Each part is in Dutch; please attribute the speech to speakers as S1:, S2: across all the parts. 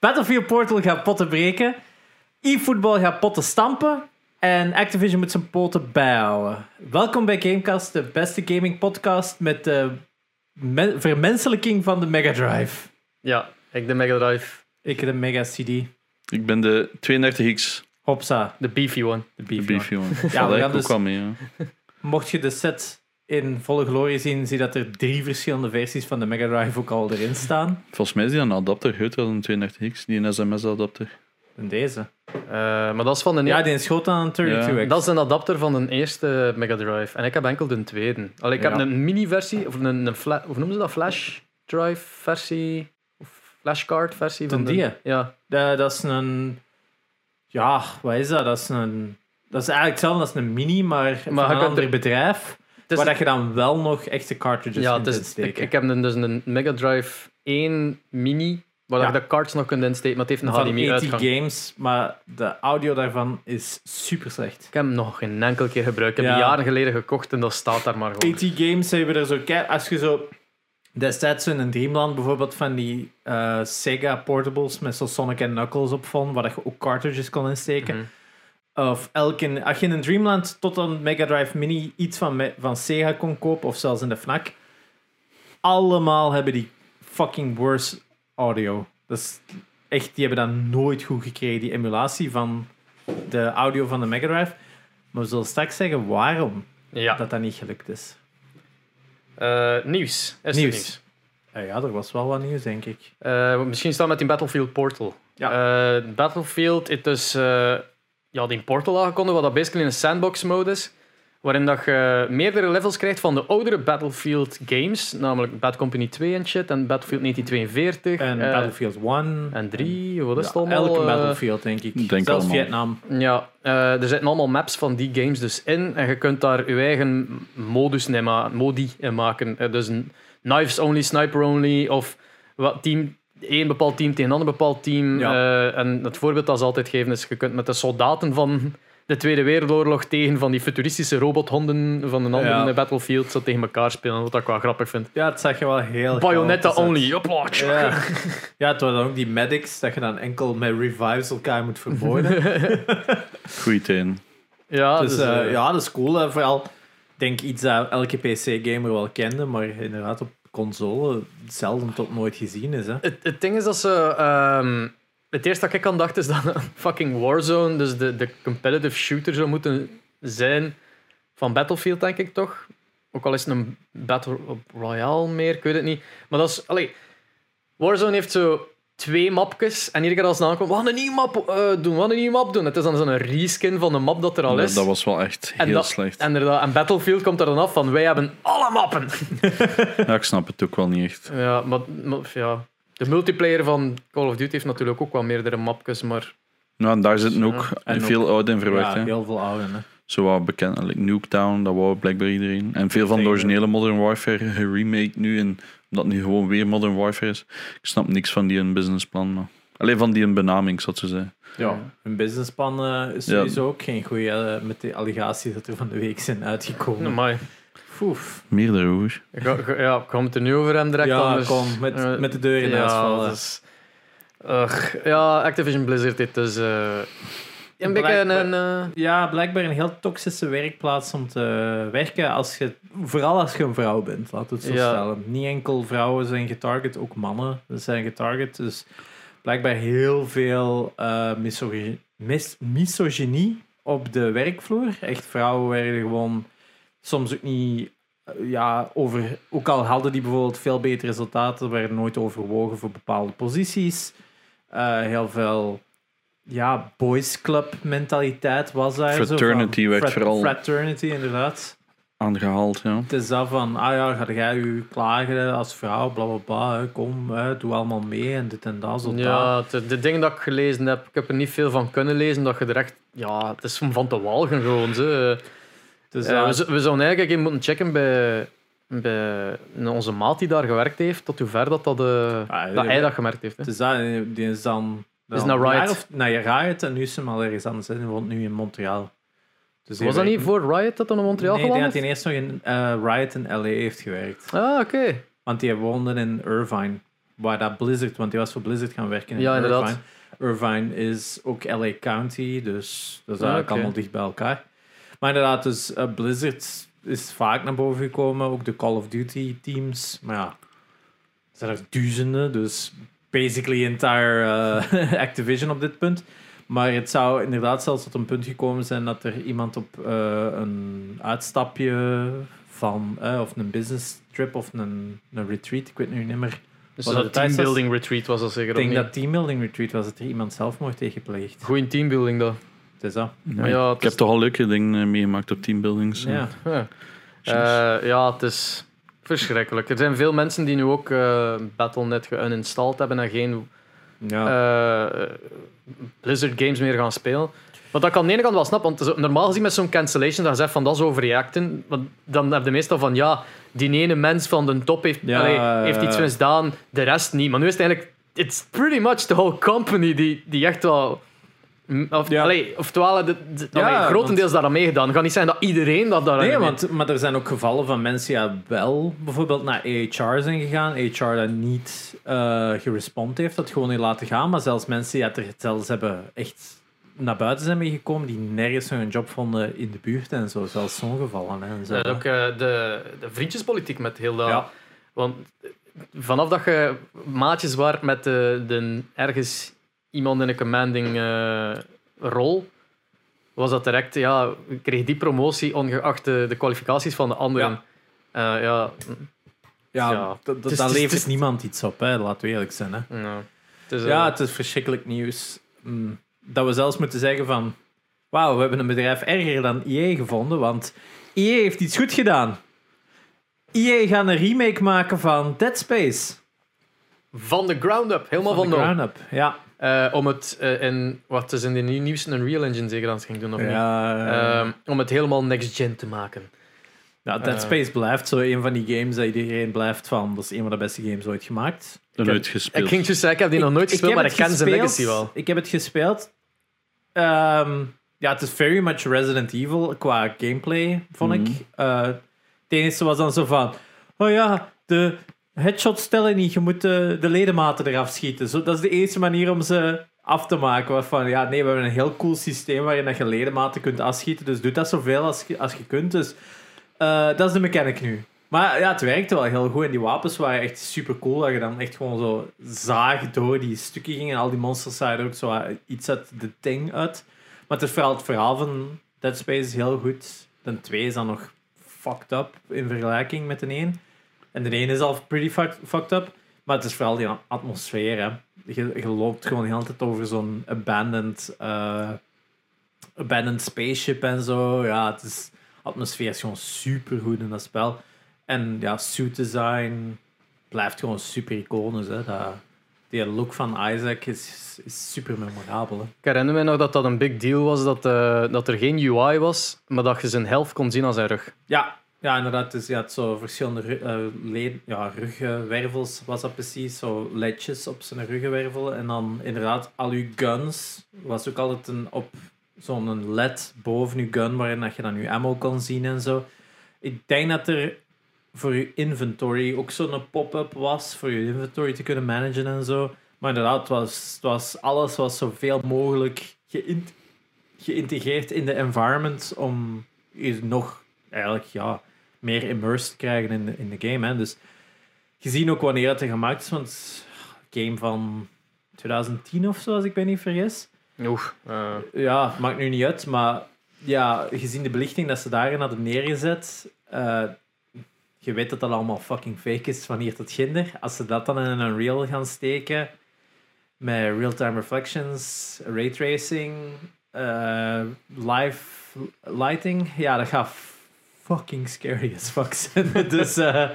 S1: Battlefield Portal gaat potten breken. E-football gaat potten stampen. En Activision moet zijn poten bijhouden. Welkom bij Gamecast, de beste gaming podcast met de me- vermenselijking van de Mega Drive.
S2: Ja, ik de Mega Drive,
S1: Ik de Mega CD.
S3: Ik ben de 32X,
S1: Hopsa,
S2: de beefy one.
S1: de
S3: de
S1: beef.
S3: beefy one.
S1: Ja,
S3: Ja,
S1: we gaan dus-
S3: wel mee. Ja.
S1: Mocht je de set in volle glorie zien, zie dat er drie verschillende versies van de Mega Drive ook al erin staan.
S3: Volgens mij is die een adapter groter dan een 32X, die een SMS-adapter.
S1: En deze.
S2: Eh, maar dat is van de
S1: Ja, die is groter dan een 32X.
S2: Dat is een adapter van de eerste Mega Drive. En ik heb enkel de tweede. Allee, ik heb
S1: Ja.
S2: een mini-versie, of een, een fla- hoe noemen ze dat? Flash Drive versie? Of flashcard versie?
S1: Ten
S2: van de,
S1: die?
S2: Ja.
S1: Da- dat is een. Ja, wat is dat? Dat is een. Dat is eigenlijk hetzelfde als een mini, maar, van
S2: je
S1: een ander
S2: er-
S1: bedrijf. Waar dat je dan wel nog echte cartridges
S2: ja,
S1: in kunt
S2: is, ik,
S1: steken.
S2: ik heb een, dus een Mega Drive 1 mini, waar
S1: Ja.
S2: je de cards nog kunt insteken, maar het heeft een
S1: van
S2: HDMI-uitgang.
S1: 80 games, maar de audio daarvan is super slecht.
S2: Ik heb hem nog geen enkele keer gebruikt. Ik heb hem jaren geleden gekocht en dat staat daar maar gewoon.
S1: 80 games hebben er zo... Als je zo... Destijds in een Dreamland bijvoorbeeld van die eh, Sega portables met zo Sonic en Knuckles op vond, waar je ook cartridges kon insteken.
S2: Mhm.
S1: Of elke, als je in een Dreamland tot een Mega Drive Mini iets van, van Sega kon kopen, of zelfs in de FNAC, allemaal hebben die fucking worse audio. Dat is echt, die hebben dat nooit goed gekregen, die emulatie van de audio van de Mega Drive. Maar we zullen straks zeggen waarom
S2: Ja.
S1: dat dat niet gelukt is.
S2: Eh, nieuws. Is
S1: Nieuws.
S2: nieuws.
S1: Eh, ja, er was wel wat nieuws, denk ik.
S2: Eh, misschien staan met die Battlefield Portal.
S1: Ja.
S2: Battlefield het is ja, die Portal aangekondigd, wat dat basically een sandbox mode is. Waarin dat je meerdere levels krijgt van de oudere Battlefield games. Namelijk Bad Company 2 en shit. En Battlefield 1942.
S1: En
S2: eh,
S1: Battlefield 1.
S2: en 3. Wat is het
S1: Ja,
S2: allemaal?
S1: Elke
S2: eh,
S1: Battlefield, denk ik.
S3: denk
S1: Zelfs
S3: allemaal.
S1: Vietnam.
S2: Ja, eh, er zitten allemaal maps van die games dus in. En je kunt daar je eigen modus in modi in maken. Dus een knives only, sniper only. Of wat team, één bepaald team tegen een ander bepaald team.
S1: Ja.
S2: Eh, en het voorbeeld dat ze altijd geven is: je kunt met de soldaten van de Tweede Wereldoorlog tegen van die futuristische robothonden van een andere
S1: Ja.
S2: Battlefield zo tegen elkaar spelen. Wat ik wel grappig vind.
S1: Ja, het zag je wel heel
S2: Bayonetta only. Tjak.
S1: Ja. ja, het waren dan ook die medics, dat je dan enkel met revives elkaar moet vermoorden.
S3: Goeie teen.
S2: Ja,
S1: dus
S2: dus,
S1: eh,
S2: eh,
S1: ja, dat is cool. hè. Vooral, ik denk iets dat elke PC-gamer wel kende, maar inderdaad op console zelden tot nooit gezien is. Hè.
S2: Het, het ding is dat ze. ehm, het eerste dat ik aan dacht is dat een fucking Warzone, dus de, de competitive shooter zou moeten zijn van Battlefield, denk ik toch? Ook al is het een Battle Royale meer, ik weet het niet. Maar dat is. Allee, Warzone heeft zo twee mapjes en iedere keer als het aankomt, we gaan een nieuwe map eh, doen, we gaan een nieuwe map doen. Het is dan zo'n reskin van de map dat er al
S3: Ja,
S2: is.
S3: dat was wel echt
S2: en,
S3: heel
S2: dat-
S3: slecht.
S2: Inderdaad, en Battlefield komt er dan af van wij hebben alle mappen.
S3: Ja, ik snap het ook wel niet echt.
S2: Ja, maar, maar ja. De multiplayer van Call of Duty heeft natuurlijk ook wel meerdere mapjes, maar
S3: Nou, en daar zitten ook
S1: en
S3: veel oude in verwerkt.
S1: Ja,
S3: hè.
S1: heel veel oude. Hè.
S3: Zo wat bekend, like Nuketown, dat wou blijkbaar iedereen. En veel van de originele Modern Warfare geremake nu, en het nu gewoon weer Modern Warfare is. Ik snap niks van die een businessplan. Maar... Alleen van die een benaming, zou ze zeggen.
S1: Ja, een businessplan eh, is
S3: Ja.
S1: sowieso ook geen goede met de allegaties dat er van de week zijn uitgekomen.
S2: Amai. Ik ga, ga- ja, ik ga het er nu over hebben direct.
S1: Ja,
S2: anders-
S1: kom, met,
S2: eh,
S1: met de deur in huis
S2: ja,
S1: vallen.
S2: dat ja, Activision Blizzard, dit is eh, een beetje
S1: Blijkbaar-
S2: een... eh,
S1: Ja, blijkbaar een heel toxische werkplaats om te werken. Als je, vooral als je een vrouw bent, laten we het zo
S2: Ja.
S1: stellen. Niet enkel vrouwen zijn getarget, ook mannen zijn getarget. Dus blijkbaar heel veel misogy- mis- misogynie op de werkvloer. Echt, vrouwen werden gewoon soms ook niet. eh, Ja, over, ook al hadden die bijvoorbeeld veel betere resultaten, werden nooit overwogen voor bepaalde posities. Heel veel ja, boys club mentaliteit was daar. zo
S3: Fraternity
S1: van.
S3: werd vooral-
S1: Fraternity, inderdaad.
S3: Aangehaald, ja.
S1: Het is dat van, ah ja, ga jij u klagen als vrouw, bla bla bla, kom, hè, doe allemaal mee en dit en dat, zo dat.
S2: ja, de, de dingen dat ik gelezen heb, ik heb er niet veel van kunnen lezen, dat je er echt... Ja, het is om van te walgen gewoon.
S1: Dus
S2: Eh, we, zouden eigenlijk even moeten checken bij, bij onze maat die daar gewerkt heeft, tot hoe ver dat, dat, eh,
S1: Ah,
S2: dat hij dat gemerkt heeft. Hè.
S1: het is dat, die is dan...
S2: Is naar
S1: een
S2: Riot.
S1: Of, naar Riot en nu is ze al ergens anders. Die woont nu in Montreal. Dus
S2: Was dat niet voor Riot dat dan in Montreal
S1: Nee, denk dat hij eerst nog in eh, Riot in LA heeft gewerkt.
S2: Ah, oké.
S1: Want die woonde in Irvine. waar dat Blizzard, want die was voor Blizzard gaan werken in
S2: Ja, inderdaad.
S1: Irvine. Irvine is ook LA County, dus dat is
S2: Ah,
S1: eigenlijk allemaal dicht bij elkaar. Maar inderdaad, dus eh, Blizzard is vaak naar boven gekomen, ook de Call of Duty teams. Maar ja, er zijn er duizenden, dus basically entire eh, Activision op dit punt. Maar het zou inderdaad zelfs tot een punt gekomen zijn dat er iemand op eh, een uitstapje van, eh, of een business trip of een, een retreat, ik weet nu niet meer.
S2: Dus
S1: Was
S2: dat teambuilding retreat was dat zeker
S1: Ik denk dat teambuilding retreat was, dat er iemand zelfmoord tegen gepleegd.
S2: Goeie teambuilding dat.
S1: Het is dat.
S3: Ja,
S2: ja, het
S3: ik heb toch al leuke dingen eh, meegemaakt op teambuildings.
S1: Ja.
S2: Ja. Eh, ja, het is verschrikkelijk. Er zijn veel mensen die nu ook eh, Battle.net geuninstalled hebben en geen
S1: Ja.
S2: eh, Blizzard games meer gaan spelen. Wat ik aan de ene kant wel snap, want normaal gezien met zo'n cancellation, dan zegt van dat is overreacten. Want dan heb je meestal van ja, die ene mens van de top heeft,
S1: Ja,
S2: allee,
S1: ja,
S2: heeft iets misdaan, de rest niet. Maar nu is het eigenlijk, it's pretty much the whole company die, die echt wel. Of,
S1: Ja.
S2: allee, oftewel, de, de,
S1: Ja,
S2: allee, grotendeels daar aan meegedaan. Het gaat niet zijn dat iedereen dat daar
S1: Nee, want, maar er zijn ook gevallen van mensen die ja, wel bijvoorbeeld naar AHR zijn gegaan. AHR dat niet eh gerespond heeft, dat gewoon niet laten gaan. Maar zelfs mensen die het er zelfs hebben echt naar buiten zijn meegekomen, die nergens hun job vonden in de buurt en zo. Zelfs zo'n gevallen. Hè, en zo.
S2: Dat is ook eh, de, de vriendjespolitiek met heel dat.
S1: Ja.
S2: Want eh, vanaf dat je maatjes waart met de, de ergens iemand in een commanding eh, rol, was dat direct, ja, kreeg die promotie ongeacht de, de kwalificaties van de anderen. Ja, ja,
S1: ja,
S2: ja.
S1: dat, daar levert niemand iets op, hè, laten we eerlijk zijn. Hè.
S2: ja. Het is, eh,
S1: Ja, het is verschrikkelijk nieuws. Mm, Dat we zelfs moeten zeggen van... Wauw, we hebben een bedrijf erger dan EA gevonden, want EA heeft iets goed gedaan. EA gaat een remake maken van Dead Space.
S2: van de ground up, helemaal van,
S1: de
S2: nul.
S1: ground up. Ja.
S2: Eh, om het eh, in, wat is in de nieuw- nieuwste een Real Engine zeker aan het ging doen, of?
S1: Ja, eh,
S2: Ehm, om het helemaal next-gen te maken.
S1: ja, Dead
S2: eh,
S1: Space blijft zo een van die games dat iedereen blijft van. Dat is een van de beste games ooit gemaakt. Heb-
S3: nooit gespeeld.
S2: Ik ging juist zeggen, ik heb die nog nooit gespeeld, maar ik ken zijn legacy wel.
S1: Ik heb het gespeeld. Ehm, ja, het is very much Resident Evil qua gameplay, vond ik. Eh, het enige was dan zo van... Oh ja, de headshots tellen niet. Je moet de, de ledematen eraf schieten. Zo, dat is de enige manier om ze af te maken. Waarvan, ja, nee, we hebben een heel cool systeem waarin je ledematen kunt afschieten. Dus doe dat zoveel als als je kunt. Dus eh, dat is de mechanic nu. Maar ja, het werkte wel heel goed. En die wapens waren echt super cool. Dat je dan echt gewoon zo zaag door die stukken ging. En al die monsters zagen ook zo iets uit de ting uit. Maar het vooral het verhaal van Dead Space is heel goed. De 2 is dan nog fucked up in vergelijking met de 1. En de 1 is al pretty fuck- fucked up. Maar het is vooral die atmosfeer. Hè. Je, je loopt gewoon de hele tijd over zo'n abandoned, eh, abandoned spaceship en zo. Ja, het is, atmosfeer is gewoon super goed in dat spel. En ja, suit design blijft gewoon super iconisch. Hè. Dat, die look van Isaac is, is super memorabel. Hè.
S2: Ik herinner me nog dat dat een big deal was, dat, eh, dat er geen UI was, maar dat je zijn helft kon zien aan zijn rug.
S1: Ja, ja inderdaad. Dus je had zo verschillende led- ja, ruggenwervels, was dat precies. Zo ledjes op zijn ruggenwervel. En dan inderdaad, al uw guns was ook altijd een, op zo'n led boven uw gun, waarin dat je dan uw ammo kon zien en zo. Ik denk dat er voor je inventory ook zo'n pop-up was, voor je inventory te kunnen managen en zo. Maar inderdaad, het was, het was, alles was zoveel mogelijk geïnt- geïntegreerd in de environment om je nog eigenlijk ja, meer immersed krijgen in de, in de game. Hè. Dus gezien ook wanneer het er gemaakt is, want game van 2010 of zo, als ik me niet vergis.
S2: Oef. eh,
S1: Ja, maakt nu niet uit, maar ja, gezien de belichting dat ze daarin hadden neergezet, eh, je weet dat dat allemaal fucking fake is van hier tot ginder. Als ze dat dan in een Unreal gaan steken, met real-time reflections, raytracing, eh live lighting, ja, dat gaat fucking scary as fuck zijn. dus eh,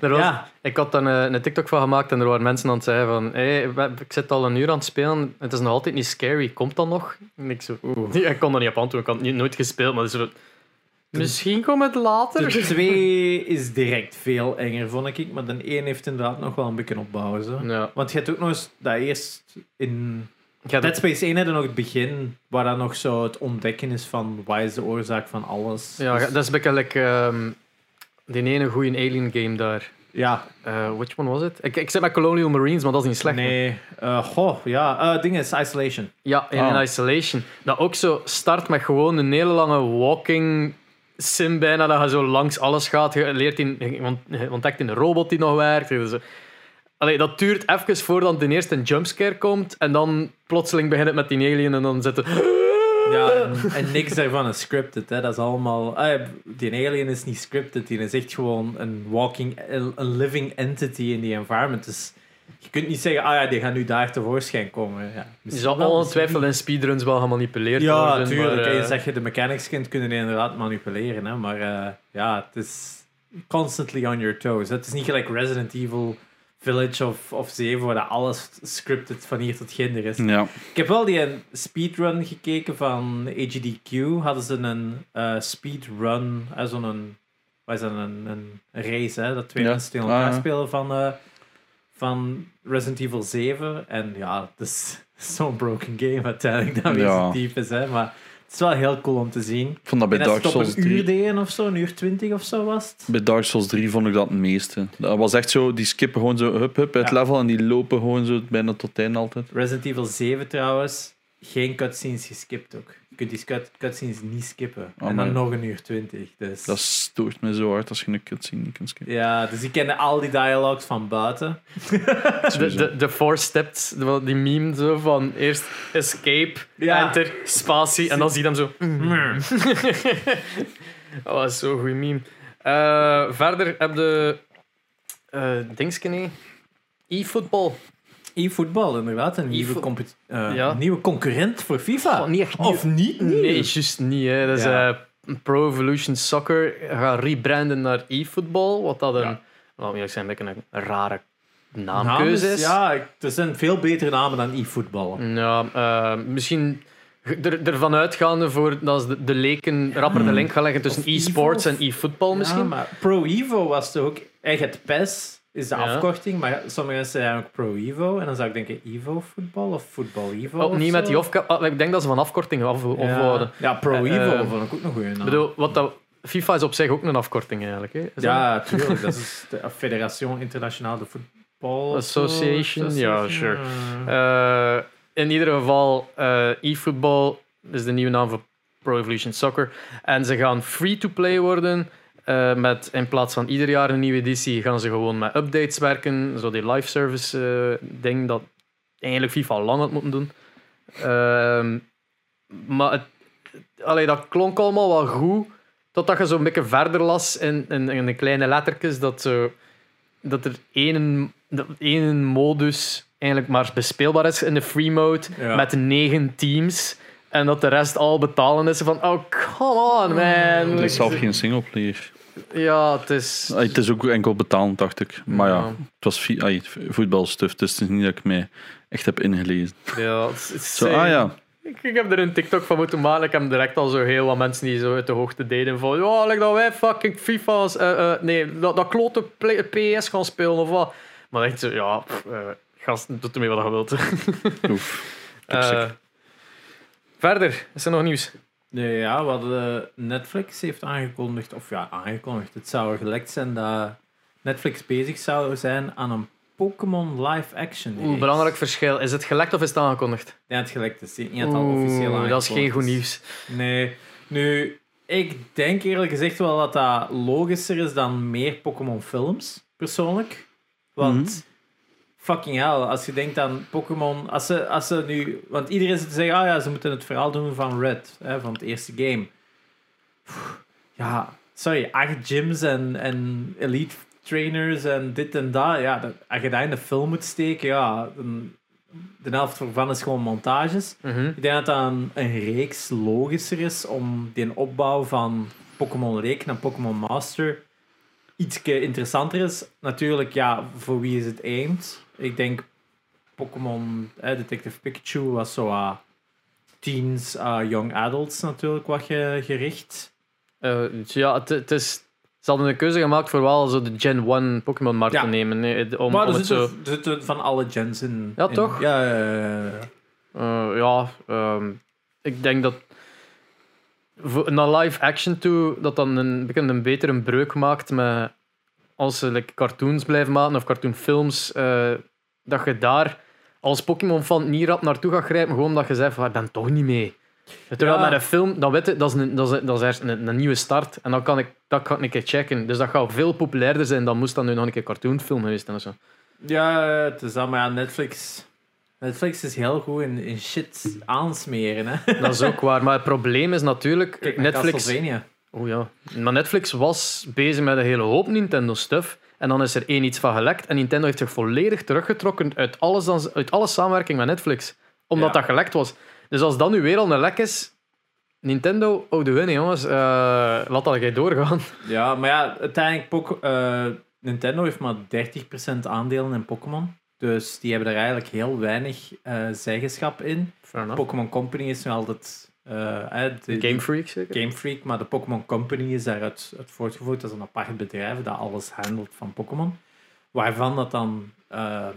S2: er was,
S1: ja,
S2: Ik had dan eh, een TikTok van gemaakt en er waren mensen aan het zeggen van hey, ik zit al een uur aan het spelen, het is nog altijd niet scary, komt dat nog? En ik zo,
S1: Oeh.
S2: Ik kon er niet op antwoorden, ik had het nooit gespeeld, maar zo, misschien komt het later.
S1: de 2 is direct veel enger, vond ik. Maar de 1 heeft inderdaad nog wel een beetje opbouwen. Zo.
S2: Ja.
S1: Want je hebt ook nog eens dat eerst in
S2: Ja,
S1: Dead Space 1 hadden nog het begin, waar dan nog zo het ontdekken is van wat is de oorzaak van alles.
S2: ja,
S1: Dus-
S2: dat is beetje like, ehm, die ene goede Alien game daar.
S1: Ja,
S2: Eh, which one was it? Ik, ik zit met Colonial Marines, maar dat is niet slecht.
S1: nee. eh goh, ja. eh ding is Isolation.
S2: Ja, in
S3: Ah.
S2: Isolation. Dat ook zo start met gewoon een hele lange walking sim bijna, dat je zo langs alles gaat. Je leert in, je ont- je ontdekt in een robot die nog werkt. Dus, allee, dat duurt even voordat ten eerste een jumpscare komt en dan plotseling begint het met die alien en dan zit het...
S1: Ja, en, en niks daarvan is scripted. Hè. Dat is allemaal... die alien is niet scripted. Die is echt gewoon een walking... Een living entity in die environment. Dus je kunt niet zeggen... Ah ja, die gaan nu daar tevoorschijn komen. Ja, misschien
S2: zal ongetwijfeld in speedruns wel gemanipuleerd
S1: Ja,
S2: worden.
S1: natuurlijk.
S2: maar, eh,
S1: dat je de mechanics kent, kunnen die inderdaad manipuleren. Hè? Maar eh, ja, het is constantly on your toes. Het is niet gelijk Resident Evil Village of, of 7, waar dat alles scripted van hier tot ginder is.
S3: Ja.
S1: Ik heb wel die een speedrun gekeken van AGDQ. Hadden ze een eh, speedrun, uh, zo'n... een-? Een, een race, hè? Dat twee
S3: Ja.
S1: mensen tegen elkaar
S3: Ah, ja.
S1: spelen van, eh, van Resident Evil 7. En ja, het is zo'n broken game uiteindelijk dat zo diep is, hè. Maar het is wel heel cool om te zien.
S3: Ik vond dat bij
S1: en
S3: Dark
S1: het
S3: Souls
S1: een
S3: 3...
S1: uur deden of zo, een uur twintig of zo was het.
S3: Bij Dark Souls 3 vond ik dat het meeste. Dat was echt zo, die skippen gewoon zo hup hup het
S1: Ja.
S3: level en die lopen gewoon zo bijna tot het einde altijd.
S1: Resident Evil 7 trouwens, geen cutscenes geskipt ook. Je kunt die cut- cutscenes niet skippen. en
S3: Amai.
S1: dan nog een uur twintig. Dus.
S3: Dat stoort me zo hard als je een cutscene niet kunt skippen.
S1: Ja, dus ik kende al die dialogues van buiten.
S2: De, de, de four steps, die meme zo van eerst escape,
S1: Ja.
S2: enter, spatie en dan zie je hem zo. oh, dat is zo'n goede meme. Eh, verder heb je uh, Dingskene, e-football.
S1: E-voetbal, inderdaad. Een nieuwe, eh,
S2: Ja.
S1: nieuwe concurrent voor FIFA.
S2: Oh, niet echt
S1: Of niet?
S2: Nee, juist niet. Hè. Dat is
S1: Ja.
S2: eh, Pro Evolution Soccer gaat rebranden naar e-football, wat dat een,
S1: Ja.
S2: laat me eerlijk zijn, een een rare
S1: Naam
S2: naamkeuze is.
S1: Ja, er zijn veel betere namen dan e-voetbal.
S2: Ja, eh, misschien er, ervan uitgaande voor dat de, de leken rapper de link gaan leggen tussen
S1: Hmm.
S2: E-sports en e-football misschien.
S1: Ja, maar Pro Evo was toch ook... Echt het PES is de
S2: Ja.
S1: afkorting, maar sommige mensen zeggen ook Pro Evo. En dan zou ik denken Evo voetbal of voetbal Evo.
S2: Oh,
S1: of
S2: niet met die off Ik denk dat ze van afkortingen af,
S1: Ja,
S2: afhouden.
S1: ja, Pro
S2: Eh,
S1: Evo
S2: eh,
S1: vond ik ook een goede naam.
S2: Bedoel, wat dat, FIFA is op zich ook een afkorting eigenlijk. Hè? Dat-
S1: ja, tuurlijk. dat is de Fédération Internationale de Voetbal...
S2: Association, ja, sure. Eh, in ieder geval, eh e-football is de nieuwe naam voor Pro Evolution Soccer. En ze gaan free-to-play worden. Eh, met in plaats van ieder jaar een nieuwe editie, gaan ze gewoon met updates werken. Zo die live service eh, ding dat eigenlijk FIFA al lang had moeten doen. Ehm, maar het, allee, dat klonk allemaal wel goed. Totdat je zo'n beetje verder las in, in, in de kleine lettertjes dat, zo, dat er één, dat één modus eigenlijk maar bespeelbaar is in de free mode
S1: Ja.
S2: met negen teams. En dat de rest al betalen is van, oh, come on, man.
S3: Het is zelf geen singleplayer.
S2: Ja, het is...
S3: Het is ook enkel betalen, dacht ik. Maar ja,
S2: Ja.
S3: het was voetbalstuff, dus het is niet dat ik mij echt heb ingelezen.
S2: Ja, het is-
S3: Zo, ah ja,
S2: Ik, heb er een TikTok van moeten maken. Ik heb direct al zo heel wat mensen die zo uit de hoogte deden van ja, like dat wij fucking FIFA's, eh, eh, nee, dat, dat klote PS gaan spelen of wat. Maar echt zo, ja, pff, eh, gast, doe ermee wat je wilt.
S3: oef.
S2: Verder, is er nog nieuws?
S1: Nee, ja, wat Netflix heeft aangekondigd, of ja, aangekondigd, het zou gelekt zijn dat Netflix bezig zou zijn aan een Pokémon live action.
S2: Oeh, belangrijk verschil. Is het gelekt of is het aangekondigd?
S1: Ja, het gelekt is. Niet al officieel aangekondigd
S2: dat is geen goed nieuws.
S1: Nee. Nu, ik denk eerlijk gezegd wel dat dat logischer is dan meer Pokémon films, persoonlijk. Want,
S3: Mhm.
S1: Fucking hell, als je denkt aan Pokémon... Als ze, als ze nu... Want iedereen zit te zeggen, ah ja, ze moeten het verhaal doen van Red, hè, van het eerste game. Pff, Ja, sorry, acht gyms en, en elite trainers en dit en dat. Ja, dat, als je dat in de film moet steken, ja, dan, de helft ervan is gewoon montages.
S2: Mhm.
S1: Ik denk dat dat een, een reeks logischer is om die opbouw van Pokémon Leek naar Pokémon Master iets interessanter is. Natuurlijk, ja, voor wie is het aimed? Ik denk Pokémon eh, Detective Pikachu was zo ah, teens, ah, young adults natuurlijk wat ge- gericht.
S2: Eh, ja, het, is... Ze hadden een keuze gemaakt voor wel zo de Gen 1 Pokémon markt
S1: Ja.
S2: te nemen. nee, Om,
S1: maar
S2: om
S1: er
S2: het
S1: zitten,
S2: zo...
S1: er zitten van alle gens in.
S2: Ja,
S1: in-
S2: toch?
S1: Ja, ja, ja, ja, ja.
S2: Eh, ja, ehm, ik denk dat naar live action toe, dat dan een, beetje een betere breuk maakt met als ze like, cartoons blijven maken of cartoonfilms, eh, dat je daar als Pokémon-fan niet rap naartoe gaat grijpen, gewoon omdat je zegt van, ik ben toch niet mee. Terwijl
S1: Ja.
S2: met een film, dan weet je, dat is, een, dat is, dat is een, een nieuwe start. En dan kan ik dat kan ik een keer checken. Dus dat gaat veel populairder zijn dan moest dat nu nog een keer cartoonfilm geweest zijn of zo.
S1: Ja, het is dat, maar ja, Netflix... Netflix is heel goed in, in shit aansmeren, hè.
S2: Dat is ook waar. Maar het probleem is natuurlijk,
S1: Kijk
S2: Netflix... Oh ja. Maar Netflix was bezig met een hele hoop Nintendo-stuff. En dan is er één iets van gelekt. En Nintendo heeft zich volledig teruggetrokken uit, alles dan, uit alle samenwerking met Netflix. Omdat
S1: Ja.
S2: dat gelekt was. Dus als dat nu weer al een lek is... Nintendo, oh de winnen jongens. Eh, laat dat jij doorgaan.
S1: Ja, maar ja, uiteindelijk... Eh, Nintendo heeft maar 30% aandelen in Pokémon. Dus die hebben er eigenlijk heel weinig eh, zeggenschap in. Pokémon Company is nu altijd... eh, de-
S2: Game Freak zeker?
S1: Game Freak, maar de Pokémon Company is daaruit uit voortgevoerd. Dat is een apart bedrijf dat alles handelt van Pokémon. Waarvan dat dan ehm,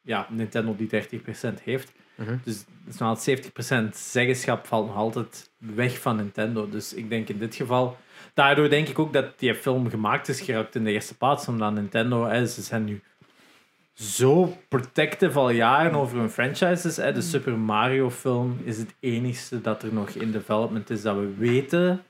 S1: ja, Nintendo die 30% heeft.
S2: Mhm.
S1: Dus dus nog altijd 70% zeggenschap valt nog altijd weg van Nintendo. Dus ik denk in dit geval... Daardoor denk ik ook dat die film gemaakt is geraakt in de eerste plaats. Omdat Nintendo, hè, ze zijn nu zo protective al jaren over hun franchises. Hè. De Super Mario film is het enigste dat er nog in development is dat we weten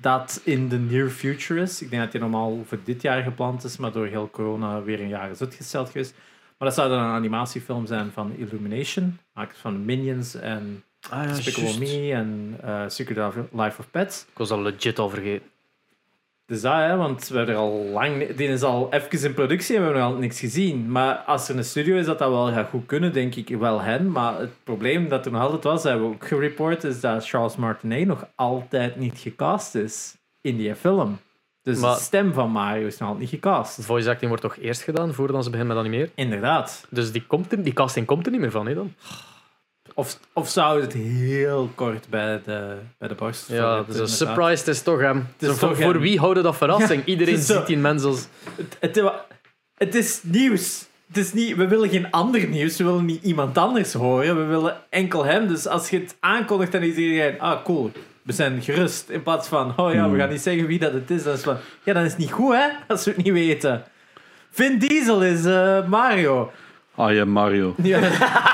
S1: dat in de near future is. Ik denk dat die normaal voor dit jaar gepland is, maar door heel corona weer een jaar is uitgesteld geweest. Maar dat zou dan een animatiefilm zijn van Illumination, maakt van Minions en
S2: Ah, ja,
S1: Despicable
S2: juist.
S1: Me en eh Secret Life of Pets.
S2: Ik was al legit al vergeten.
S1: Dus dat, hè, want we hebben er al lang... Die is al even in productie en we hebben nog altijd niks gezien. Maar als er een studio is dat dat wel gaat goed kunnen, denk ik wel hen. Maar het probleem dat er nog altijd was, hebben we ook gereport, is dat Charles Martinet nog altijd niet gecast is in die film. Dus
S2: Maar-
S1: de stem van Mario is nog altijd niet gecast.
S2: Voice acting wordt toch eerst gedaan voordat ze beginnen met animeren?
S1: Inderdaad.
S2: Dus die, komt er, die casting komt er niet meer van, hè, dan?
S1: Of, of zou het heel kort bij de, bij de borst
S2: Ja, dus een surprise, het is toch hem.
S1: is
S2: Zo, voor,
S1: toch
S2: voor
S1: hem.
S2: wie houden dat verrassing? Iedereen
S1: het is
S2: ziet die mens als...
S1: Het, het, het is nieuws. Het is niet, we willen geen ander nieuws. We willen niet iemand anders horen. We willen enkel hem. Dus als je het aankondigt, dan is iedereen... Ah, cool. We zijn gerust. In plaats van... Oh ja, we
S3: Hmm.
S1: gaan niet zeggen wie dat het is. Dan is het van... Ja, dan is het niet goed, hè? Als we het niet weten. Vin Diesel is eh, Mario.
S3: Ah ja, Mario.
S1: Ja.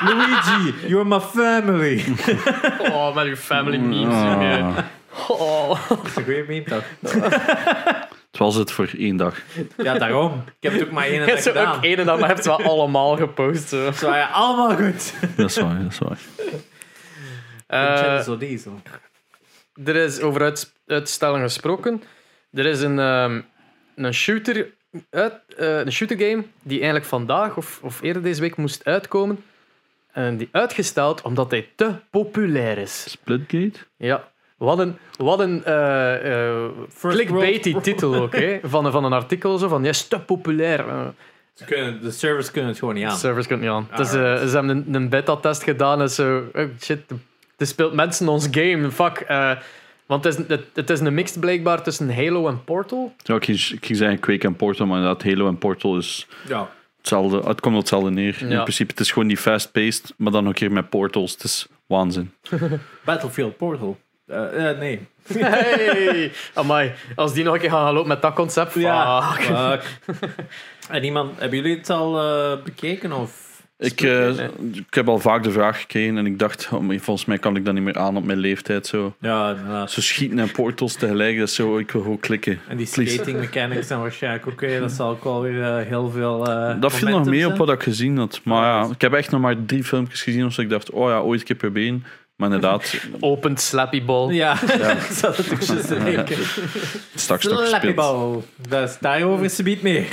S1: Luigi, you're my family.
S2: Oh, met uw family memes.
S3: Ah,
S2: jongen. Oh.
S1: Dat is een goede meme, toch?
S3: het was het voor één dag.
S1: Ja, daarom. Ik heb het ook maar één dag
S2: hebt zo
S1: gedaan.
S2: ook één en dan heb je het wel allemaal gepost. Zo.
S1: Zo, ja, allemaal goed.
S3: Dat is waar, dat is waar.
S2: Eh,
S1: Zo
S2: er is over uit, uitstellen gesproken. Er is een, ehm, een shooter, uit, eh, een shooter game die eigenlijk vandaag of, of eerder deze week moest uitkomen. En die uitgesteld omdat hij te populair is.
S3: Splitgate?
S2: Ja. Wat een, wat een eh, eh, clickbaity titel ook, hè? Van, van een artikel zo van, ja, is te populair.
S1: Ze kunnen, de servers kunnen het gewoon niet
S2: de
S1: aan.
S2: servers kunnen niet aan. Dus, ze hebben een, een beta-test gedaan en zo, oh, shit, er speelt mensen ons game, fuck. Want het is, het, het is een mix blijkbaar tussen Halo en Portal.
S3: Ja, ik ging, ik ging zeggen Quake en Portal, maar inderdaad, Halo en Portal is
S1: Ja.
S3: hetzelfde. Het komt op hetzelfde neer. In
S2: Ja.
S3: principe, het is gewoon die fast-paced, maar dan ook een keer met portals. Het is waanzin.
S1: Battlefield Portal. Eh, eh, nee.
S2: Hey, amai. Als die nog een keer gaan lopen met dat concept,
S1: Ja.
S2: fuck.
S1: Fuck. en iemand, hebben jullie het al eh, bekeken? Of?
S3: Ik, eh, ik heb al vaak de vraag gekregen en ik dacht, oh, volgens mij kan ik dat niet meer aan op mijn leeftijd. Zo,
S1: Ja, inderdaad.
S3: zo schieten en portals tegelijk, dat is zo, ik wil gewoon klikken.
S1: En die
S3: Please.
S1: skating mechanics zijn waarschijnlijk ook. Dat zal ook wel weer eh, heel veel. eh,
S3: Dat viel nog
S1: momentum
S3: mee op wat ik gezien had. Maar ja, ik heb echt nog maar drie filmpjes gezien of zo. Ik dacht, oh ja, ooit een keer proberen. Maar inderdaad,
S2: Opent Slappy Ball.
S1: Ja, ik zat het ook juist te denken.
S3: straks nog
S1: Slappy ball. Daarover is ze niet meer.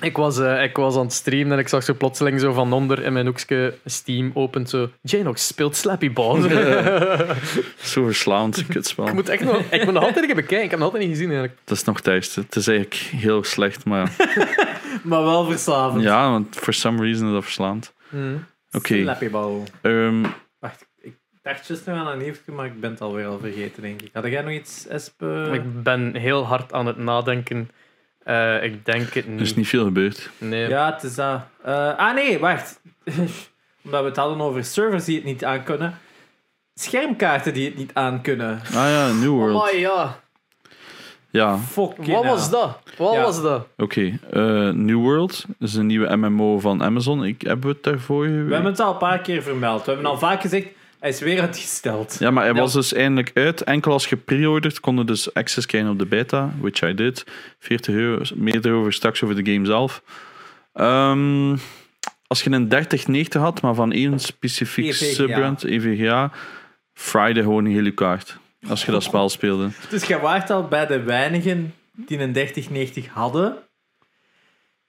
S2: Ik was, eh, ik was aan het streamen en ik zag zo plotseling zo van onder in mijn hoekje Steam opent zo. Janox speelt Slappy Ball.
S3: Zo verslaand, kutspel.
S2: ik moet echt nog, ik moet nog altijd een keer bekijken. Ik heb het altijd niet gezien eigenlijk.
S3: Dat is nog thuis. Het is eigenlijk heel slecht, maar
S1: Maar wel verslavend.
S3: ja, want for some reason is dat verslaand. Oké.
S1: Slappy ball.
S3: ehm,
S1: dacht juist nog aan een nieuwtje, maar ik ben het alweer al vergeten, denk ik. Had jij nog iets, Espe?
S2: Ik ben heel hard aan het nadenken. Eh, ik denk het
S3: er
S2: niet.
S3: is niet veel gebeurd.
S2: Nee.
S1: Ja, het is dat. Eh, ah nee, wacht. Omdat we het hadden over servers die het niet aankunnen. Schermkaarten die het niet aankunnen.
S3: Ah ja, New World.
S2: Amai, ja.
S3: Ja,
S1: Fucking
S2: Wat was dat? Wat
S1: Ja.
S2: was dat?
S3: oké. Eh, New World is een nieuwe MMO van Amazon. Ik heb het daarvoor
S1: We hebben het al een paar keer vermeld. We hebben al vaak gezegd, hij is weer uitgesteld.
S3: Ja, maar hij
S2: Ja.
S3: was dus eindelijk uit. Enkel als je pre-ordert, konden dus access krijgen op de beta, which I did. 40 euro, meer erover straks over de game zelf. Ehm, als je een 3090 had, maar van één specifiek
S1: EVGA.
S3: subbrand, EVGA, Friday gewoon een hele kaart. Als je dat spel speelde.
S1: Dus je waart al bij de weinigen die een 3090 hadden.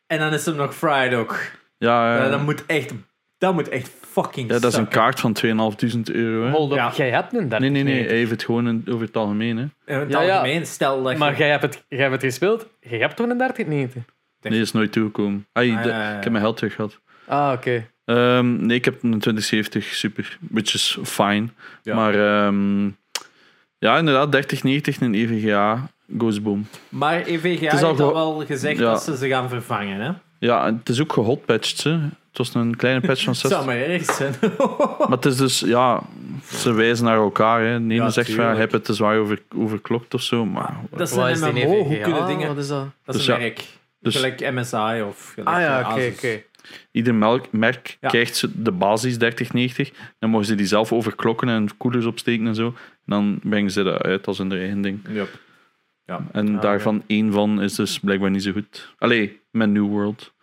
S1: En dan is er nog Fried ook.
S3: Ja,
S1: Ja,
S3: eh,
S1: dat moet echt, dat moet echt fucking
S3: ja dat is een kaart van 2500 euro. Hè.
S2: Hold up,
S1: Ja.
S2: jij hebt een 30.
S3: Nee, nee, nee. Hij heeft het gewoon over het algemeen. Hè.
S1: In het
S2: Ja, ja.
S1: algemeen, stel dat je...
S2: Maar jij hebt, het, jij hebt het gespeeld? Jij hebt toch een 3090?
S3: Nee, is nooit toegekomen. Ai,
S1: Ah,
S3: de-
S1: ja, ja, ja.
S3: Ik heb mijn geld terug gehad.
S2: Ah, oké.
S3: Ehm, nee, ik heb een 2070 super, which is fine.
S1: Ja.
S3: Maar ehm, ja, inderdaad, 3090 en EVGA goes boom.
S1: Maar EVGA
S3: Het is al
S1: heeft al
S3: ge-
S1: wel gezegd
S3: Ja.
S1: dat ze ze gaan vervangen, hè?
S3: Ja, en het is ook gehotpatcht. Hè. Het was een kleine patch van
S1: Het zou
S3: 60.
S1: maar erg zijn.
S3: Maar het is dus, ja, ze wijzen naar elkaar. Hè. De ene
S1: Ja,
S3: zegt van, ja,
S1: tuurlijk.
S3: heb het te zwaar over, overklokt of zo. Maar
S1: dat is
S2: Wat
S1: een
S2: is die
S1: MMO, hoe kunnen dingen...
S2: Wat is dat?
S1: Dat is
S3: Dus
S1: een
S3: ja,
S1: merk.
S3: dus-
S1: Gelijk MSI of gelijk
S2: Ah ja,
S1: eh,
S2: oké,
S1: Asus.
S2: oké.
S3: ieder melk, merk
S1: Ja.
S3: krijgt ze de basis 3090. Dan mogen ze die zelf overklokken en koelers opsteken en zo. En dan brengen ze dat uit als hun eigen ding.
S1: Yep. Ja.
S3: En
S2: Ah,
S3: daarvan één van is dus blijkbaar niet zo goed. Allee, met New World.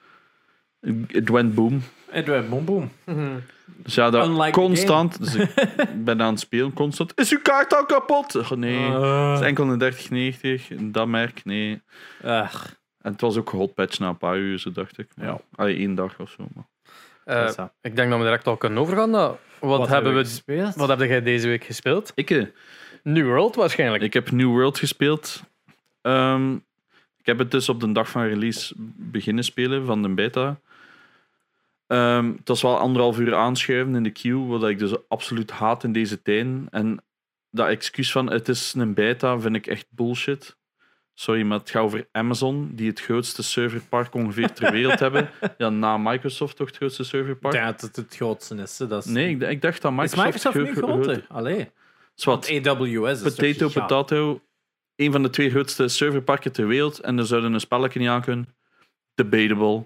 S3: Het went boom.
S1: Edward Boom Boom.
S3: Dus ja, dat
S1: Unlike the
S3: constant. Dus ik ben aan het spelen constant. Is uw kaart al kapot? Oh, nee.
S1: Uh,
S3: Het is enkel een 3090. Dat merk, nee.
S1: ach,
S3: En het was ook gehotpatcht na een paar uur, zo dacht ik.
S1: Ja.
S3: Allee, één dag of zo. Maar.
S2: Eh, ik denk dat we direct al kunnen overgaan. naar Wat, hebben we,
S1: gespeeld?
S2: wat heb jij deze week gespeeld?
S3: Ik, eh,
S2: New World waarschijnlijk.
S3: ik heb New World gespeeld. Ehm, ik heb het dus op de dag van release beginnen spelen van de beta. Ehm, het was wel anderhalf uur aanschuiven in de queue, wat ik dus absoluut haat in deze tijden. En dat excuus van het is een beta vind ik echt bullshit. Sorry, maar het gaat over Amazon, die het grootste serverpark ongeveer ter wereld hebben. Ja, na Microsoft toch het grootste serverpark?
S1: denk dat het het grootste is. Dat is
S3: Nee, ik, ik dacht dat
S1: is
S3: Microsoft...
S1: Microsoft nu
S3: gro- gro-
S1: groter? Allee. Want AWS is
S3: Potato, potato. Een van de twee grootste serverparken ter wereld. En er zouden een spelletje niet aan kunnen. Debatable.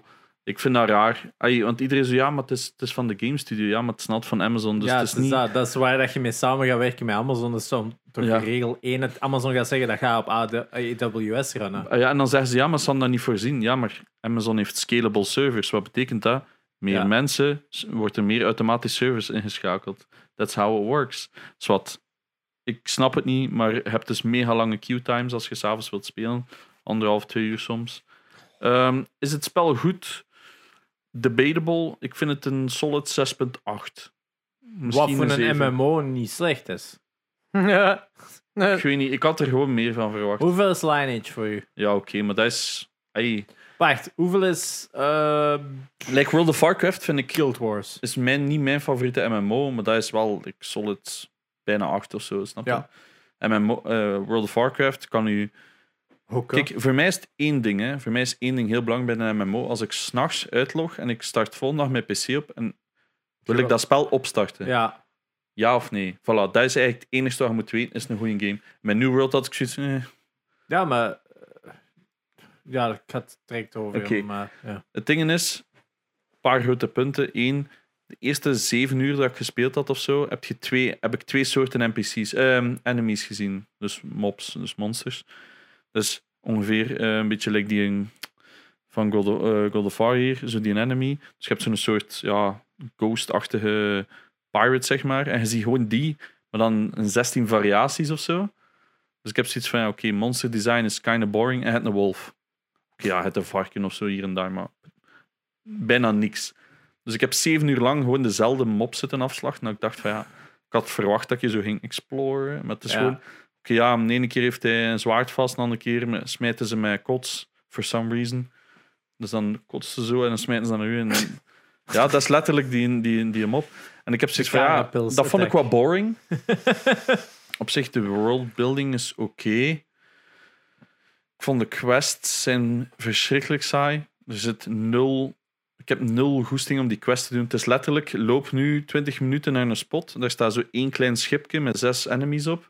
S3: Ik vind dat raar. Want iedereen zo, ja, maar het is, het is van de Game Studio. Ja, maar het is not van Amazon. Dus
S1: ja,
S3: het is niet...
S1: dat. dat is waar dat je mee samen gaat werken met Amazon. Dat is zo, toch
S3: Ja.
S1: regel 1. Het Amazon gaat zeggen dat gaat op AWS runnen.
S3: Ah, Ja, en dan zeggen ze, ja, maar ze hadden dat niet voorzien. Ja, maar Amazon heeft scalable servers. Wat betekent dat? Meer
S1: Ja.
S3: mensen, wordt er meer automatisch servers ingeschakeld. That's how it works. Zwat. Ik snap het niet, maar je hebt dus mega lange queue times als je s'avonds wilt spelen. Anderhalf, twee uur soms. Ehm, is het spel goed? Debatable. Ik vind het een solid 6.8. Misschien
S1: Wat voor een
S3: 7.
S1: MMO niet slecht is.
S3: Ik weet niet, ik had er gewoon meer van verwacht.
S1: Hoeveel is Lineage voor u?
S3: Ja, oké, maar dat is... Ay.
S1: Wacht, hoeveel is uh,
S3: Like World of Warcraft vind ik
S1: Guild Wars?
S3: is mijn, niet mijn favoriete MMO, maar dat is wel like, solid bijna 8 of zo, snap je?
S1: Ja.
S3: MMO, eh, World of Warcraft kan u... Kijk, voor mij is het één ding. Hè. Voor mij is één ding heel belangrijk bij een MMO. Als ik s'nachts uitlog en ik start volgende dag mijn PC op en wil ik dat spel opstarten? Ja,
S1: Ja,
S3: of nee? Voilà, dat is eigenlijk het enige wat je moet weten, is een goede game. Met New World had ik zoiets eh.
S1: ja maar... eh, Ja, ik had het direct over. Maar, ja.
S3: Het ding is, een paar grote punten. Eén, de eerste zeven uur dat ik gespeeld had of zo, heb, je twee, heb ik twee soorten NPC's, ehm, enemies gezien. Dus mobs, dus monsters. Dus ongeveer eh, een beetje like die in- van God of, eh, God of War hier, zo die enemy. Dus je hebt zo'n soort ja, ghost-achtige pirate, zeg maar. En je ziet gewoon die, maar dan een 16 variaties of zo. Dus ik heb zoiets van, ja, oké, monster design is kind of boring. En het een wolf. Oké, ja, het een varken of zo hier en daar, maar bijna niks. Dus ik heb zeven uur lang gewoon dezelfde mop zitten afslachten. En ik dacht van ja, ik had verwacht dat je zo ging exploren. Maar het is
S1: Ja.
S3: gewoon, ja, de ene keer heeft hij een zwaard vast, de andere keer smijten ze mij kots, for some reason. Dus dan kotsen ze zo en dan smijten ze naar u. En, ja, dat is letterlijk die, die, die mop. En ik heb zoiets van ja, dat vond ik wat boring. Op zich, de worldbuilding is oké. Ik vond de quests zijn verschrikkelijk saai. Er zit nul... Ik heb nul goesting om die quest te doen. Het is letterlijk, loop nu 20 minuten naar een spot. Daar staat zo één klein schipje met zes enemies op.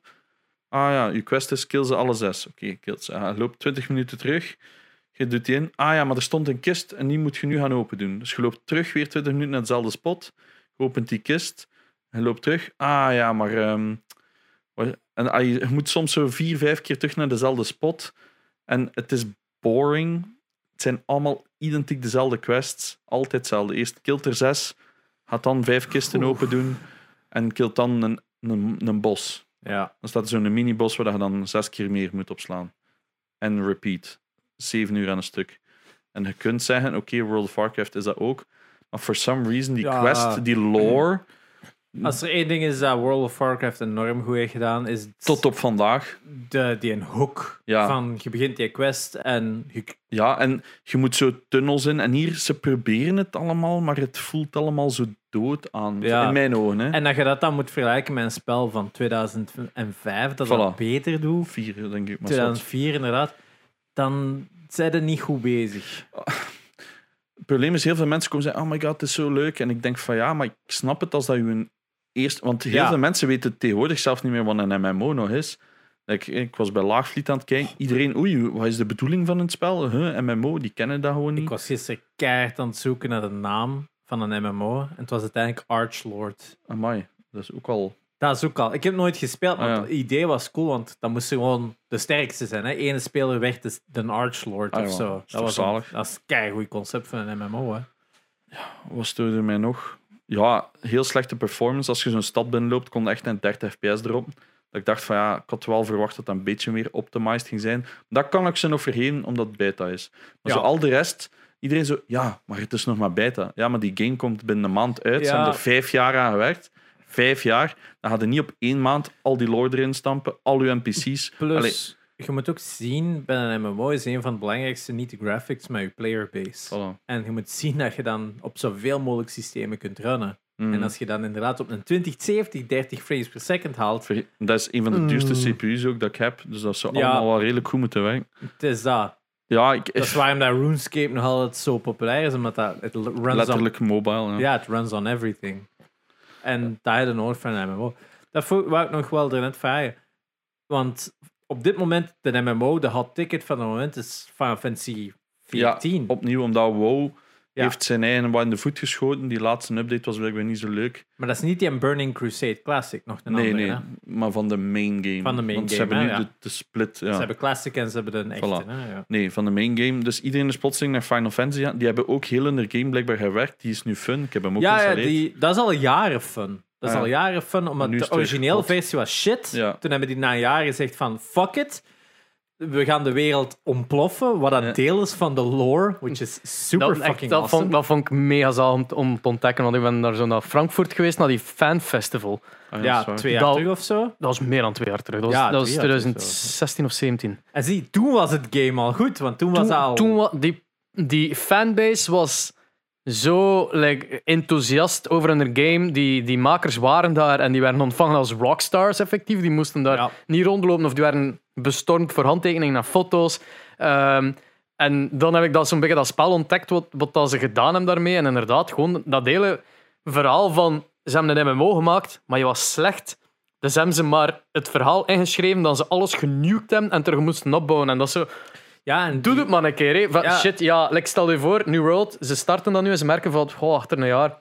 S3: Ah ja, je quest is kill ze alle zes. Oké, kill ze. Ah, loopt 20 minuten terug. Je doet die in. Ah ja, maar er stond een kist en die moet je nu gaan open doen. Dus je loopt terug weer 20 minuten naar dezelfde spot. Je opent die kist. En loopt terug. Ah ja, maar... ehm, en ah, je moet soms zo vier, vijf keer terug naar dezelfde spot. En het is boring. Het zijn allemaal identiek dezelfde quests. Altijd hetzelfde. Eerst kilt er zes. Gaat dan vijf kisten open doen. En kilt dan een, een, een bos.
S1: Ja.
S3: Dan staat er zo'n mini-bos waar je dan zes keer meer moet opslaan. En repeat. Zeven uur aan een stuk. En je kunt zeggen, oké, World of Warcraft is dat ook. Maar for some reason, die
S1: Ja.
S3: quest, die lore,
S1: Als er één ding is dat World of Warcraft enorm goed heeft gedaan, is
S3: tot op vandaag.
S1: de, die een hook
S3: Ja.
S1: van je begint die quest en je,
S3: Ja, en je moet zo tunnels in. En hier, ze proberen het allemaal, maar het voelt allemaal zo dood aan.
S1: Ja.
S3: In mijn ogen, hè.
S1: en dat je dat dan moet vergelijken met een spel van 2005 dat dat
S3: Voilà.
S1: beter doet,
S3: denk ik. Maar zot.
S1: 2004 inderdaad, dan zijn ze niet goed bezig.
S3: Het probleem is, heel veel mensen komen zeggen, oh my god, het is zo leuk. En ik denk van, ja, maar ik snap het als dat je een eerst... Want heel
S1: Ja.
S3: veel mensen weten tegenwoordig zelf niet meer wat een MMO nog is. Like, ik was bij Laagvliet aan het kijken. Iedereen, oei, wat is de bedoeling van het spel? Huh, MMO, die kennen dat gewoon niet.
S1: Ik was gisteren keihard aan het zoeken naar de naam van een MMO en het was uiteindelijk Archlord.
S3: Amai, dat is ook al...
S1: Dat is ook al. Ik heb nooit gespeeld, maar
S3: Ah, ja.
S1: het idee was cool, want dan moest je gewoon de sterkste zijn. Hè? Ene speler werd de, de Archlord
S3: Ah,
S1: of
S3: ja.
S1: zo. Dat was een, dat is een goed concept van een MMO. Hè?
S3: Wat stoorde mij nog? Ja, heel slechte performance. Als je zo'n stad binnenloopt, kon echt een 30 fps erop. Dat ik dacht van ja, ik had wel verwacht dat dat een beetje meer optimized ging zijn. Dat kan ik ze nog vergeten, omdat het beta is. Maar
S1: Ja.
S3: zo al de rest, iedereen zo, ja, maar het is nog maar beta. Ja, maar die game komt binnen een maand uit. Ze hebben er vijf jaar aan gewerkt. Vijf jaar. Dan hadden niet op één maand al die lore erin stampen, al uw NPC's.
S1: Plus,
S3: Allee.
S1: Je moet ook zien, bij een MMO is een van de belangrijkste niet de graphics, maar je playerbase.
S3: Voilà.
S1: En je moet zien dat je dan op zoveel mogelijk systemen kunt runnen.
S3: Mm.
S1: En als je dan inderdaad op een 2070 30 frames per second haalt,
S3: Dat is een van de duurste
S1: Mm.
S3: CPU's ook dat ik heb. Dus dat zou
S1: Ja.
S3: allemaal wel redelijk goed moeten werken.
S1: het is dat.
S3: Ja, ik,
S1: Dat is waarom dat RuneScape nog altijd zo populair is, omdat dat, het runs on
S3: letterlijk mobile. Ja.
S1: Ja, het runs on everything. En dat je nooit van een MMO. Dat wou ik nog wel er net vragen. Want op dit moment, de MMO, de hot ticket van het moment is Final Fantasy 14.
S3: Opnieuw, omdat WoW
S1: Ja.
S3: heeft zijn eigen wat in de voet geschoten. Die laatste update was blijkbaar niet zo leuk.
S1: Maar dat is niet die Burning Crusade Classic, nog een
S3: nee,
S1: andere.
S3: nee,
S1: hè?
S3: maar van de main game.
S1: Van de main
S3: Want ze
S1: game,
S3: hebben nu
S1: ja.
S3: de, de split. Ja.
S1: Ze hebben Classic en ze hebben de echte.
S3: Voilà.
S1: Hè? Ja.
S3: Nee, van de main game. Dus iedereen is plotseling naar Final Fantasy. Die hebben ook heel in de game blijkbaar gewerkt. Die is nu fun. Ik heb hem ook
S1: Ja, ja die, dat is al jaren fun. Dat is
S3: Ah,
S1: al
S3: ja.
S1: jaren fun, omdat de
S3: het
S1: originele
S3: kapot.
S1: versie was shit.
S3: Ja.
S1: Toen hebben die na een jaar gezegd van, fuck it. We gaan de wereld ontploffen, wat dat
S3: Ja.
S1: deel is van de lore, which is super
S2: Dat, echt,
S1: fucking
S2: dat,
S1: awesome.
S2: vond, dat vond ik mega zalig om, om te ontdekken. Want ik ben daar zo naar Frankfurt geweest, naar die fanfestival.
S3: Ah,
S1: ja, twee jaar
S2: Dat-
S1: terug of zo.
S2: Dat was meer dan twee jaar terug. Dat was,
S1: Ja,
S2: dat was
S1: twee jaar terug
S2: 2016 of 17.
S1: En zie, toen was het game al goed, want toen was
S2: Toen,
S1: al...
S2: toen wa- die, die fanbase was zo like, enthousiast over hun game. Die, die makers waren daar en die werden ontvangen als rockstars effectief. Die moesten daar
S1: Ja.
S2: niet rondlopen of die werden bestormd voor handtekeningen en foto's. Ehm, en dan heb ik dat zo'n beetje dat spel ontdekt, wat, wat dat ze gedaan hebben daarmee. En inderdaad, gewoon dat hele verhaal van ze hebben een MMO gemaakt, maar je was slecht. Dus hebben ze maar het verhaal ingeschreven dat ze alles genukt hebben en terug moesten opbouwen. En dat is zo...
S1: Ja, en
S2: Doe
S1: die-
S2: het maar een keer. Hè. Van,
S1: Ja.
S2: Shit, ja, like, stel je voor, New World, ze starten dan nu en ze merken van, oh, achter een jaar,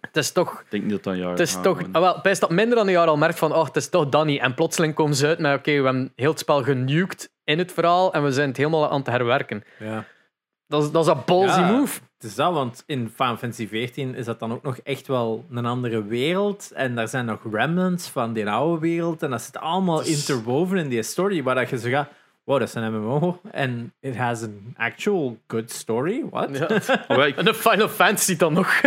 S2: het is toch,
S3: Ik denk niet dat dat een jaar
S2: het is toch, ah, wel, best dat minder dan een jaar al merkt van, oh, het is toch niet. En plotseling komen ze uit met, oké, we hebben heel het spel genukt in het verhaal en we zijn het helemaal aan het herwerken.
S1: Ja.
S2: Dat is, dat is een ballsy
S1: Ja.
S2: move.
S1: Het is dat, want in Final Fantasy 14 is dat dan ook nog echt wel een andere wereld. En daar zijn nog remnants van die oude wereld. En dat zit allemaal interwoven in die story, waar dat je zo gaat... Wow, dat is een MMO. En it has an actual good story. What? Ja.
S2: Ja.
S3: Wij-
S2: En de Final Fantasy dan nog.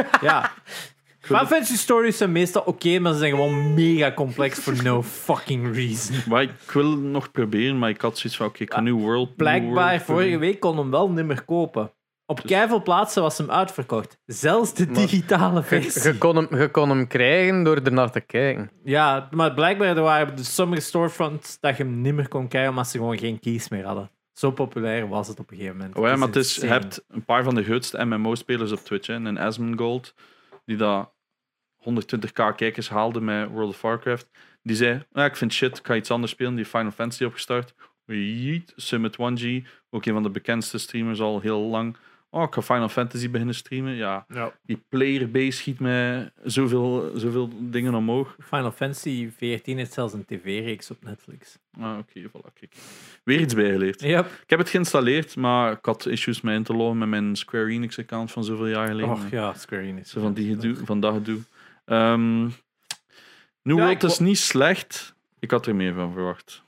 S1: Final Fantasy stories zijn meestal oké, maar ze zijn gewoon mega complex for no fucking reason.
S3: Maar ik wil nog proberen, maar ik had zoiets van, oké, ik kan nu World...
S1: Blijkbaar, vorige week kon hem wel niet meer kopen. Op keiveel plaatsen was hem uitverkocht. Zelfs de digitale versie.
S2: je kon hem, je kon hem krijgen door er naar te kijken.
S1: Ja, maar blijkbaar er waren de sommige storefronts dat je hem niet meer kon krijgen omdat ze gewoon geen keys meer hadden. Zo populair was het op een gegeven moment.
S3: Oh ja, maar het is, je hebt een paar van de grootste MMO-spelers op Twitch, hè, een Asmongold, die dat 120k kijkers haalde met World of Warcraft. Die zei, ah, ik vind shit, ik ga iets anders spelen. Die Final Fantasy opgestart. Yeet, Summit 1G, ook een van de bekendste streamers al heel lang. Oh, ik ga Final Fantasy beginnen streamen. Ja,
S1: Ja.
S3: die playerbase schiet met zoveel, zoveel dingen omhoog.
S1: Final Fantasy 14 heeft zelfs een tv-reeks op Netflix.
S3: Ah, oké, voilà, kijk. Weer iets bijgeleerd.
S1: Yep.
S3: Ik heb het geïnstalleerd, maar ik had issues met in te loggen met mijn Square Enix-account van zoveel jaar geleden.
S1: Och ja, Square Enix.
S3: Zo van, die gedoe, van dat gedoe. Ehm New
S1: Ja,
S3: World is niet slecht. Ik had er meer van verwacht.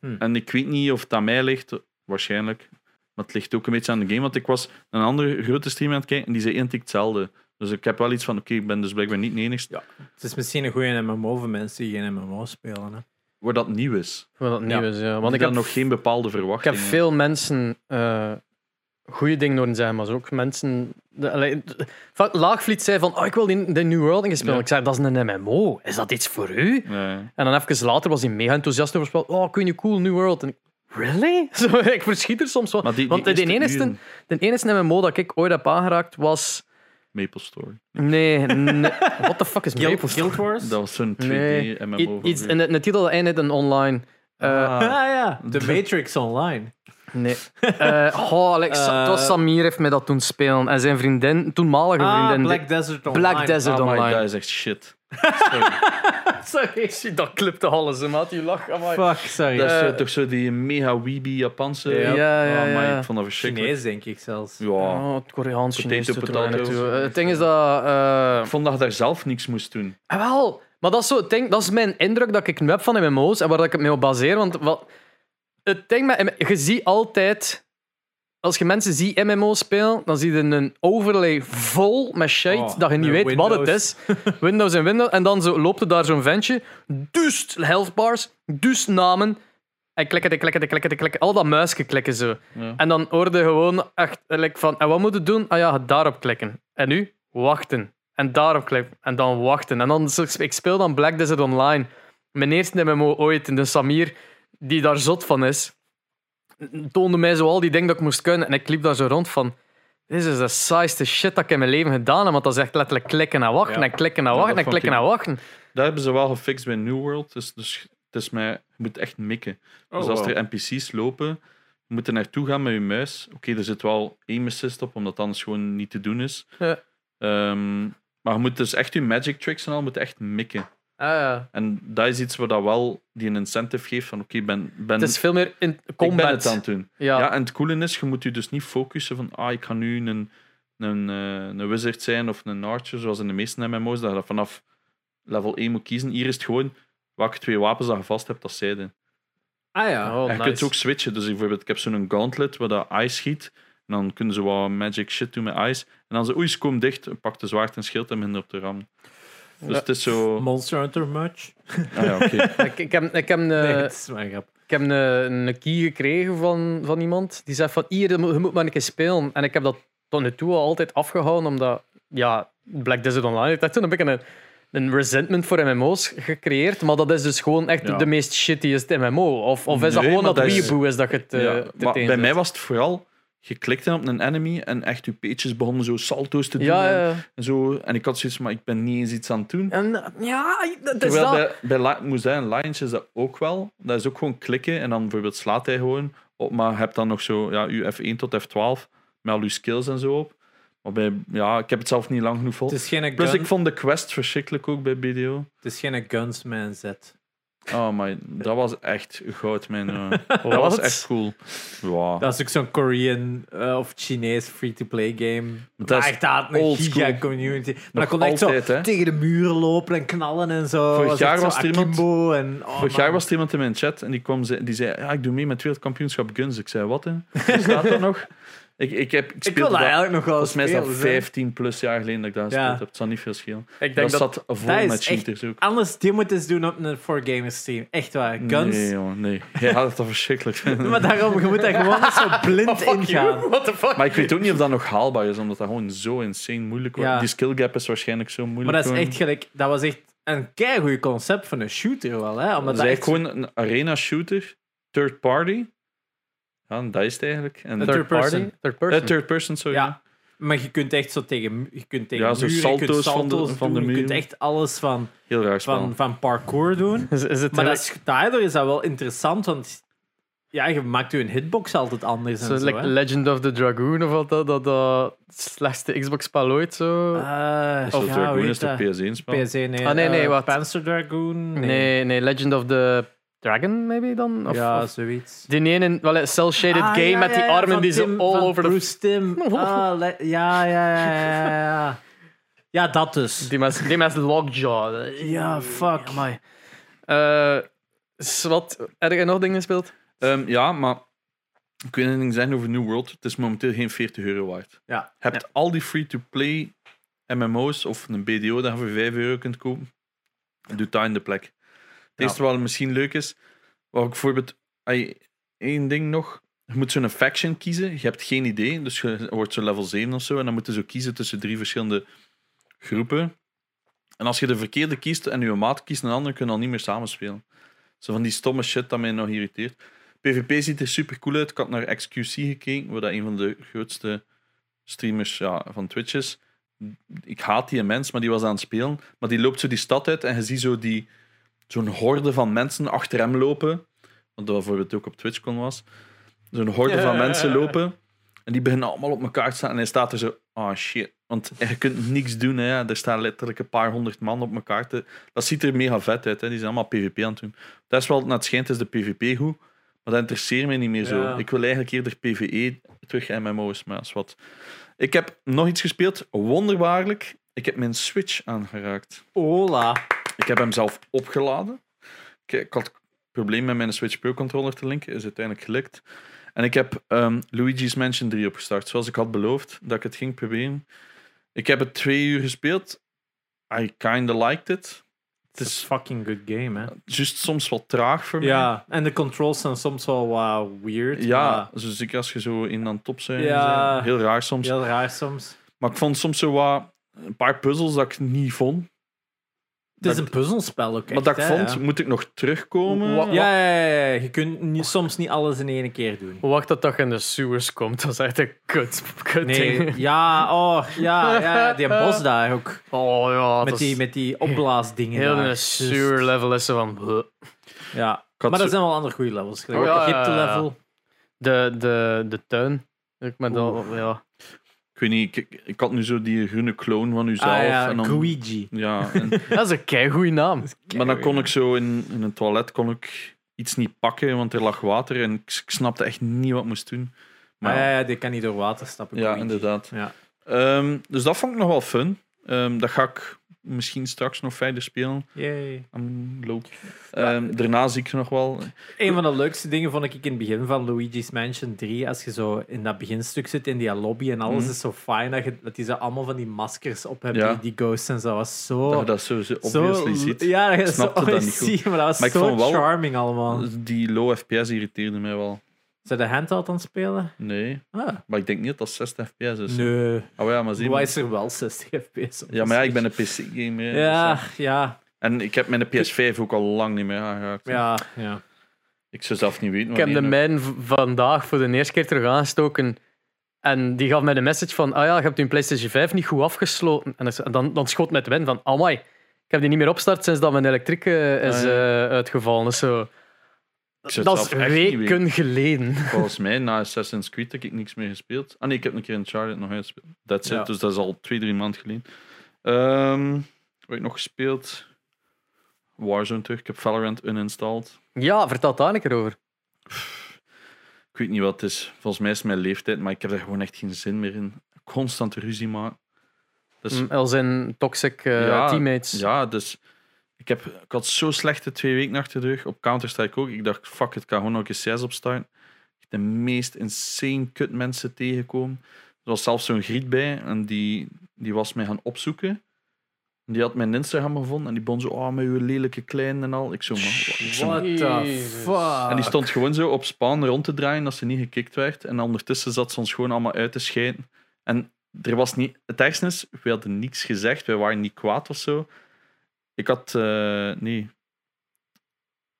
S1: Hm.
S3: En ik weet niet of het aan mij ligt. Waarschijnlijk. Maar het ligt ook een beetje aan de game. Want ik was een andere grote streamer aan het kijken en die zei identiek hetzelfde. Dus ik heb wel iets van, oké, ik ben dus blijkbaar niet de enigste.
S1: Het is misschien een goede MMO voor mensen die geen MMO spelen. Hè.
S3: Waar dat nieuw is.
S2: Wat dat nieuw
S1: Ja.
S2: is, ja. Want ik
S3: ik
S2: heb,
S3: nog geen bepaalde
S2: ik
S3: verwachtingen.
S2: heb veel mensen eh goede dingen horen zeggen, maar zo ook mensen... De, allee, Laagvliet zei van, oh, ik wil die, de New World spelen.
S3: Ja.
S2: Ik zei, dat is een MMO. Is dat iets voor u?
S3: Ja.
S2: En dan even later was hij mega enthousiast over het spel. Oh, ik weet niet, cool, New World. En ik, really? Zo, ik verschiet er soms van.
S3: Maar die,
S2: Want
S3: die
S2: de enige, de enige MMO dat ik ooit heb aangeraakt was...
S3: Maple Story.
S2: Nee, nee. What the fuck is Maple
S1: Guild,
S2: Story?
S1: Guild Wars?
S3: Dat was zo'n 2D
S2: Nee. En de, titel eindigt een online. Eh,
S1: ah, ja. The Matrix Online.
S2: Nee. Eh oh, Alex, was Samir heeft mij dat toen spelen. En zijn vriendin, toenmalige
S1: Ah,
S2: vriendin.
S1: Black Desert Online.
S2: Black Desert
S3: Ah, maar
S2: Online.
S3: dat is echt shit. Sorry.
S1: Sorry.
S2: Dat clipte alles, maat. Je lach. amai.
S1: Fuck, sorry.
S3: Dat is
S2: Eh,
S3: toch zo die mega weeby Japanse.
S1: Ja.
S2: Ja, ja,
S3: Ah,
S2: ja.
S3: ik vond dat verschrikkelijk.
S1: Chinees, denk ik zelfs.
S3: Ja.
S2: Oh, het Koreaans, Chinees. Eh, Het ding is dat... eh,
S3: Ik vond dat je daar zelf niks moest doen.
S2: Ah, wel, maar dat is, zo, ding, dat is mijn indruk dat ik nu heb van MMO's en waar ik het mee op baseer. Want wat, het ding met je ziet altijd, als je mensen ziet MMO's spelen, dan zie je een overlay vol met shit
S1: Oh,
S2: dat je niet weet wat het is. Windows en Windows. En dan zo, loopt er daar zo'n ventje, dus health bars, dus namen. En klikken, klikken, klikken, klikken, al dat muisje klikken zo.
S3: Ja.
S2: En dan hoorde je gewoon echt like, van, en wat moet je doen? Ah ja, daarop klikken. En nu? Wachten. En daarop klikken. En dan wachten. En dan, ik speel dan Black Desert Online. Mijn eerste MMO ooit in de Samir, die daar zot van is, toonde mij zo al die dingen dat ik moest kunnen. En ik liep daar zo rond van, dit is de saaiste shit dat ik in mijn leven gedaan heb. Want dat is echt letterlijk klikken en wachten
S1: Ja.
S2: en klikken en wachten en klikken
S3: ik-
S2: en wachten.
S3: Dat hebben ze wel gefixt bij New World. Dus, dus het is mij, je moet echt mikken. dus als er NPC's lopen, je moet er naartoe gaan met je muis. Oké, er zit wel aim assist op, omdat anders gewoon niet te doen is.
S2: Ja.
S3: Ehm, maar je moet dus echt je magic tricks en al moet echt mikken.
S2: Ah, ja.
S3: En dat is iets waar dat wel die een incentive geeft van oké, ben, ben,
S2: Het is veel meer in
S3: ik ben
S2: combat.
S3: het aan het doen.
S2: ja.
S3: Ja. en het coole is, je moet je dus niet focussen van ah, ik ga nu een, een, eh, een wizard zijn of een archer, zoals in de meeste MMO's, dat je dat vanaf level 1 moet kiezen. Hier is het gewoon welke twee wapens dat je vast hebt als zijde.
S1: Ah ja.
S2: Oh,
S3: en je
S2: nice.
S3: kunt ook switchen. Dus bijvoorbeeld, ik heb zo'n gauntlet waar dat ice schiet. En dan kunnen ze wat magic shit doen met ice. En dan ze, oei, ze komen dicht, pak de zwaard en schild en minder op de ram. Dus
S2: Ja.
S3: het is zo...
S1: Monster Hunter much?
S3: Ah ja, oké.
S2: Ik, ik heb, ik heb een,
S1: nee, het is maar een grap.
S2: Ik heb een, een key gekregen van, van iemand die zei van hier, je moet, maar een keer spelen. En ik heb dat tot nu toe al altijd afgehouden, omdat ja, Black Desert Online heeft echt zo'n beetje een, een resentment voor MMO's gecreëerd. Maar dat is dus gewoon echt
S3: Ja.
S2: de meest shittiest MMO. Of, of is dat gewoon dat
S3: dat is-
S2: is dat je het eh,
S3: Ja, maar
S2: tegen
S3: bij mij was het vooral... Je klikte op een enemy en echt je peetjes begonnen zo salto's te doen.
S2: Ja,
S3: en,
S2: ja.
S3: en zo. En ik had zoiets maar ik ben niet eens iets aan het doen.
S2: En, ja, dat is
S3: Terwijl
S2: dat.
S3: bij, bij moet zeggen, Lions is dat ook wel. Dat is ook gewoon klikken en dan bijvoorbeeld slaat hij gewoon op, maar hebt dan nog zo ja, je F1 tot F12 met al je skills en zo op. Maar bij, ja, ik heb het zelf niet lang genoeg vol.
S1: Het is geen
S3: Plus,
S1: gun,
S3: ik vond de quest verschrikkelijk ook bij BDO.
S1: het is geen Gunsman Z.
S3: Oh, maar dat was echt goud, jongen.
S2: Wat
S3: Dat was echt cool. Ja.
S1: Dat is ook zo'n Korean eh, of Chinees free-to-play game.
S3: Dat is
S1: echt dat, een
S3: old
S1: giga
S3: school.
S1: community. Maar dat kon echt zo
S3: hè.
S1: tegen de muren lopen en knallen en zo.
S3: Vorig jaar was er iemand-
S1: en, oh,
S3: Vorig
S1: man.
S3: jaar was er iemand in mijn chat en die, kwam, ze- die zei: ja, Ik doe mee met het wereldkampioenschap Guns. Ik zei: Wat? Hè? Staat dat nog? Ik, ik, heb, ik
S1: Ik wil
S3: speelde
S1: dat eigenlijk nog wel
S3: Volgens mij is dat
S1: spelen, zeg.
S3: 15 plus jaar geleden dat ik dat
S1: Ja.
S3: gespeeld heb. Het zal niet veel schelen.
S2: Ik denk
S3: Dat,
S2: dat,
S3: zat vol
S1: dat
S3: met cheaters ook.
S1: Anders, die moet eens doen op een 4Gamers stream. Echt waar. Guns.
S3: Nee, jongen, nee. Jij had het al verschrikkelijk.
S1: Maar daarom, je moet daar gewoon eens zo blind
S2: Fuck
S1: in gaan.
S2: what the fuck?
S3: Maar ik weet ook niet of dat nog haalbaar is, omdat dat gewoon zo insane moeilijk wordt.
S1: Ja.
S3: Die skill gap is waarschijnlijk zo moeilijk.
S1: Maar dat is echt gelijk... Dat was echt een keigoed concept van een shooter wel, hè. Omdat
S3: Dat is
S1: echt
S3: gewoon een arena shooter, third party. Ja, dat is het eigenlijk. En
S2: third
S1: third
S2: party?
S1: person.
S2: Third
S3: Eh,
S2: person.
S3: third person, sorry.
S1: Ja. Maar je kunt echt zo tegen, je kunt tegen
S3: Ja, zo
S1: muren, je kunt
S3: salto's van de-
S1: salto's
S3: van de
S1: doen, je kunt
S3: muur.
S1: echt alles van,
S3: Heel raar spel.
S1: van, van parkour doen.
S2: Is, is het
S1: Maar dat is, daardoor is dat wel interessant, want ja, je maakt je een hitbox altijd anders. en zo,
S2: like. Legend of the Dragoon of wat dat, dat, dat slechtste Xbox-spel ooit zo.
S1: Eh,
S3: Zo
S1: ja,
S3: Dragoon is de
S1: dat?
S3: PS1-spel.
S1: PS1, nee.
S2: Ah, nee, nee,
S1: eh,
S2: wat?
S1: Panzer Dragoon?
S2: nee. nee, Legend of the Dragon, maybe dan? Of,
S1: ja,
S2: of-
S1: zoiets.
S2: die ene, wel een cel-shaded
S1: Ah,
S2: game
S1: ja,
S2: met die
S1: ja,
S2: armen die zo
S1: Tim-
S2: all
S1: van
S2: over de...
S1: Bruce Tim. Ah, le- ja, ja, ja, ja, ja, dat dus.
S2: Die met, die met Lockjaw.
S1: Ja, fuck.
S2: Amai. Eh, wat, heb je nog dingen gespeeld?
S3: Ehm, ja, maar ik wil ding zeggen over New World. Het is momenteel geen 40 euro waard.
S1: Ja.
S3: Je hebt al die free-to-play MMO's of een BDO dat je voor 5 euro kunt kopen. Doe dat in de plek. Het eerste wat misschien leuk is, wat ik bijvoorbeeld... één ding nog. Je moet zo'n faction kiezen. Je hebt geen idee. Dus je wordt zo level 7 of zo. En dan moet je zo kiezen tussen drie verschillende groepen. En als je de verkeerde kiest en je maat kiest een andere, kun je dan niet meer samenspelen. Zo van die stomme shit dat mij nog irriteert. PvP ziet er super cool uit. Ik had naar XQC gekeken, waar dat een van de grootste streamers ja, van Twitch is. Ik haat die mens, maar die was aan het spelen. Maar die loopt zo die stad uit en je ziet zo die, zo'n horde van mensen achter hem lopen. Wat dat bijvoorbeeld ook op TwitchCon was. Zo'n horde van mensen lopen. En die beginnen allemaal op elkaar te staan. En hij staat er zo, ah shit. Want je kunt niks doen. Hè. Er staan letterlijk een paar honderd man op elkaar te... Dat ziet er mega vet uit. Hè. Die zijn allemaal PvP aan het doen. Dat is wel, naar het schijnt is de PvP goed. Maar dat interesseert mij niet meer zo.
S1: Ja.
S3: Ik wil eigenlijk eerder PvE terug MMO's. Maar dat is wat. Ik heb nog iets gespeeld. Wonderbaarlijk. Ik heb mijn Switch aangeraakt.
S1: Hola.
S3: Ik heb hem zelf opgeladen. Ik, ik had een probleem met mijn Switch Pro controller te linken. Is uiteindelijk gelukt. En ik heb ehm, Luigi's Mansion 3 opgestart. Zoals ik had beloofd dat ik het ging proberen. Ik heb het twee uur gespeeld. I kinda liked it.
S1: Het is fucking good game, hè.
S3: Just soms wat traag voor mij.
S1: Ja, en de controls zijn soms wel wat weird.
S3: Ja,
S1: maar
S3: zo zeker als je zo in aan top zijn.
S1: Ja.
S3: zijn. Heel raar soms.
S1: Heel raar soms.
S3: Maar ik vond soms zo wat, een paar puzzels dat ik niet vond.
S1: Het is
S3: Dat-
S1: een puzzelspel ook
S3: maar
S1: echt,
S3: dat ik
S1: hè,
S3: vond,
S1: ja.
S3: moet ik nog terugkomen?
S2: Wa-
S1: Ja, ja, ja, ja. je kunt niet- soms niet alles in één keer doen.
S2: Wacht dat je in de sewers komt. Dat is echt een kut, kut
S1: Nee,
S2: ding.
S1: ja, oh, ja, ja, die bos daar ook.
S2: Oh ja,
S1: Met
S2: dat
S1: die, met die opblaasdingen.
S2: heel
S1: daar.
S2: een sewer level is van... bleh.
S1: Ja, maar dat zijn wel andere goede levels. Gelijk
S2: Oh, ja,
S1: Egypte
S2: ja, ja.
S1: level.
S2: De, de, de tuin. Ik met dat, ja.
S3: Ik weet niet, ik, ik had nu zo die groene clone van uzelf.
S1: Ah ja,
S3: en dan,
S1: Luigi.
S3: ja, en-
S2: Dat is een keigoeie naam.
S3: maar dan kon ik zo in, in een toilet kon ik iets niet pakken, want er lag water en ik, ik snapte echt niet wat ik moest doen. Maar
S1: Maar
S3: ja,
S1: ja, die kan niet door water stappen.
S3: ja,
S1: Luigi.
S3: inderdaad.
S1: Ja.
S3: Ehm, dus dat vond ik nog wel fun. Ehm, dat ga ik misschien straks nog verder spelen.
S1: Yay.
S3: Um, daarna zie ik nog wel.
S1: Een van de leukste dingen vond ik in het begin van Luigi's Mansion 3. Als je zo in dat beginstuk zit, in die lobby en alles
S3: Mhm.
S1: is zo fijn dat, je, dat die zo allemaal van die maskers op hebben,
S3: Ja.
S1: die, die ghosts en zo. was zo...
S3: Dat je dat zo, zo
S1: zo
S3: obviously ziet.
S1: Ja, dat je zo
S3: dat niet goed.
S1: maar dat was
S3: Maar ik
S1: zo
S3: vond wel-
S1: charming allemaal.
S3: Die low FPS irriteerde mij wel.
S1: Zijn de handheld aan het spelen?
S3: Nee,
S1: Ah,
S3: maar ik denk niet dat dat 60 FPS is.
S1: nee.
S3: Oh ja, maar zie
S1: Waar
S3: maar.
S1: is er wel 60 fps op?
S3: Ja, maar ja, ik ben een PC-gamer.
S1: Ja,
S3: dus,
S1: ja,
S3: ja. En ik heb mijn PS5 ook al lang niet meer aangeraakt.
S1: ja, ja.
S3: Ik zou zelf niet weten
S2: Ik heb de mijn vandaag voor de eerste keer terug aangestoken. En die gaf mij de message van, ah ja, je hebt je PlayStation 5 niet goed afgesloten. En dan- dan, schoot mij te winnen van, amai, ik heb die niet meer opstart sinds dat mijn elektriek eh, is
S3: Ah, ja.
S2: eh, uitgevallen. Dus zo. Dat is weken geleden.
S3: Volgens mij, na Assassin's Creed heb ik niks meer gespeeld. Ah nee, ik heb een keer een Charlotte nog uitgespeeld. That's
S1: Ja.
S3: dus dat is al twee, drie maanden geleden. Ehm wat heb ik nog gespeeld? Warzone terug. Ik heb Valorant uninstalled.
S2: Ja, vertel daar een keer over.
S3: Ik weet niet wat het is. Volgens mij is het mijn leeftijd, maar ik heb er gewoon echt geen zin meer in. Constant ruzie maken. Dus,
S2: Mm, Als in toxic eh,
S3: Ja,
S2: teammates.
S3: ja, dus ik, heb, ik had zo slechte twee weken achter de rug. Op Counter-Strike ook. Ik dacht, fuck it, ik ga gewoon nog eens CS opstarten. Ik heb de meest insane kut mensen tegengekomen. Er was zelfs zo'n griet bij en die, die was mij gaan opzoeken. En Die had mijn Instagram gevonden en die begon zo, oh, met uw lelijke klein en al. Ik zo, man,
S1: What the fuck?
S3: en die stond gewoon zo op spawn rond te draaien als ze niet gekikt werd. En ondertussen zat ze ons gewoon allemaal uit te scheiden. En er was niet... Het ergste is, we hadden niets gezegd. Wij waren niet kwaad of zo. Ik had... eh, nee.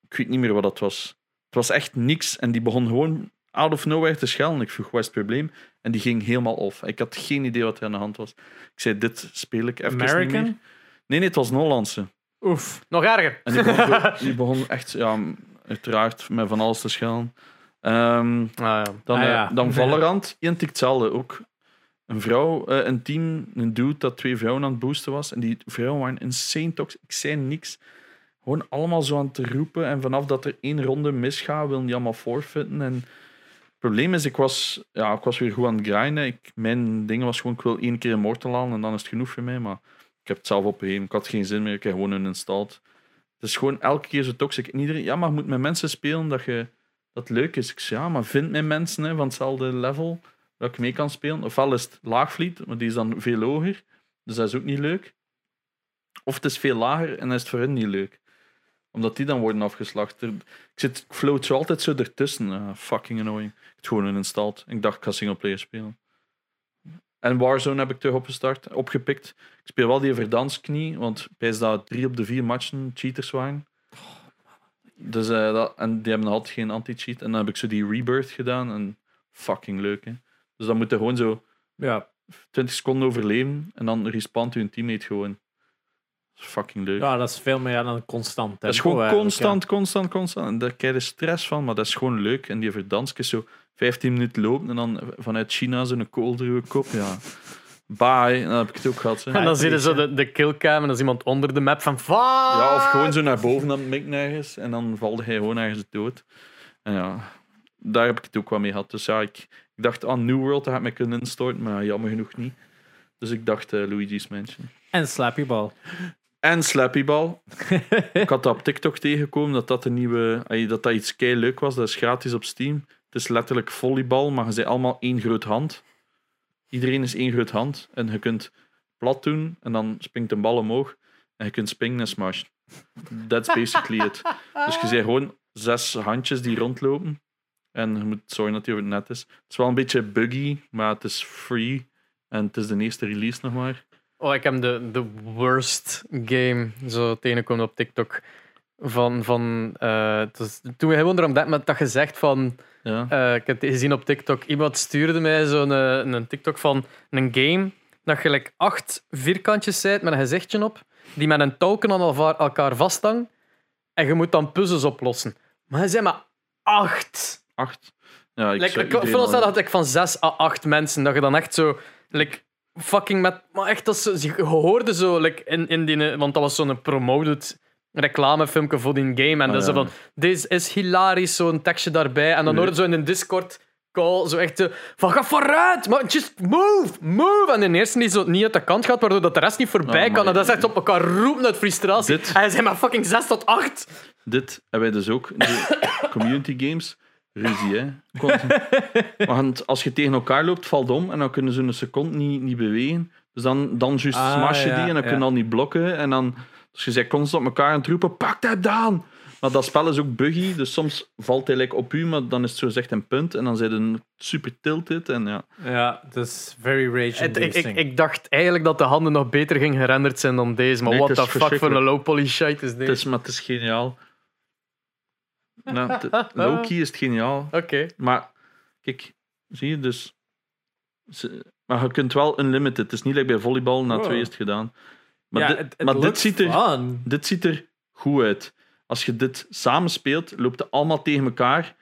S3: Ik weet niet meer wat dat was. Het was echt niks. En die begon gewoon out of nowhere te schelden. Ik vroeg, wat is het probleem? En die ging helemaal off. Ik had geen idee wat er aan de hand was. Ik zei, dit speel ik even niet meer.
S1: American?
S3: Nee, nee, het was een Hollandse.
S1: Oef.
S2: Nog erger.
S3: En die begon, zo- die begon echt, ja, uiteraard, met van alles te schelden. Ehm,
S2: Ah, ja.
S3: dan,
S1: Ah,
S3: eh,
S1: ja.
S3: dan Valorant, identiek hetzelfde ook. Een vrouw, eh, een team, een dude dat twee vrouwen aan het boosten was. En die vrouwen waren insane toxic. Ik zei niks. Gewoon allemaal zo aan het roepen. En vanaf dat er één ronde misgaat, willen die allemaal forfeiten. En het probleem is, ik was, ja, ik was weer goed aan het grinden. Ik, mijn ding was gewoon, ik wil één keer Immortal halen en dan is het genoeg voor mij. Maar ik heb het zelf opgegeven. Ik had geen zin meer. Ik heb gewoon een installed. Het is gewoon elke keer zo toxic. En iedereen, ja, maar je moet met mensen spelen dat je dat leuk is. Ik zeg, ja, maar vind mij mensen hè, van hetzelfde level dat ik mee kan spelen. Ofwel is het laagvliet, maar die is dan veel hoger. Dus dat is ook niet leuk. Of het is veel lager en is het voor hen niet leuk. Omdat die dan worden afgeslacht. Ik, zit, float zo altijd zo ertussen. Ah, fucking annoying. Ik heb gewoon installed. Ik dacht, ik ga singleplayer spelen. En Warzone heb ik terug opgestart, opgepikt. Ik speel wel die verdansknie, want bij dat drie op de vier matchen cheaters waren. Dus, eh, dat, en die hebben altijd geen anti-cheat. En dan heb ik zo die rebirth gedaan. En fucking leuk, hè. Dus dan moet je gewoon zo
S1: Ja.
S3: 20 seconden overleven. En dan respawnt je teammate gewoon. Dat is fucking leuk.
S1: ja, dat is veel meer dan constant.
S3: dat is
S1: tempo
S3: gewoon constant, constant, constant. En daar krijg je stress van, maar dat is gewoon leuk. En die verdansk is zo 15 minuten lopen en dan vanuit China zo'n kooldruwe kop. Ja. Bye. Dan heb ik het ook gehad. hè.
S2: En dan zie je
S1: weet
S2: zo de, de killcam en dan is iemand onder de map van fuck.
S3: Ja, of gewoon zo naar boven aan het mikken ergens. En dan valde hij gewoon ergens dood. En ja, daar heb ik het ook wel mee gehad. Dus ja, ik, ik dacht aan New World, dat had ik me kunnen instorten. Maar jammer genoeg niet. Dus ik dacht eh, Luigi's Mansion.
S1: En Slappy Ball.
S3: En Slappyball. ik had dat op TikTok tegengekomen dat dat een nieuwe, ay, dat dat iets kei leuk was. Dat is gratis op Steam. Het is letterlijk volleybal, maar je zijn allemaal één groot hand. Iedereen is één groot hand. En je kunt plat doen en dan springt een bal omhoog. En je kunt springen en smashen. That's basically it. Dus je ziet gewoon zes handjes die rondlopen. En je moet zorgen dat die over het net is. Het is wel een beetje buggy, maar het is free. En het is de eerste release nog maar.
S2: Oh, ik heb de, de worst game zo tegengekomen op TikTok. Van, van, het was, toen we gewoon erom dat dat gezegd van.
S3: Ja.
S2: eh, ik heb het gezien op TikTok. Iemand stuurde mij zo'n eh, een TikTok van een game. Dat je gelijk acht vierkantjes zijt met een gezichtje op. Die met een touwken aan elkaar vasthangen. En je moet dan puzzels oplossen. Maar er zijn maar acht.
S3: Acht. Ja, ik
S2: Like, ik voorstel dat ik van zes à acht mensen, dat je dan echt zo, like, fucking met, maar echt dat zo, je hoorde zo, like, in, in die, want dat was zo'n promoted reclamefilmpje voor die game, en
S3: Ah,
S2: dat is zo
S3: ja.
S2: van, dit is hilarisch, zo'n tekstje daarbij, en dan hoorde zo in een Discord call, zo echt van ga vooruit, maar just move, move, en de eerste die zo niet uit de kant gaat, waardoor dat de rest niet voorbij
S3: Ah,
S2: kan, en dat is echt op elkaar roepen uit frustratie,
S3: Dit-
S2: en hij zei maar fucking zes tot acht.
S3: Dit hebben wij dus ook. De community games. Ruzie, hè. Want als je tegen elkaar loopt, valt om en dan kunnen ze een seconde niet, niet bewegen. Dus dan, dan juist
S1: Ah,
S3: smash je
S1: ja,
S3: die en dan
S1: ja.
S3: kun je al niet blokken. En dan, dus je bent constant op elkaar aan het roepen, pak dat dan! Maar dat spel is ook buggy, dus soms valt hij like, op u, maar dan is het zo gezegd een punt. En dan zijn een super tilted. En ja,
S1: Ja, het is very rage
S2: Het- ik, ik,
S1: inducing.
S2: ik dacht eigenlijk dat de handen nog beter gingen gerenderd zijn dan deze. Maar
S3: Nee,
S2: what
S3: het
S2: the fuck voor een low poly shite is
S3: het
S2: deze?
S3: is, maar het is geniaal. Nou, het- Low-key is het geniaal.
S2: Oké.
S3: Maar kijk, zie je dus. ze- Maar je kunt wel unlimited. Het is niet like bij volleybal, na
S1: Wow.
S3: twee is het gedaan. Maar,
S1: ja,
S3: dit, maar dit, ziet er,
S1: fun.
S3: dit ziet er goed uit. Als je dit samen speelt, loopt het allemaal tegen elkaar.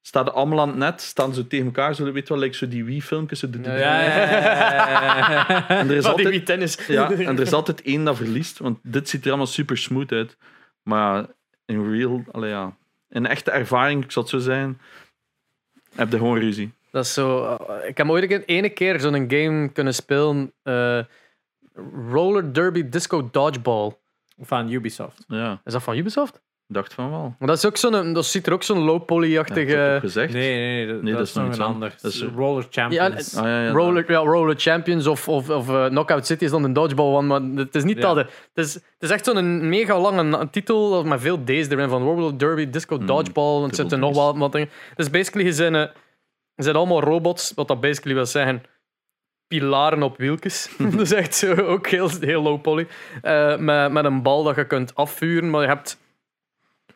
S3: Staan allemaal aan het net, staan ze tegen elkaar. Zo, weet je wel, like zo die Wii-filmpjes. die-
S1: Ja, ja.
S3: En er is
S2: die
S3: altijd,
S2: Wii tennis.
S3: ja, en er is altijd één dat verliest, want dit ziet er allemaal super smooth uit. Maar in real, allee, ja, in echte ervaring, ik zal het zo zijn, heb je gewoon ruzie.
S2: Dat is zo... eh, ik heb ooit een ene keer zo'n game kunnen spelen. eh, Roller Derby Disco Dodgeball.
S1: Van Ubisoft.
S3: Ja,
S2: Is dat van Ubisoft?
S3: Ik dacht van wel.
S2: Maar dat, is ook zo'n, dat ziet er ook zo'n low
S3: Ja,
S2: poly-achtige...
S3: heb het ook gezegd.
S1: Nee, nee, nee, dat,
S3: Nee,
S1: dat
S3: dat
S1: is
S3: nog iets
S1: een
S3: anders.
S1: ander.
S3: Dat is-
S1: Roller Champions.
S2: Ja,
S3: Ah, ja, ja,
S2: Roller, ja, Roller Champions of, of, of eh, Knockout City is dan een dodgeball one, maar het is niet
S1: Ja.
S2: dat. hè. Het is, het is echt zo'n mega lange titel met veel D's erin, van Roller Derby, Disco
S3: Hmm,
S2: Dodgeball, en het zitten nog wel wat dingen. Dus basically, je zijn, eh, je zijn allemaal robots, wat dat basically wil zeggen pilaren op wieltjes. dat is echt zo, ook heel, heel low poly. Eh, met, met een bal dat je kunt afvuren, maar je hebt...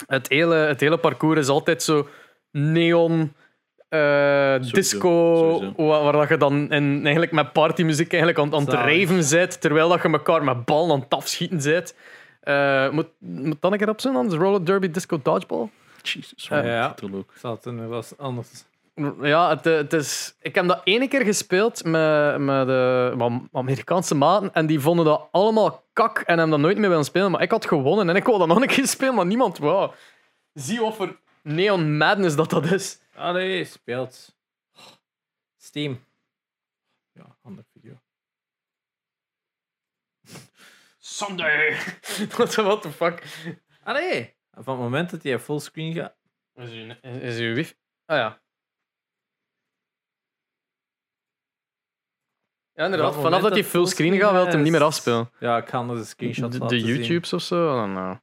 S2: Het hele, het hele parcours is altijd zo neon
S3: Sowieso,
S2: disco,
S3: sowieso.
S2: Waar, waar dat je dan in, eigenlijk met partymuziek eigenlijk aan, aan het raven bent, terwijl dat je elkaar met ballen aan het afschieten bent. Eh, moet, moet dan een keer op zijn, anders roller derby disco dodgeball.
S3: Jesus,
S2: Eh,
S3: wat
S1: ja.
S3: ook.
S1: Dat was anders.
S2: Ja, het, eh, het is, ik heb dat ene keer gespeeld met, met de met Amerikaanse maten en die vonden dat allemaal kak en hebben dat nooit meer willen spelen. Maar ik had gewonnen en ik wou dat nog een keer spelen, maar niemand wou. Zie wat voor neon madness dat dat is.
S1: Allee, speelt. Steam. Ja, andere video.
S2: Sunday. What the- fuck?
S1: Allee. Van het moment dat hij fullscreen gaat.
S2: Is uw, is, is uw wifi? Ah ja. Ja, inderdaad.
S1: Vanaf
S2: dat hij fullscreen
S1: fullscreen
S2: gaat, wil hij hem niet meer afspelen.
S1: Ja, ik kan er de screenshots
S2: De,
S1: laten
S2: de
S1: zien.
S2: YouTubes of zo? I don't know.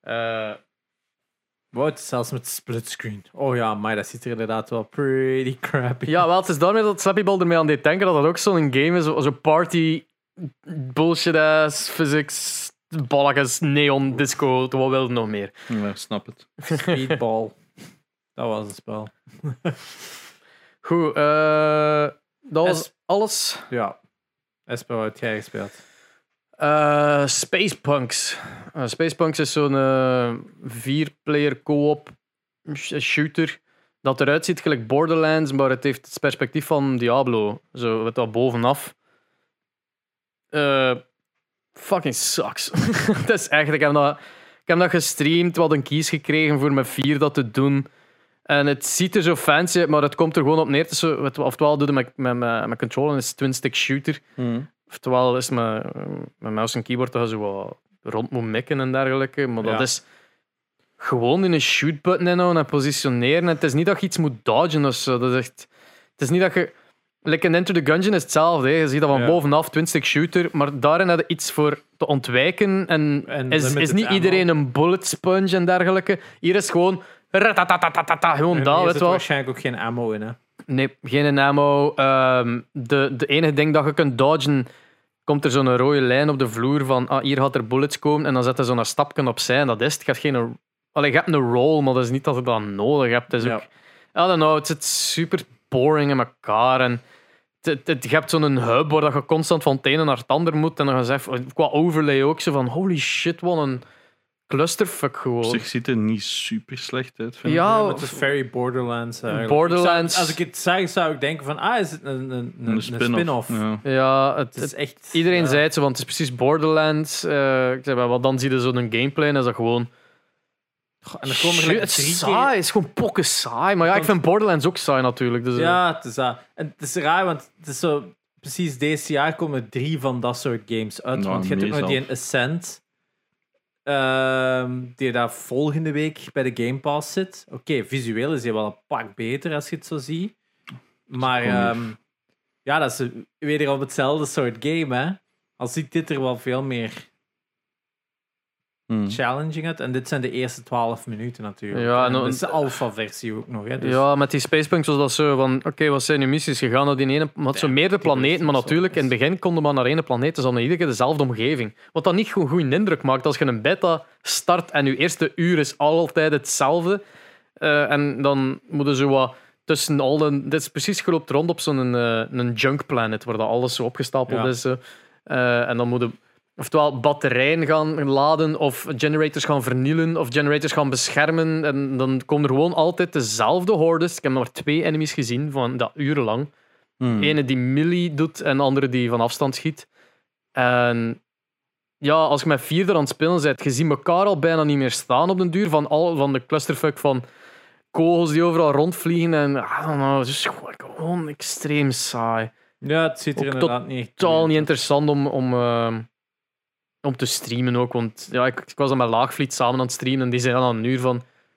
S2: Eh,
S1: Wow, het is zelfs met splitscreen. Oh ja, maar dat ziet er inderdaad wel pretty crappy.
S2: Ja, wel, het is daarmee dat Slappy Ball ermee aan deed denken dat dat ook zo'n game is, zo- zo'n party bullshit-ass, physics, balletjes, neon, disco, wat wil je nog meer?
S3: Ja, snap het.
S1: Speedball. dat was het spel.
S2: Goed, eh, dat was
S1: Es-
S2: alles.
S1: Ja. Espo, wat heb jij gespeeld?
S2: Eh Space Punks. Eh, Space Punks is zo'n eh, vier-player co-op sh- shooter dat eruit ziet gelijk Borderlands, maar het heeft het perspectief van Diablo. Zo, met dat bovenaf. Fucking sucks. Het is echt, ik heb, dat, ik heb dat gestreamd, wat een kies gekregen voor met vier dat te doen. En het ziet er zo fancy uit, maar het komt er gewoon op neer. Het is zo, het- oftewel doe je met, met, met, met controller, is twin-stick shooter. Oftewel is met, met mouse en keyboard dat je zo wat rond moet mikken en dergelijke. Maar dat
S1: Ja.
S2: is gewoon in een shoot button inhouden en positioneren. Het is niet dat je iets moet dodgen of zo. Dat is echt, het is niet dat je... Like in Enter the Gungeon is hetzelfde. Hè. Je ziet dat van
S1: Ja.
S2: bovenaf, twin-stick shooter. Maar daarin heb je iets voor te ontwijken. En,
S1: En
S2: is, is niet
S1: ammo.
S2: iedereen een bullet sponge en dergelijke. Hier is gewoon... ratatatatata, Gewoon weet je wel.
S1: waarschijnlijk ook geen ammo in, hè?
S2: Nee, geen ammo. Ehm, de, de enige ding dat je kunt dodgen, komt er zo'n rode lijn op de vloer van ah, hier gaat er bullets komen en dan zet je zo'n stapje opzij en dat is het. Je hebt, geen, Allee, je hebt een roll, maar dat is niet dat je dat nodig hebt. Het is
S1: Ja.
S2: ook, I don't know, het zit super boring in elkaar en het, het, het- je hebt zo'n hub waar dat je constant van het ene naar het ander moet en dan zegt qua overlay ook zo van holy shit, wat een clusterfuck
S3: Op
S2: gewoon.
S3: zich ziet er niet super slecht uit, vind ik.
S2: Ja,
S1: Ja, het is very Borderlands. eigenlijk.
S2: Borderlands.
S1: Ik zou- als ik het zeg, zou ik denken van, ah, is het een, een, een,
S3: spin-off. Ja.
S2: Ja, het,
S1: Het is echt...
S2: Iedereen
S1: ja.
S2: zei het zo, want het is precies Borderlands. eh, ik zei, wat dan zie je zo'n gameplay en is dat gewoon.
S1: Goh, En dan komen er
S2: Shit,
S1: like
S2: het
S1: drie
S2: is
S1: keer...
S2: saai, het is gewoon pokken saai. Maar ja, ik vind Borderlands ook saai natuurlijk. Dus, eh,
S1: Ja, het is dat. En het is raar, want het is zo... Precies deze jaar komen drie van dat soort games uit.
S3: Nou,
S1: want je hebt ook nog die Ascent... ehm, die daar volgende week bij de Game Pass zit. Oké, visueel is die wel een pak beter als je het zo ziet. Maar ehm, ja, dat is wederom hetzelfde soort game, hè. Al ziet dit er wel veel meer
S3: Hmm.
S1: challenging uit. En dit zijn de eerste 12 minuten natuurlijk.
S2: Ja, en
S1: en
S2: dan-
S1: dit is de alpha-versie ook nog. Hè, dus
S2: ja, met die spacepunks was dat zo van: oké, wat zijn je missies? Je gaat naar die ene. Het zo
S1: Ja,
S2: meerdere planeten. Maar natuurlijk, in het begin konden we maar naar één planeet. Dus dan iedere keer dezelfde omgeving. Wat dan niet gewoon goede indruk maakt als je een beta start en je eerste uur is altijd hetzelfde. Eh, en dan moeten zo wat tussen al de. Dit is precies geloopt rond op zo'n eh, een junk planet waar dat alles zo opgestapeld
S1: Ja.
S2: is. Eh, en dan moeten oftewel batterijen gaan laden of generators gaan vernielen of generators gaan beschermen. En dan komen er gewoon altijd dezelfde hordes. Ik heb maar twee enemies gezien van dat urenlang.
S3: Hmm.
S2: Ene die melee doet en de andere die van afstand schiet. En ja, als je met vier er aan het spelen bent, je ziet elkaar al bijna niet meer staan op den duur. Van, al, van de clusterfuck van kogels die overal rondvliegen. En I don't know, het is gewoon, extreem saai.
S1: Ja, het ziet er
S2: Ook
S1: inderdaad niet echt
S2: Totaal niet interessant om, om, eh, om te streamen ook. Want ja, ik, ik was dan met Laagvliet samen aan het streamen en die zei dan een uur van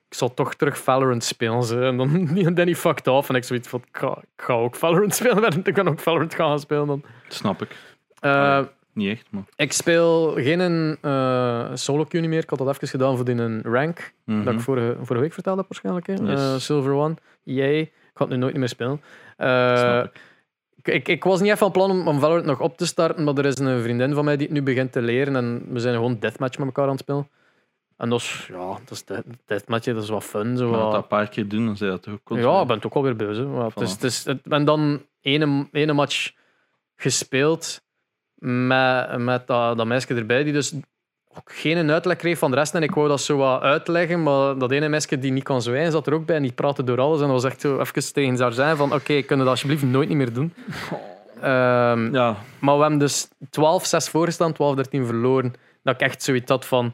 S2: ik zal toch terug Valorant spelen. Ze. En dan Danny fucked off en ik zoiets van ik ga, ik ga ook Valorant spelen. Ik kan ook Valorant gaan spelen dan.
S3: Snap ik.
S2: Eh,
S3: Niet echt, maar...
S2: ik speel geen eh solo queue meer. Ik had dat even gedaan voor die een rank.
S3: Mhm.
S2: Dat ik vorige, vorige week vertelde heb waarschijnlijk. Hè?
S3: Yes.
S2: Eh, Silver One. Yay. Ik ga het nu nooit meer spelen. Eh,
S3: Snap ik.
S2: Ik, ik, was niet echt van plan om, om Valorant nog op te starten, maar er is een vriendin van mij die het nu begint te leren en we zijn gewoon deathmatch met elkaar aan het spelen. En dat is, ja, dat is matje, dat is wat fun. Zo, wat-
S3: dat een paar keer doen, dan zei dat toch ook constant.
S2: ja, ik ben het ook alweer beu. hè. Maar het is,
S3: Voilà.
S2: het is, het- en dan ene, ene match gespeeld met, met dat, dat meisje erbij, die dus ook geen uitleg kreeg van de rest. En ik wou dat zo wat uitleggen, maar dat ene meisje die niet kon zwijgen, zat er ook bij en die praatte door alles. En dat was echt zo even tegen haar zijn van oké, kunnen dat alsjeblieft nooit niet meer doen. Ehm,
S3: Ja,
S2: maar we hebben dus 12-6 voorgestaan, 12-13 verloren. Dat ik echt zoiets had van...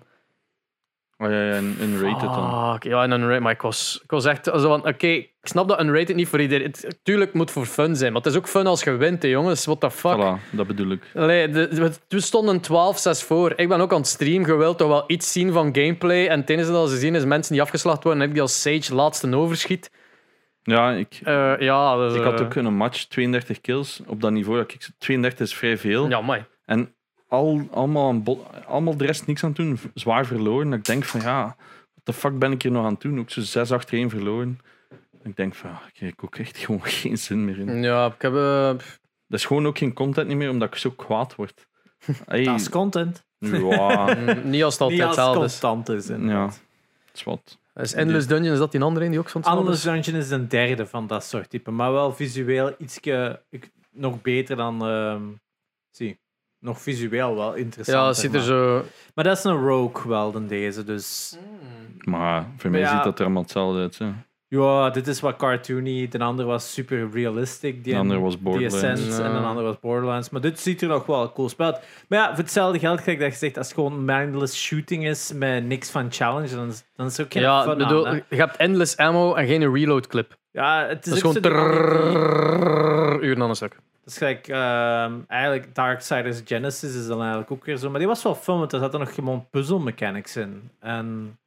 S3: oh, ja, ja, een, een rated dan.
S2: Fuck, ja, en unrated. Maar ik was, ik was echt zo van, oké, ik snap dat unrated niet voor iedereen... Het, tuurlijk moet voor fun zijn, maar het is ook fun als je wint, hè, jongens. What the fuck?
S3: Voilà, dat bedoel ik.
S2: Allee, de, we- we stonden 12-6 voor. Ik ben ook aan het stream. Je wilt toch wel iets zien van gameplay. En enige dat ze zien is mensen die afgeslacht worden en ik die als Sage laatste overschiet.
S3: Ja, ik,
S2: Eh, ja, dus,
S3: ik had
S2: eh,
S3: ook een match, 32 kills, op dat niveau. Dat ik, 32 is vrij veel.
S2: Ja, mooi.
S3: En al, allemaal, aan allemaal de rest niks aan het doen, zwaar verloren. Dat ik denk van ja, wat de fuck ben ik hier nog aan het doen? Ook zo 6 achter 1 verloren. Ik denk van, ja, ik heb ook echt gewoon geen zin meer in.
S2: Ja, ik heb... eh,
S3: Dat is gewoon ook geen content niet meer, omdat ik zo kwaad word. Hey,
S1: Dat is content.
S3: ja,
S2: niet als het altijd hetzelfde
S1: het
S2: is.
S1: constant is.
S3: ja, is wat.
S2: Is Endless Dungeon, is dat die andere een die ook van hetzelfde
S1: Endless
S2: is?
S1: Dungeon is een derde van dat soort type, maar wel visueel ietsje ik- nog beter dan. ehm, zie, nog visueel wel interessant.
S2: Ja, het ziet er
S1: maar,
S2: zo...
S1: maar dat is een rogue wel dan deze, dus
S3: Maar voor mij
S1: Ja.
S3: ziet dat er allemaal hetzelfde uit. Hè.
S1: ja, dit is wat cartoony. De andere was super realistic. Die
S3: De andere was
S1: die
S3: Borderlands.
S1: En
S2: Ja.
S1: een andere was Borderlands. Maar dit ziet er nog wel cool uit. Maar ja, voor hetzelfde geld krijg dat je zegt, als het gewoon mindless shooting is met niks van challenge, dan is, dan is het ook geen
S2: Ja,
S1: fun
S2: ik bedoel,
S1: aan,
S2: je hebt endless ammo en geen reload clip.
S1: Ja, het is,
S2: Dat gewoon trrrr, aan een stuk.
S1: Dat is gelijk, ehm, eigenlijk Darksiders Genesis is dan eigenlijk ook weer zo. Maar die was wel fun, want er zaten nog gewoon puzzle mechanics in. En,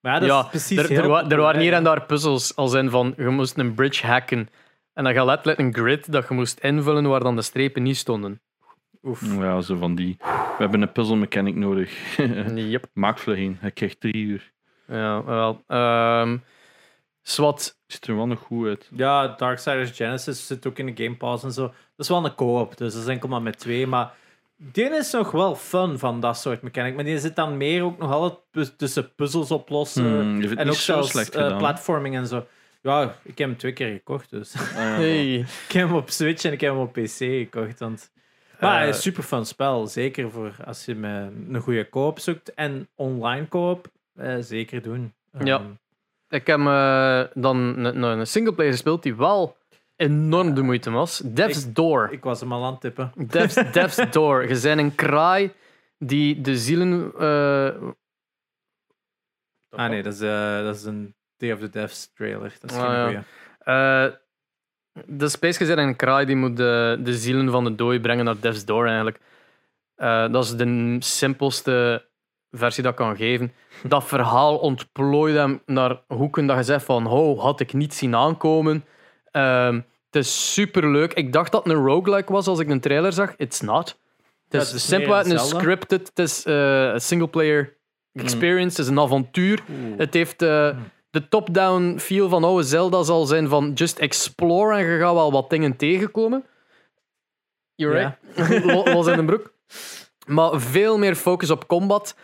S1: maar ja, dat
S2: Ja,
S1: is precies
S2: er,
S1: heel
S2: er, wa- er waren hier en daar puzzels, als in van, je moest een bridge hacken. En dan gaat letterlijk een grid dat je moest invullen waar dan de strepen niet stonden.
S1: Oef.
S3: Ja, zo van die. We hebben een puzzle mechanic nodig.
S2: Yep.
S3: Maak vlug Hij krijgt drie uur.
S2: Ja, wel. ehm Swat.
S3: Ziet er wel nog goed uit.
S1: Ja, Darksiders Genesis zit ook in de Game Pass en zo. Dat is wel een co-op, dus dat is enkel maar met twee. Maar die is nog wel fun van dat soort mechanic. Maar die zit dan meer ook nog altijd tussen puzzels oplossen.
S3: Hmm,
S1: en
S3: niet
S1: ook
S3: zo
S1: zelfs
S3: slecht
S1: eh,
S3: gedaan.
S1: platforming en zo. Ja, ik heb hem twee keer gekocht, dus.
S3: Ah, ja,
S2: Hey.
S1: ik heb hem op Switch en ik heb hem op PC gekocht. Want... Maar
S2: Eh,
S1: een super fun spel, zeker voor als je met een goede koop zoekt. En online koop, eh, zeker doen.
S2: Ja. Ik heb eh, dan een, een singleplayer gespeeld die wel enorm de moeite was. Death's Door.
S1: ik was hem al aan het tippen.
S2: Death's, Death's Door. Je bent een kraai die de zielen... eh,
S1: Ah nee, dat is, eh, dat is een Day of the Devs trailer. Dat is
S2: Ah,
S1: geen goeie.
S2: Eh, de Space gezet een kraai die moet de, de zielen van de dooi brengen naar Death's Door eigenlijk. Dat is de simpelste versie dat kan geven. Dat verhaal ontplooit hem naar hoeken dat je zegt van oh, had ik niet zien aankomen. Ehm, het is super leuk. Ik dacht dat het een roguelike was als ik een trailer zag. It's not. Het is, simpelweg een scripted, het is eh, een single-player experience, het is een avontuur. Het heeft eh, de top-down feel van oude Zelda zal zijn van just explore en je gaat wel wat dingen tegenkomen. You're right. Lo- Los in de broek. Maar veel meer focus op combat.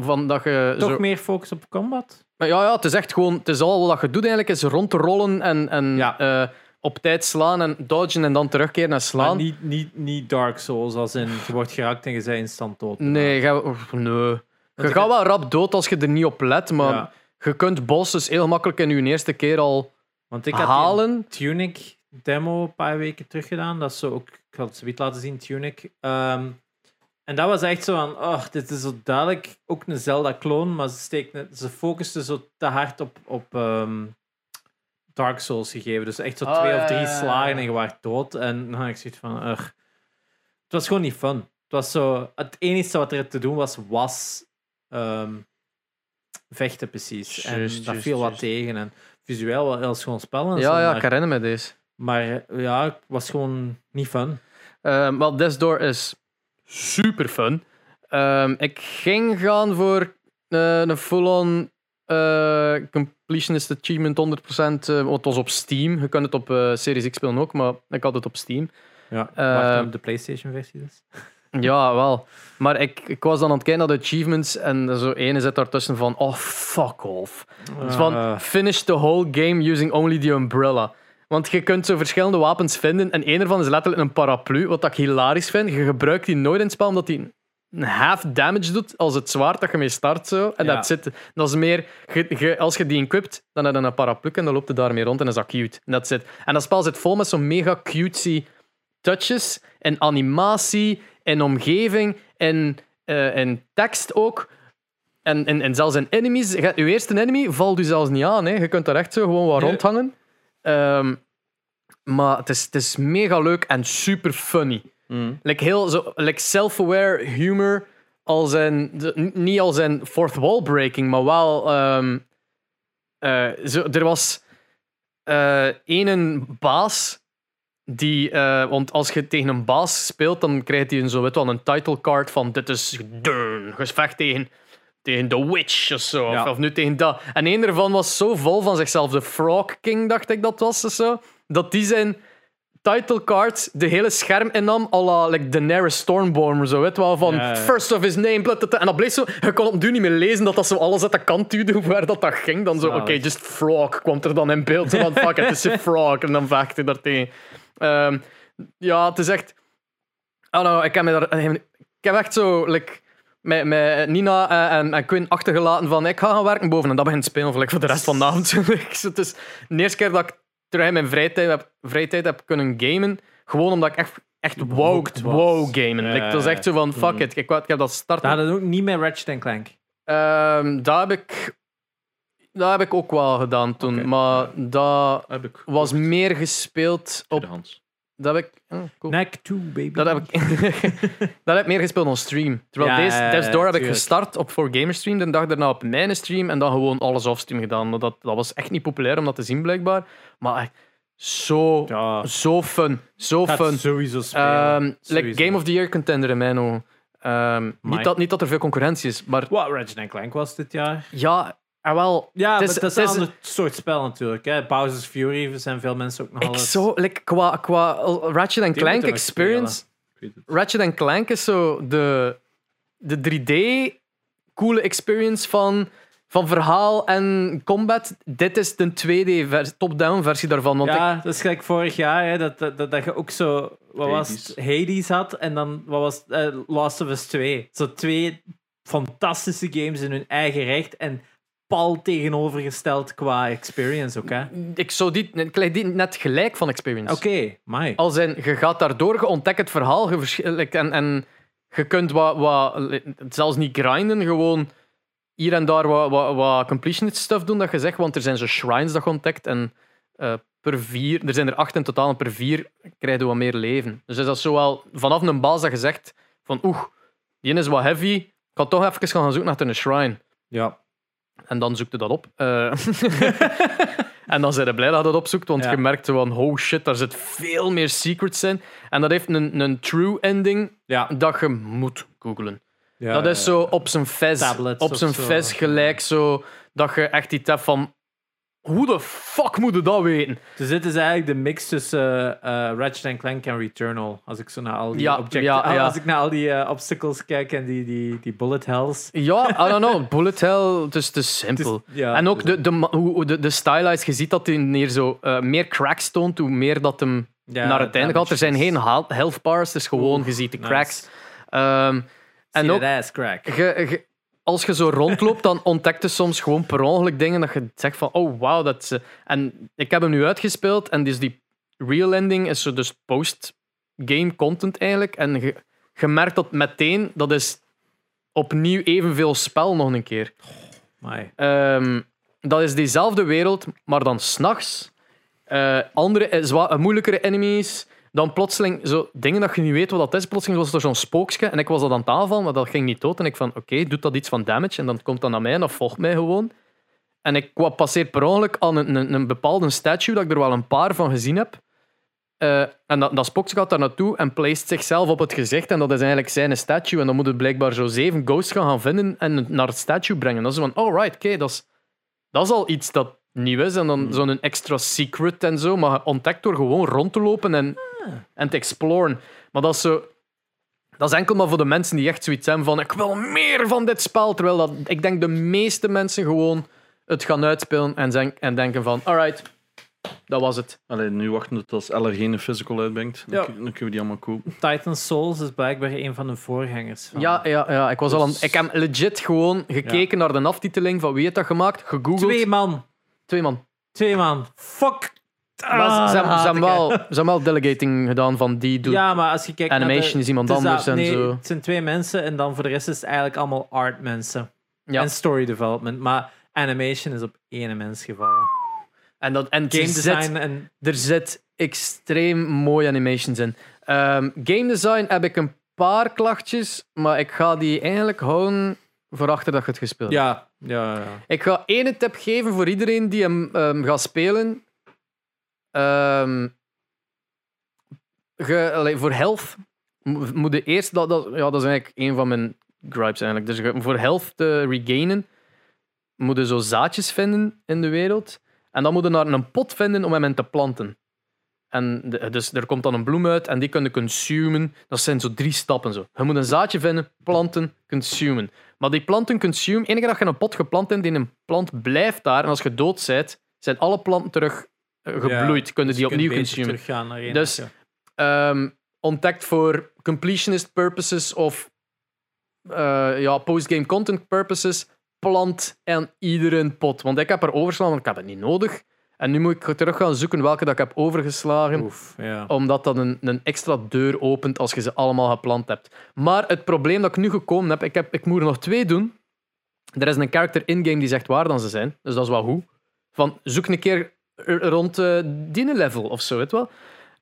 S2: Van dat je
S1: Toch
S2: zo-
S1: meer focus op combat?
S2: Ja, ja, het is echt gewoon... Het is al wat je doet eigenlijk, is rondrollen en, en
S1: Ja.
S2: eh, op tijd slaan en dodgen en dan terugkeren en
S1: Maar
S2: slaan.
S1: niet, niet, niet Dark Souls, als in je wordt geraakt en je bent instant dood.
S2: Nee, ga, oef, nee. Je gaat wel rap dood als je er niet op let, maar
S1: Ja.
S2: je kunt bosses heel makkelijk in je eerste keer al
S1: Want ik had
S2: halen.
S1: die Tunic demo een paar weken terug gedaan. Dat is zo ook, ik had het zoiets laten zien, Tunic. Ehm, en dat was echt zo van, oh, dit is zo duidelijk ook een Zelda-kloon, maar ze, steekt, ze focusten zo te hard op, op ehm, Dark Souls gegeven. Dus echt zo
S2: Oh,
S1: twee
S2: ja,
S1: of drie
S2: ja, ja,
S1: slagen
S2: ja.
S1: en je werd dood. En dan had ik zoiets van, ugh. Het was gewoon niet fun. Het was zo, het enige wat er te doen was, was ehm, vechten precies. en dat viel wat tegen. En visueel wel heel schoon spel en zo,
S2: Ja, ja, ik
S1: maar,
S2: herinner me deze.
S1: maar ja, het was gewoon niet fun.
S2: Ehm wel, Death's Door is super fun. Ehm, ik ging gaan voor eh, een full-on eh, completionist achievement 100%. eh, want het was op Steam. Je kunt het op eh, Series X spelen ook, maar ik had het op Steam.
S1: Ja,
S2: Eh,
S1: wacht op de PlayStation versie dus.
S2: Ja, wel. Maar ik, ik was dan aan het kijken naar de achievements en zo ene zit daartussen van, oh, fuck off. Dus van, finish the whole game using only the umbrella. Want je kunt zo verschillende wapens vinden en een ervan is letterlijk een paraplu, wat ik hilarisch vind. Je gebruikt die nooit in het spel, omdat die een half damage doet als het zwaard dat je mee start. Zo. En
S1: Ja.
S2: dat zit. Dat is meer, je, je- als je die equipt, dan heb je een paraplu en dan loopt je daarmee rond en dat is dat cute. En dat zit. En dat spel zit vol met zo'n mega cutesy touches en animatie en omgeving en, eh, en tekst ook. En, en, en zelfs in enemies. Je, je eerste enemy valt u zelfs niet aan. Hè. Je kunt daar echt zo gewoon wat
S1: Nee.
S2: rondhangen. Ehm, maar het is, het is mega leuk en super funny.
S3: Mm.
S2: Like heel zo, like self-aware humor. Als een, niet als een fourth wall breaking, maar wel. ehm, eh, zo, er was eh één baas. Die, eh, want als je tegen een baas speelt, dan krijgt hij een, zo, weet wel, een title card van dit is dun, gevecht tegen, tegen The Witch of zo.
S1: Ja.
S2: Of, nu tegen dat. En één ervan was zo vol van zichzelf, de Frog King dacht ik dat was of zo, dat die zijn title card de hele scherm innam, à la like Daenerys Stormborn, zo, weet wel, van
S1: Ja,
S2: first of his name, en dat bleef zo, je kon op duur niet meer lezen dat dat zo alles uit de kant duwde, waar dat, dat ging, dan zo, oké, just frog kwam er dan in beeld, zo van fuck, het is een frog, en dan vecht hij daartegen. Ehm, ja, het is echt, oh no, ik heb me daar, ik heb echt zo, like, met, met Nina eh, en, en Quinn achtergelaten van ik ga gaan werken boven en dat begint spelen voor de rest van de avond. het is de eerste keer dat ik terug in mijn vrije tijd heb, vrije tijd heb kunnen gamen, gewoon omdat ik echt, echt
S1: was.
S2: wou gamen.
S1: Ja,
S2: Like, het was echt zo van fuck it, ik, ik heb dat starten.
S1: Dat hadden ook niet met Ratchet Clank.
S2: Ehm, dat, heb ik, dat heb ik ook wel gedaan toen, maar dat
S3: Heb ik
S2: was meer gespeeld op... Dat heb ik... oh, cool.
S1: Neck 2, baby.
S2: Dat heb ik, dat heb ik meer gespeeld on stream. Terwijl
S1: Ja,
S2: deze, Death's Door heb ik gestart op For Gamer Stream, de dag daarna op mijn stream en dan gewoon alles offstream gedaan. Dat, dat was echt niet populair om dat te zien, blijkbaar. Maar zo,
S1: Ja,
S2: zo fun. Zo
S1: gaat
S2: fun.
S1: sowieso spelen.
S2: Ehm, like. Game of the Year contender in mijn ogen. Ehm, niet, dat, niet dat er veel concurrentie is, maar
S1: Wow, Ratchet Clank was dit jaar.
S2: ja, en wel.
S1: Ja,
S2: Het
S1: maar
S2: is-
S1: dat is een ander soort spel natuurlijk. Hè. Bowser's Fury zijn veel mensen ook nog
S2: Ik zo, like, qua, qua Ratchet Clank experience. Ratchet Clank is zo de, de 3D coole experience van, van verhaal en combat. Dit is de 2D vers- top-down versie daarvan. Want ik-
S1: ja, dat is gelijk vorig jaar, hè, dat, dat, dat, dat je ook zo... Wat was het? Hades had en dan wat was? Eh, Last of Us 2. Zo twee fantastische games in hun eigen recht en pal tegenovergesteld qua experience ook, hè.
S2: ik, zou die, ik leg die net gelijk van experience.
S1: Oké, my.
S2: Als in, je gaat daardoor, je ontdekt het verhaal je en, en je kunt wat, wat, zelfs niet grinden, gewoon hier en daar wat, wat, wat completionist stuff doen dat je zegt, want er zijn zo shrines dat je ontdekt en eh, per vier, er zijn er acht in totaal en per vier krijg je wat meer leven. Dus is dat zo wel vanaf een baas dat je zegt van oeh, die is wat heavy, ik ga toch even gaan zoeken naar een shrine.
S1: Ja.
S2: En dan zoekt je dat op. Eh, en dan zijn je blij dat dat opzoekt, want
S1: Ja.
S2: je merkt van, oh shit, daar zit veel meer secrets in. En dat heeft een, een true ending
S1: Ja.
S2: dat je moet googlen.
S1: ja
S2: dat is zo op zijn fez,
S1: Tablets
S2: op zijn fez gelijk zo, dat je echt iets hebt van, hoe de fuck moet je dat weten?
S1: Dus dit is eigenlijk de mix tussen eh, eh, Ratchet Clank en Returnal. Als ik zo naar al die,
S2: Ja,
S1: object-
S2: ja, ja.
S1: Als ik naar al die eh, obstacles kijk en die, die, die bullet hells.
S2: Ja, I don't know, bullet hell, het is te simpel. En ook de, de, hoe de, de stylized, je ziet dat hij meer, zo, eh, meer cracks toont, hoe meer dat hem
S1: ja,
S2: naar het einde gaat. Er zijn geen health bars, het is gewoon,
S1: Oeh,
S2: je ziet de
S1: nice.
S2: cracks. Ehm, en ook,
S1: crack.
S2: Als je zo rondloopt, dan ontdekt je soms gewoon per ongeluk dingen dat je zegt van, oh wow, dat eh, En ik heb hem nu uitgespeeld en dus die real ending is zo dus post-game content eigenlijk. En je, je merkt dat meteen, dat is opnieuw evenveel spel nog een keer. Ehm, dat is diezelfde wereld, maar dan s'nachts. Eh andere, zwa- eh, moeilijkere enemies. Dan plotseling zo dingen dat je niet weet wat dat is. Plotseling was er zo'n spookje en ik was dat aan het aanvallen, maar dat ging niet dood. En ik van, oké, doet dat iets van damage? En dan komt dat naar mij en dat volgt mij gewoon. En ik kwam passeer per ongeluk aan een, een, een bepaalde statue, dat ik er wel een paar van gezien heb. Eh, en dat, dat spookje gaat daar naartoe en placed zichzelf op het gezicht. En dat is eigenlijk zijn statue. En dan moet het blijkbaar zo zeven ghosts gaan, gaan vinden en naar het statue brengen. Dat is van, alright, oké, dat, is, dat is al iets dat nieuw is. En dan zo'n extra secret en zo. Maar ontdekt door gewoon rond te lopen en, en te exploren. Maar dat is zo... Dat is enkel maar voor de mensen die echt zoiets hebben van ik wil meer van dit spel. Terwijl dat, ik denk de meeste mensen gewoon het gaan uitspelen en, zen- en denken van alright, dat was het.
S3: Alleen nu wachten tot als LR geen physical uitbrengt. Dan,
S1: Ja.
S3: kun- dan kunnen we die allemaal kopen.
S1: Titan Souls is blijkbaar een van de voorgangers. Van.
S2: Ja, ja, ja. Ik, was al aan,
S1: Dus-
S2: ik heb legit gewoon gekeken naar de aftiteling van wie heeft dat gemaakt, gegoogeld.
S1: Twee man.
S2: Twee man.
S1: Twee man. Fuck.
S2: Maar ze-
S1: Ah,
S2: ze, hebben- ze wel, ze hebben wel delegating gedaan van die doet
S1: Ja, maar als je kijkt naar
S2: animation
S1: de-
S2: is iemand anders en
S1: nee,
S2: zo.
S1: Het zijn twee mensen en dan voor de rest is het eigenlijk allemaal art mensen.
S2: Ja.
S1: En story development. Maar animation is op één mens gevallen.
S2: En, dat, en
S1: Game
S2: zit-
S1: design en...
S2: Er zit extreem mooie animations in. Ehm, game design heb ik een paar klachtjes, maar ik ga die eigenlijk houden voor achter dat je het gespeeld hebt.
S1: Ja, ja, ja.
S2: Ik ga één tip geven voor iedereen die hem ehm, gaat spelen. Ehm, ge- voor health mo- moet eerst... Dat, dat, ja, dat is eigenlijk een van mijn gripes eigenlijk. Dus voor health te regainen moet je zo zaadjes vinden in de wereld. En dan moet je naar een pot vinden om hem in te planten. En dus er komt dan een bloem uit en die kun je consumen. Dat zijn zo drie stappen. Zo. Je moet een zaadje vinden, planten, consumen. Maar die planten consume, enige dat je een pot geplant hebt, die een plant blijft daar. En als je dood bent, zijn alle planten terug eh, gebloeid. kunnen
S1: Dus
S2: die opnieuw consumen. Dus-. Ehm ontdekt voor completionist purposes of eh, ja, postgame content purposes. Plant en iedere pot. Want ik heb er overslaan, want ik heb het niet nodig. En nu moet ik terug gaan zoeken welke dat ik heb overgeslagen
S1: Oef, ja.
S2: omdat dat een, een extra deur opent als je ze allemaal geplant hebt. Maar het probleem dat ik nu gekomen heb, ik, heb, ik moet er nog twee doen. Er is een character in-game die zegt waar dan ze zijn, dus dat is wel goed. Van, zoek een keer rond eh die level of zo, weet wel.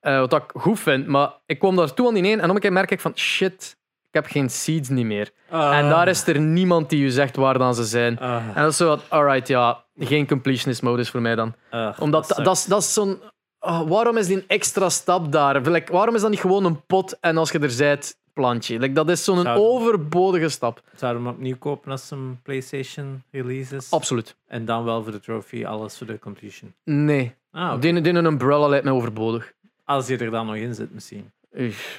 S2: Eh, wat ik goed vind, maar ik kwam daartoe aan die één en om een keer merk ik van, shit, ik heb geen seeds niet meer.
S1: Ah.
S2: En daar is er niemand die je zegt waar dan ze zijn.
S1: Ah,
S2: En dat is zo wat, alright, ja, geen completionist modus voor mij dan
S1: ah,
S2: omdat dat, dat, is- dat is zo'n. oh, waarom is die een extra stap daar? Like, waarom is dat niet gewoon een pot en als je er zijt, plantje? Like, dat is zo'n
S1: Zou-
S2: overbodige stap.
S1: Zouden we hem opnieuw kopen als een PlayStation release is?
S2: Absoluut.
S1: En dan wel voor de trophy, alles voor de completion.
S2: Nee.
S1: Ah, oké.
S2: Een umbrella lijkt mij overbodig.
S1: Als je er dan nog in zit, misschien.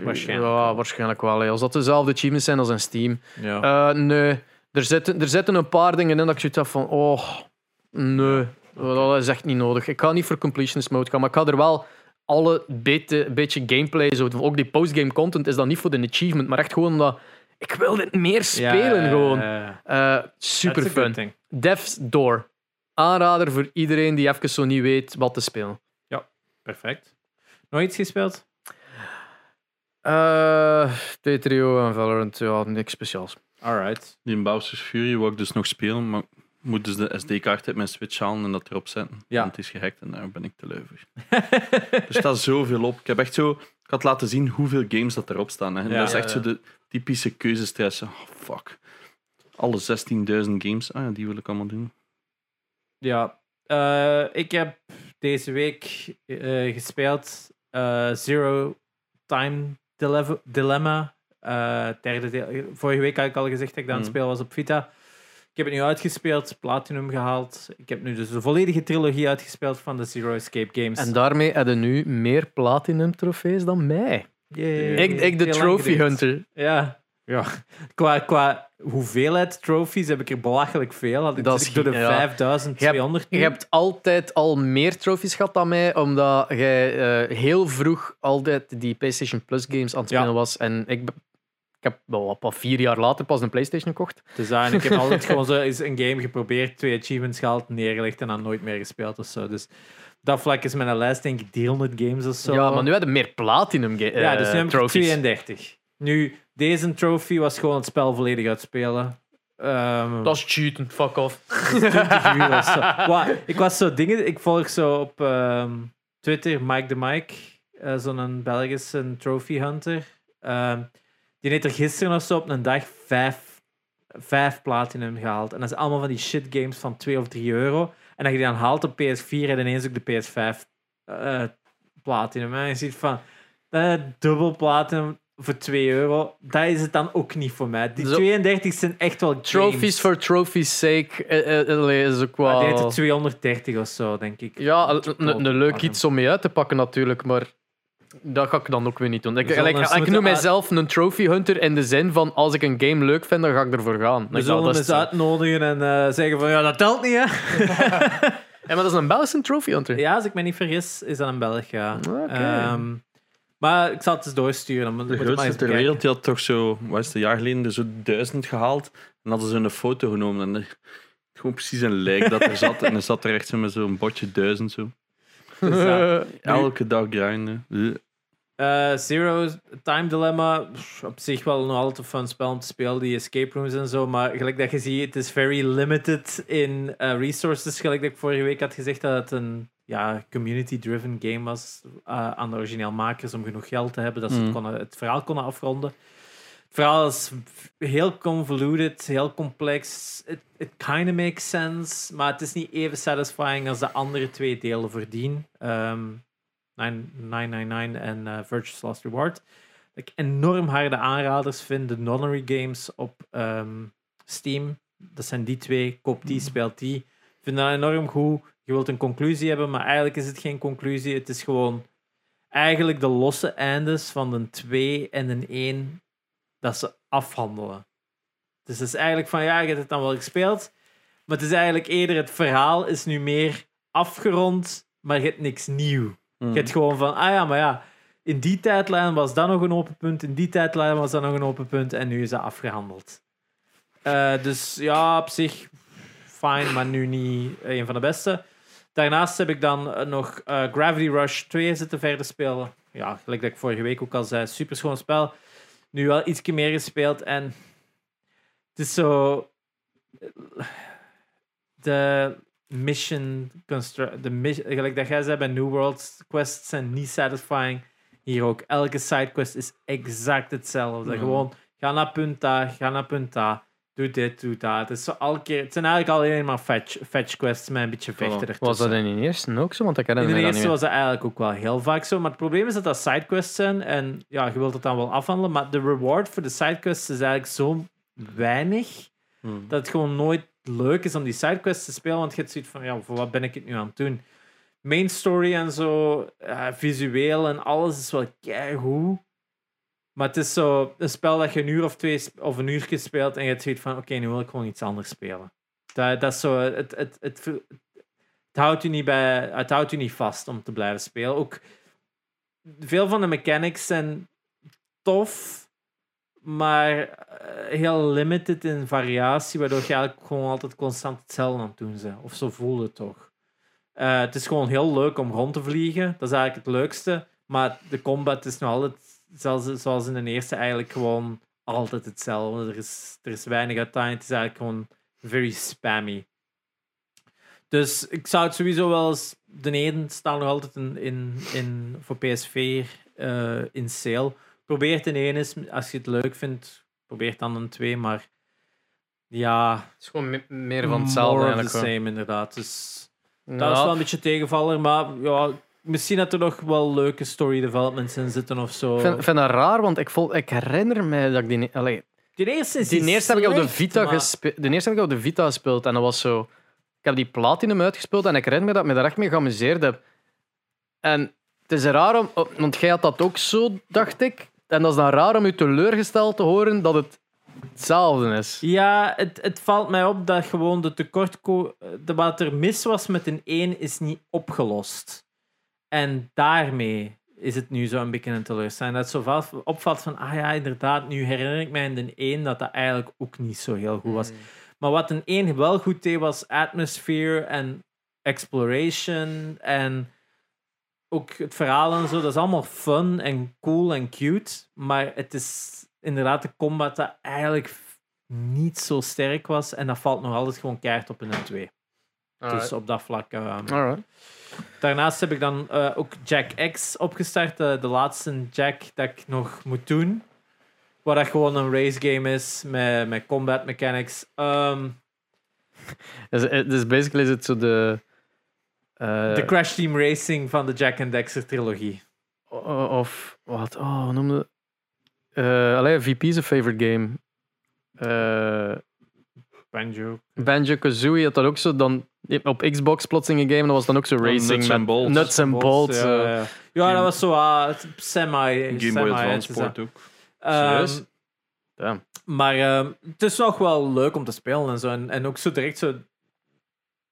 S1: Waarschijnlijk
S2: Ja,
S1: wel.
S2: waarschijnlijk wel. hè. Als dat dezelfde achievements zijn als in Steam.
S1: Ja.
S2: Eh, nee. Er zitten, er zitten een paar dingen in dat ik zoiets heb van... Oh, nee. Dat is echt niet nodig. Ik ga niet voor completionist mode gaan, maar ik ga er wel alle beetje, beetje gameplay, zo, ook die postgame content, is dan niet voor de achievement, maar echt gewoon omdat ik wil dit meer spelen gewoon.
S1: Ja,
S2: Eh, super fun. Death's Door. Aanrader voor iedereen die even zo niet weet wat te spelen.
S1: Perfect. Nog iets gespeeld?
S2: Eh T3O en Valorant, ja, niks speciaals.
S1: Alright.
S3: Die in Bowser's Fury wou ik dus nog spelen, maar moet dus de SD-kaart uit mijn Switch halen en dat erop zetten.
S1: Ja.
S3: Want het is gehackt en daar ben ik te lui er staat zoveel op. Ik heb echt zo... Ik had laten zien hoeveel games dat erop staan. Hè. En
S1: Ja.
S3: dat is echt
S2: Ja,
S3: zo de typische keuzestress. Oh, fuck. Alle 16.000 games. Ah ja, die wil ik allemaal doen.
S1: Ja, eh, ik heb deze week eh, gespeeld eh, Zero Time Dile- Dilemma. derde deel. Vorige week had ik al gezegd dat ik dat aan het
S3: Mm.
S1: spelen was op Vita. Ik heb het nu uitgespeeld, Platinum gehaald. Ik heb nu dus de volledige trilogie uitgespeeld van de Zero Escape Games.
S2: En daarmee hebben nu meer platinum trofees dan mij.
S1: Yay.
S2: Ik, ik de
S1: Heel
S2: trophy hunter.
S1: Ja. ja. Qua, qua hoeveelheid trophies heb ik er belachelijk veel. Had ik
S2: Dat is
S1: door de
S2: gi- ja.
S1: 5200
S2: Je hebt altijd al meer trofies gehad dan mij, omdat jij eh, heel vroeg altijd die PlayStation Plus games aan het
S1: Ja.
S2: spelen was. En ik heb wel wat, wat vier jaar later pas een PlayStation gekocht.
S1: Dus ja, en ik heb altijd gewoon zo eens een game geprobeerd, twee achievements gehaald, neergelegd en dan nooit meer gespeeld of zo. Dus dat vlak is mijn lijst denk ik 300 games of zo.
S2: Ja, maar nu hebben we meer platinum ga-
S1: Ja,
S2: eh,
S1: dus nu heb ik
S2: trophies.
S1: 32. Nu, deze trophy was gewoon het spel volledig uitspelen. Ehm
S2: Dat is cheaten, fuck off.
S1: 20 uur of zo. Wa- ik was zo dingen, ik volg zo op ehm, Twitter Mike de Mike, eh, zo'n Belgische trophy hunter. Ehm, die heeft er gisteren of zo op een dag vijf, vijf platinum gehaald. En dat is allemaal van die shit games van 2 of 3 euro. En als je die dan haalt op PS4 en ineens ook de PS5 eh, platinum. En je ziet van eh, dubbel platinum voor 2 euro. Dat is het dan ook niet voor mij. Die
S2: Zo-
S1: 32 zijn echt wel games.
S2: Trophies for trophies sake eh, eh, is ook
S1: Maar
S2: wel...
S1: die heeft er 230 of zo, denk ik.
S2: Ja, een, leuk iets om mee uit te pakken natuurlijk, maar Dat ga ik dan ook weer niet doen. Ik,
S1: zullen
S2: ik noem mijzelf een trophy hunter in de zin van als ik een game leuk vind, dan ga ik ervoor gaan.
S1: We zullen
S2: dat,
S1: eens
S2: is-
S1: uitnodigen en eh, zeggen van ja, dat telt niet hè.
S2: Ja, maar dat is een Belgische trophy hunter.
S1: Ja, als ik me niet vergis, is dat een Belg, ja. Ehm, maar ik zal het eens doorsturen. Dan
S3: De grootste ter wereld die had toch zo, wat is het, een jaar geleden, er zo duizend gehaald. En hadden ze een foto genomen. En er- gewoon precies een lijk dat er zat. En er zat er echt zo met zo'n botje duizend zo.
S1: Dus.
S3: Elke dag grinden. Eh.
S1: Zero Time Dilemma, op zich wel nog altijd een fun spel om te spelen, die escape rooms en zo, maar gelijk dat je ziet, het is very limited in eh, resources, gelijk dat ik vorige week had gezegd dat het een ja, community-driven game was eh, aan de origineel makers om genoeg geld te hebben dat ze het,
S3: Mm.
S1: konden, het verhaal konden afronden. Verhaal is heel convoluted, heel complex. It, it kind of makes sense, maar het is niet even satisfying als de andere twee delen voordien. Ehm 999 en eh Virtuous Last Reward. Dat ik enorm harde aanraders vind. De Nonary Games op ehm, Steam. Dat zijn die twee. Koop die, speelt die. Ik vind dat enorm goed. Je wilt een conclusie hebben, maar eigenlijk is het geen conclusie. Het is gewoon eigenlijk de losse eindes van de 2 en de 1 dat ze afhandelen. Dus het is eigenlijk van, ja, je hebt het dan wel gespeeld, maar het is eigenlijk eerder het verhaal is nu meer afgerond, maar je hebt niks nieuw.
S3: Mm.
S1: Je hebt gewoon van, ah ja, maar ja, in die tijdlijn was dat nog een open punt, in die tijdlijn was dat nog een open punt en nu is dat afgehandeld. Eh, dus ja, op zich fijn, maar nu niet een van de beste. Daarnaast heb ik dan eh, nog eh, Gravity Rush 2 zitten verder spelen. Ja, gelijk dat ik vorige week ook al zei, super schoon spel. Nu wel iets meer gespeeld en het is zo. De mission construct, de mission, gelijk dat jij zei bij New World, quests zijn niet satisfying. Hier ook, elke sidequest is exact hetzelfde.
S3: Ja.
S1: Gewoon, ga naar punt A, ga naar punt A, doe dit, doe dat. Het, is zo elke keer, het zijn eigenlijk alleen maar fetch, fetch quests met een beetje ertussen.
S2: Was dat in de eerste ook zo? Want ik
S1: In
S2: herinner
S1: de
S2: me dat
S1: eerste was dat eigenlijk ook wel heel vaak zo. Maar het probleem is dat dat sidequests zijn. En ja, je wilt het dan wel afhandelen. Maar de reward voor de sidequests is eigenlijk zo weinig.
S3: Mm.
S1: Dat het gewoon nooit leuk is om die sidequests te spelen. Want je hebt zoiets van, ja, voor wat ben ik het nu aan het doen? Main story en zo, ja, visueel en alles is wel keigoed. Maar het is zo een spel dat je een uur of twee of een uur speelt en je hebt zoiets van, oké, nu wil ik gewoon iets anders spelen. Dat, dat is zo, het, het, het, het, het houdt u niet bij, het houdt u niet vast om te blijven spelen. Ook veel van de mechanics zijn tof, maar eh, heel limited in variatie, waardoor je eigenlijk gewoon altijd constant hetzelfde aan het doen bent. Of zo voelde het toch. Eh, het is gewoon heel leuk om rond te vliegen. Dat is eigenlijk het leukste. Maar de combat is nog altijd, zelfs zoals in de eerste, eigenlijk gewoon altijd hetzelfde. Er is, er is weinig uiteindelijk. Het is eigenlijk gewoon very spammy. Dus ik zou het sowieso wel eens... De ene staat nog altijd in, in, in, voor PSV eh, in sale. Probeer het in één eens. Als je het leuk vindt, probeer dan een twee. Maar ja,
S2: Het is gewoon me- meer van hetzelfde
S1: more of the same, inderdaad. Dus
S2: Ja.
S1: dat is wel een beetje tegenvaller. Maar ja, misschien dat er nog wel leuke story developments in zitten of zo.
S2: Ik vind, vind dat raar, want ik, vol, ik herinner me dat ik die... Allee,
S1: Die eerste is
S2: die eerste heb ik op de Vita
S1: maar-
S2: gespeeld. De eerste heb ik op de Vita gespeeld en dat was zo... Ik heb die Platinum uitgespeeld en ik herinner me dat ik me daar echt mee geamuseerd heb. En het is raar om... Want jij had dat ook zo, dacht ik. En dat is dan raar om je teleurgesteld te horen dat het hetzelfde is.
S1: Ja, het, het valt mij op dat gewoon de tekort... De, wat er mis was met een 1 is niet opgelost. En daarmee is het nu zo een beetje een teleurstelling. Dat het zo opvalt van, ah ja, inderdaad, nu herinner ik mij in de 1 dat dat eigenlijk ook niet zo heel goed was. Maar wat een 1 wel goed deed, was atmosphere en exploration en ook het verhaal en zo. Dat is allemaal fun en cool en cute. Maar het is inderdaad de combat dat eigenlijk niet zo sterk was. En dat valt nog altijd gewoon keihard op in een 2. Dus op dat vlak.
S2: Alright.
S1: Daarnaast heb ik dan eh, ook Jack X opgestart. eh, de laatste Jack dat ik nog moet doen. Waar dat gewoon een race game is met, met combat mechanics. Ehm,
S2: Dus, eh, dus basically is het zo de...
S1: de Crash Team Racing van de Jack and Dexter trilogie.
S2: of... Wat? Oh, noemde... Uh, allee, VP is een favorite game. Eh,
S1: Banjo.
S2: Banjo Kazooie had dat ook zo. Dan, op Xbox plotseling een game, dat was dan ook zo racing.
S3: Nuts
S2: met
S3: and bolts.
S2: Nuts and bolts.
S1: ja,
S2: eh.
S1: ja. ja, dat was zo ah, semi.
S3: Game
S1: semi
S3: Boy Advance
S1: dat.
S3: ook.
S1: Ehm,
S2: Serieus? Damn.
S1: maar ehm, het is nog wel leuk om te spelen en zo. En, en ook zo direct zo.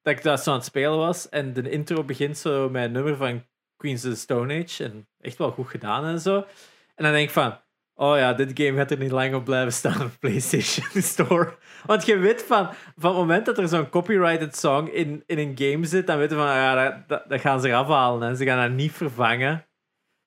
S1: Dat ik daar zo aan het spelen was. En de intro begint zo met een nummer van Queens of the Stone Age. En echt wel goed gedaan en zo. En dan denk ik van. Oh ja, dit game gaat er niet lang op blijven staan op PlayStation Store. Want je weet van, van het moment dat er zo'n copyrighted song in, in een game zit, dan weten we van, ja, dat, dat, dat gaan ze eraf halen. Hè. Ze gaan dat niet vervangen.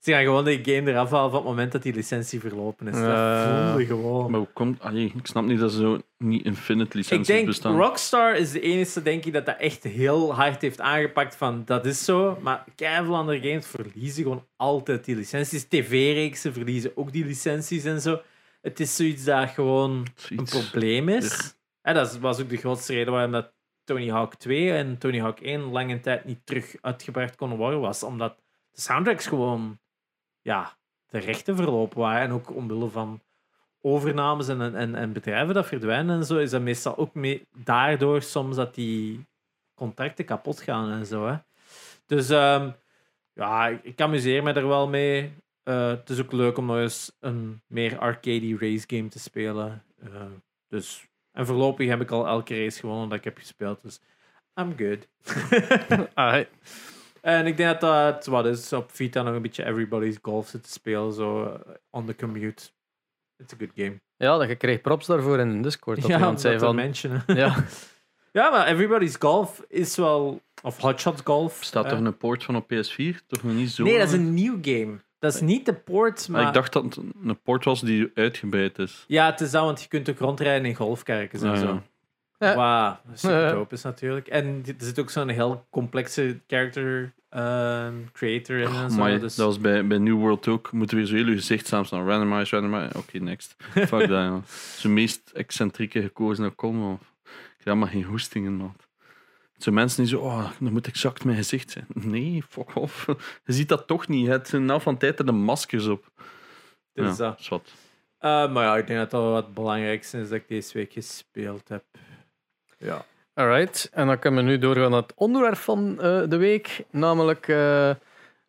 S1: Ze gaan gewoon die game eraf halen van het moment dat die licentie verlopen is. Dat voelde gewoon.
S3: Maar hoe komt... Allee, ik snap niet dat ze zo niet infinite
S1: Ik
S3: licenties
S1: denk,
S3: bestaan.
S1: Rockstar is de enige, denk ik, dat dat echt heel hard heeft aangepakt van dat is zo. Maar keiveel andere games verliezen gewoon altijd die licenties. TV-reeksen verliezen ook die licenties en zo. Het is zoiets dat gewoon een probleem is. Ja, dat was ook de grootste reden waarom dat Tony Hawk 2 en Tony Hawk 1 lange tijd niet terug uitgebracht konden worden, was omdat de soundtracks gewoon ja, de rechten verlopen waren. En ook omwille van overnames en, en, en bedrijven dat verdwijnen en zo, is dat meestal ook mee, daardoor soms dat die contracten kapot gaan en zo. Hè. Dus ehm, ja, ik, amuseer me er wel mee. Eh, het is ook leuk om nog eens een meer arcade race game te spelen. Eh, dus, en voorlopig heb ik al elke race gewonnen dat ik heb gespeeld. Dus I'm good.
S2: Ah,
S1: en ik denk dat dat wat is op Vita nog een beetje everybody's golf zit te spelen. Zo eh, on the commute. It's a good game.
S2: ja, dat je kreeg props daarvoor in de Discord. Dat
S1: ja,
S2: iemand zei van...
S1: mentionen.
S2: Ja,
S1: Ja, maar everybody's golf is wel. Of Hotshot Golf.
S3: Staat
S1: eh.
S3: toch een poort van op PS4? Toch nog niet zo
S1: Nee, dat is een nieuw game. Dat is niet de port,
S3: Maar
S1: maar.
S3: Ik dacht dat het een poort was die uitgebreid is.
S1: Ja, het is dat, want je kunt ook rondrijden in golfkerkens en
S3: Ja,
S1: zo.
S3: ja.
S2: Ja.
S1: Wauw, super dope is natuurlijk. En er zit ook zo'n heel complexe character ehm, creator in en zo.
S3: Maar
S1: dus...
S3: dat was bij, bij New World ook. Moeten we zo heel je gezicht samen staan. Randomize, randomize. Oké, next. Fuck dat, ja. Zijn meest excentrieke gekozen kon. man. Ik heb maar geen hoestingen, man. Zo mensen die zo, oh, dan moet exact mijn gezicht zijn. Nee, fuck off. Je ziet dat toch niet. Het zijn na van tijd er de maskers op.
S1: dus
S3: ja,
S1: dat.
S3: is wat.
S1: Eh, maar ja, ik denk dat dat wel wat het belangrijkste is dat ik deze week gespeeld heb. Ja.
S2: alright. En dan kunnen we nu doorgaan naar het onderwerp van eh, de week. Namelijk eh,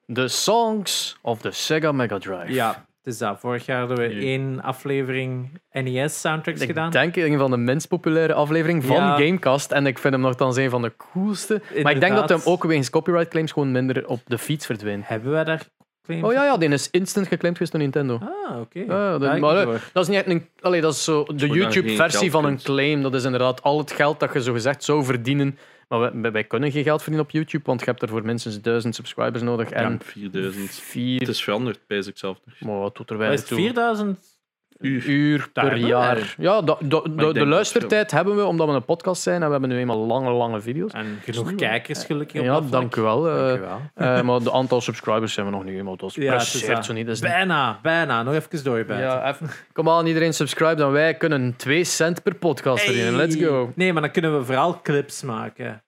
S2: de songs of the Sega Mega Drive.
S1: Ja, het is dat. Vorig jaar hadden we één aflevering NES-soundtracks
S2: Ik
S1: gedaan.
S2: denk een van de minst populaire afleveringen van
S1: Ja.
S2: Gamecast. En ik vind hem nogthans een van de coolste. Maar ik denk dat hem ook wegens copyright claims gewoon minder op de fiets verdwijnt.
S1: Hebben wij daar claims?
S2: Oh ja, ja, die is instant geclaimd geweest door Nintendo.
S1: Ah, oké.
S2: Ja, dat- maar. Dat is niet echt een. Allee, dat is zo de YouTube-versie van een claim. Dat is inderdaad al het geld dat je zo gezegd zou verdienen. Maar wij, kunnen geen geld verdienen op YouTube, want je hebt ervoor minstens duizend subscribers nodig. En
S3: Ja, 4000. Het is veranderd, pijs ik zelf nog.
S2: Maar wat doet er weinig
S1: het,
S2: toe?
S1: 4000?
S3: Uur.
S2: per jaar. Ja, de, luistertijd hebben we omdat we een podcast zijn en we hebben nu eenmaal lange, lange video's.
S1: En genoeg kijkers gelukkig op
S2: Ja, dank u wel. eh,
S1: Dank u wel.
S2: eh, maar de aantal subscribers zijn we nog niet eenmaal. Dat
S1: Ja, is
S2: zo niet.
S1: Bijna, bijna. Nog even doorbijten.
S2: Ja, even. Kom aan, iedereen subscribe, dan wij kunnen 2 cent per podcast verdienen. Let's go.
S1: Nee, maar dan kunnen we vooral clips maken.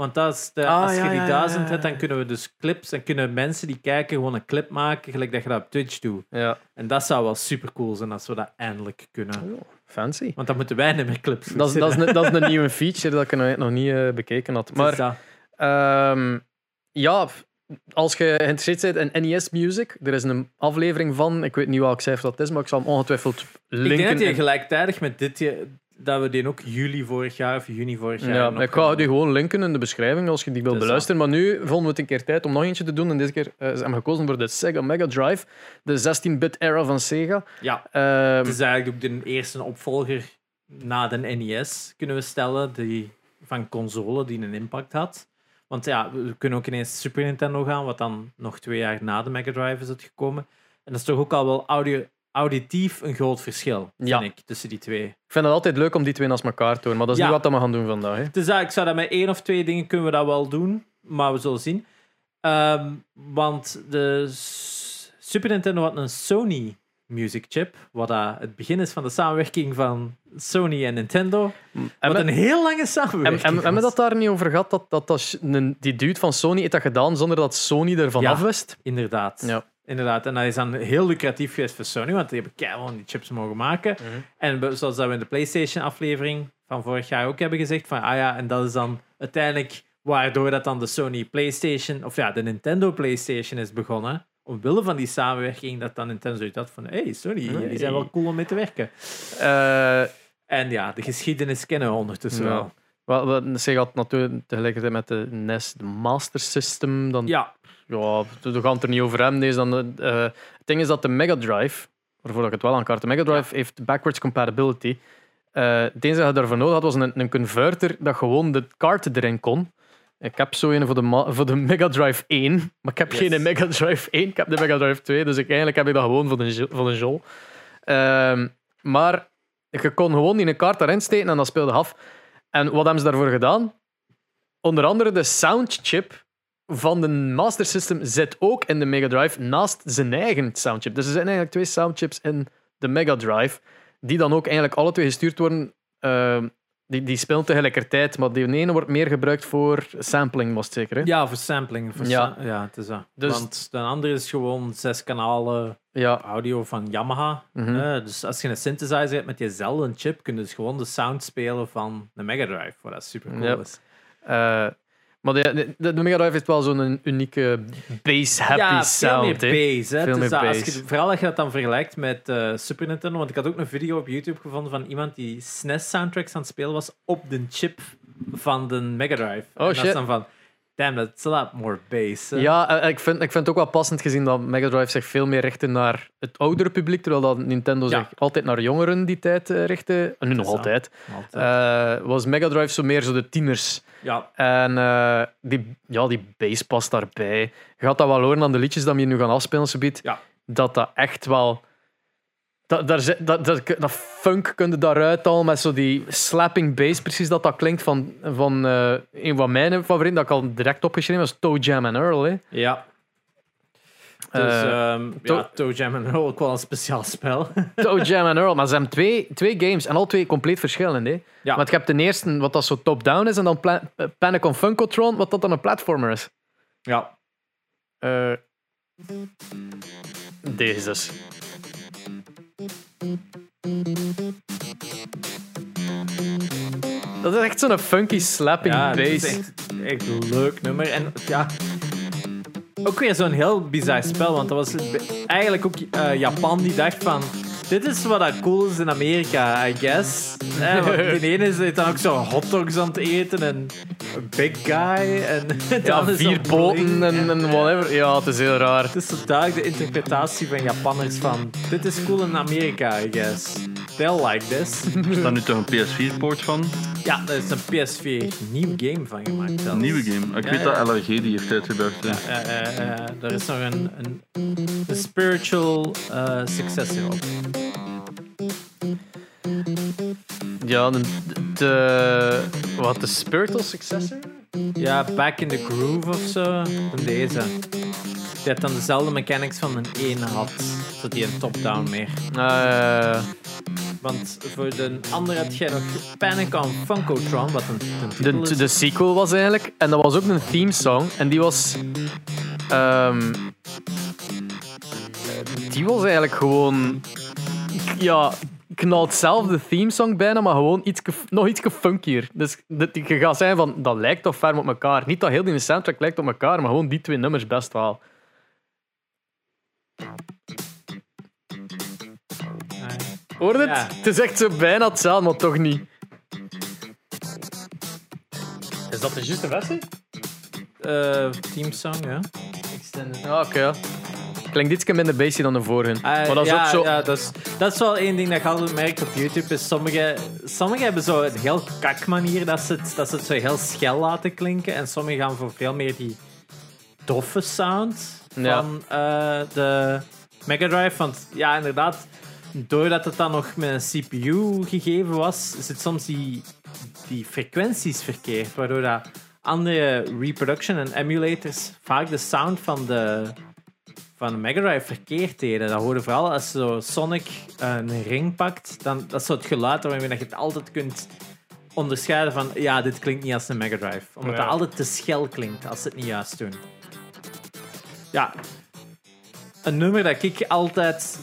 S1: Want dat is de,
S2: Ah,
S1: als
S2: ja,
S1: je die duizend
S2: ja,
S1: hebt, dan kunnen we dus clips en kunnen mensen die kijken gewoon een clip maken, gelijk dat je dat op Twitch doet.
S2: Ja,
S1: En dat zou wel super cool zijn als we dat eindelijk kunnen.
S2: fancy.
S1: Want dan moeten wij niet meer clips
S2: Dat is, dat, is een, dat is een nieuwe feature dat ik nog- nog niet eh, bekeken had. Maar ehm, ja, als je geïnteresseerd bent in NES Music, er is een aflevering van, ik weet niet welk cijfer dat is, maar ik zal hem ongetwijfeld
S1: ik denk
S2: linken.
S1: dat
S2: in-
S1: gelijktijdig met dit, je- dat we die ook juli vorig jaar of juni vorig jaar
S2: Ja, ik ga die gewoon linken in de beschrijving als je die wil
S1: Het is
S2: beluisteren. Maar nu vonden we het een keer tijd om nog eentje te doen. En deze keer eh, zijn we gekozen voor de Sega Mega Drive, de 16-bit era van Sega.
S1: Ja,
S2: Ehm,
S1: het is eigenlijk ook de eerste opvolger na de NES, kunnen we stellen, die, van console die een impact had. Want ja, we kunnen ook ineens Super Nintendo gaan, wat dan nog twee jaar na de Mega Drive is uitgekomen. En dat is toch ook al wel audio, auditief een groot verschil, vind
S2: Ja.
S1: ik, tussen die twee.
S2: ik vind het altijd leuk om die twee naast elkaar te doen, maar dat is
S1: Ja.
S2: niet wat we gaan doen vandaag. Hè.
S1: Dus ja, ik zou dat met één of twee dingen kunnen we dat wel doen, maar we zullen zien. Ehm, want de Super Nintendo had een Sony music chip, wat het begin is van de samenwerking van Sony en Nintendo.
S2: En
S1: Wat
S2: we-
S1: een heel lange
S2: en-
S1: samenwerking
S2: en- Hebben we dat daar niet over gehad? Dat, dat, dat die dude van Sony heeft dat gedaan zonder dat Sony ervan
S1: Ja.
S2: afwist?
S1: Inderdaad.
S2: Ja.
S1: Inderdaad. En dat is dan heel lucratief geweest voor Sony, want die hebben keihard die chips mogen maken.
S2: Mhm.
S1: En zoals dat we in de PlayStation-aflevering van vorig jaar ook hebben gezegd van, ah ja, en dat is dan uiteindelijk waardoor dat dan de Sony PlayStation, of ja, de Nintendo PlayStation is begonnen. Omwille van die samenwerking, dat dan Nintendo had van, hey, Sony, die zijn wel cool om mee te werken.
S2: Eh,
S1: En ja, de geschiedenis kennen we ondertussen wel.
S2: wel, wel, ze gaat natuurlijk tegelijkertijd met de NES, de Master System, dan
S1: Ja,
S2: Ja, we gaan het er niet over hebben. Deze dan, eh, het ding is dat de Mega Drive, waarvoor ik het wel aankaart, de Mega Drive heeft backwards compatibility. Eh het enige dat je daarvoor nodig had was een, een converter dat gewoon de kaarten erin kon. Ik heb zo een voor de, voor de Mega Drive 1, maar ik heb
S1: Yes.
S2: geen Mega Drive 1, ik heb de Mega Drive 2, dus ik, eigenlijk heb ik dat gewoon voor de, jo- voor de jol. Maar je kon gewoon die een kaart erin steken en dat speelde af. En wat hebben ze daarvoor gedaan? Onder andere de soundchip van de Master System zit ook in de Mega Drive naast zijn eigen soundchip. Dus er zijn eigenlijk twee soundchips in de Mega Drive, die dan ook eigenlijk alle twee gestuurd worden. Ehm, die, die spelen tegelijkertijd, maar die ene wordt meer gebruikt voor sampling, was het zeker. Hè?
S1: ja voor sampling. Voor
S2: Ja.
S1: ja. ja, het is dat.
S2: Dus-
S1: Want de andere is gewoon zes kanalen
S2: Ja.
S1: audio van Yamaha.
S2: Mhm.
S1: Eh, dus als je een synthesizer hebt met diezelfde chip, kun je dus gewoon de sound spelen van de Mega Drive, wat dat super cool is.
S2: Eh, maar de, de, de Mega Drive heeft wel zo'n unieke bass-happy
S1: ja, veel
S2: sound.
S1: meer
S2: hè.
S1: bass. Hè.
S2: Veel
S1: Dus
S2: meer
S1: als
S2: bass.
S1: je, vooral als je dat dan vergelijkt met eh, Super Nintendo, want ik had ook een video op YouTube gevonden van iemand die SNES-soundtracks aan het spelen was op de chip van de Mega Drive. en dat
S2: shit.
S1: is dan van, damn, that's a lot more bass. hè.
S2: Ja, eh, ik vind, ik vind het ook wel passend gezien dat Mega Drive zich veel meer richtte naar het oudere publiek, terwijl dat Nintendo
S1: Ja.
S2: zich altijd naar jongeren die tijd eh, richtte. En nu nog
S1: is
S2: altijd.
S1: Altijd.
S2: Eh, was Mega Drive zo meer zo de tieners.
S1: ja,
S2: En eh, die, ja, die bass past daarbij. Je gaat dat wel horen aan de liedjes dat we hier nu gaan afspelen, subiet.
S1: Ja.
S2: Dat dat echt wel... Dat, daar, dat, dat, dat funk kun je daaruit al met zo die slapping bass, precies dat dat klinkt van, van eh, een van mijn favorieten, dat ik al direct opgeschreven was Toe Jam and Earl. Hè.
S1: ja. Dus
S2: Eh,
S1: ehm
S2: To-
S1: ja, Toe Jam and Earl ook wel een speciaal spel.
S2: Toe Jam and Earl. Maar ze hebben twee, twee games en al twee compleet verschillend. Hè.
S1: Ja.
S2: Want je hebt de eerste, wat dat zo top-down is, en dan eh, Panic on Funkotron, wat dat dan een platformer is.
S1: ja,
S2: Eh deze dus. Dat is echt zo'n funky slapping
S1: ja
S2: bass.
S1: echt, echt een leuk nummer. En ja, ook weer zo'n heel bizar spel, want dat was eigenlijk ook eh, Japan die dacht van... Dit is wat dat cool is in Amerika, I guess. Eh, want de ene is dan ook zo hotdogs aan het eten en een big guy. En
S2: Ja,
S1: is
S2: vier
S1: dan
S2: poten
S1: bling.
S2: en, en whatever. Ja, het is heel raar.
S1: Het is duidelijk de interpretatie van Japanners van... Dit is cool in Amerika, I guess. They'll like this.
S3: Er staat nu toch een PS4-poort van?
S1: ja, daar is een PS4 nieuw game van gemaakt.
S3: Een nieuwe game. Ik
S1: Ja,
S3: weet
S1: ja.
S3: dat LRG die heeft uitgebracht.
S1: Ja, er is nog een, een, een spiritual eh, successor op.
S2: Ja, de, de, wat, de spiritual successor?
S1: Ja, Back in the Groove of zo. Van deze. Die had dan dezelfde mechanics van een 1 had. Zodat die een top-down meer.
S2: Eh,
S1: Want voor de andere had jij nog Panic on Funkotron, wat een,
S2: de, de sequel was eigenlijk, en dat was ook een theme song, en die was. ehm, die was eigenlijk gewoon. Ja, knalt zelf de theme song bijna, maar gewoon iets, nog iets funkier. Dus dat- je gaat zeggen van dat lijkt toch ferm op elkaar. Niet dat heel die soundtrack lijkt op elkaar, maar gewoon die twee nummers best wel. Hoor je het?
S1: Ja.
S2: Het is echt zo bijna hetzelfde, maar toch niet. Is dat de juiste versie?
S1: Eh, team song, ja.
S2: Ja, oké. ja. Klinkt iets minder bassy dan de vorige.
S1: Eh,
S2: maar dat is
S1: ja,
S2: ook zo...
S1: ja, dat, is, dat is wel één ding dat je altijd merkt op YouTube. Is sommige, sommige hebben zo een heel kak manier dat ze, het, dat ze het zo heel schel laten klinken. En sommige gaan voor veel meer die doffe sound
S2: Ja.
S1: van eh, de Mega Drive. Want ja, inderdaad, doordat het dan nog met een CPU gegeven was, zit soms die, die frequenties verkeerd. Waardoor dat andere reproduction en emulators vaak de sound van de van Mega Drive verkeerd deden. Dat hoorde vooral als zo Sonic een ring pakt. Dan, dat is zo het geluid waarmee je het altijd kunt onderscheiden van ja, dit klinkt niet als een Mega Drive. Omdat
S2: Ja.
S1: het altijd te schel klinkt als ze het niet juist doen. Ja. Een nummer dat ik altijd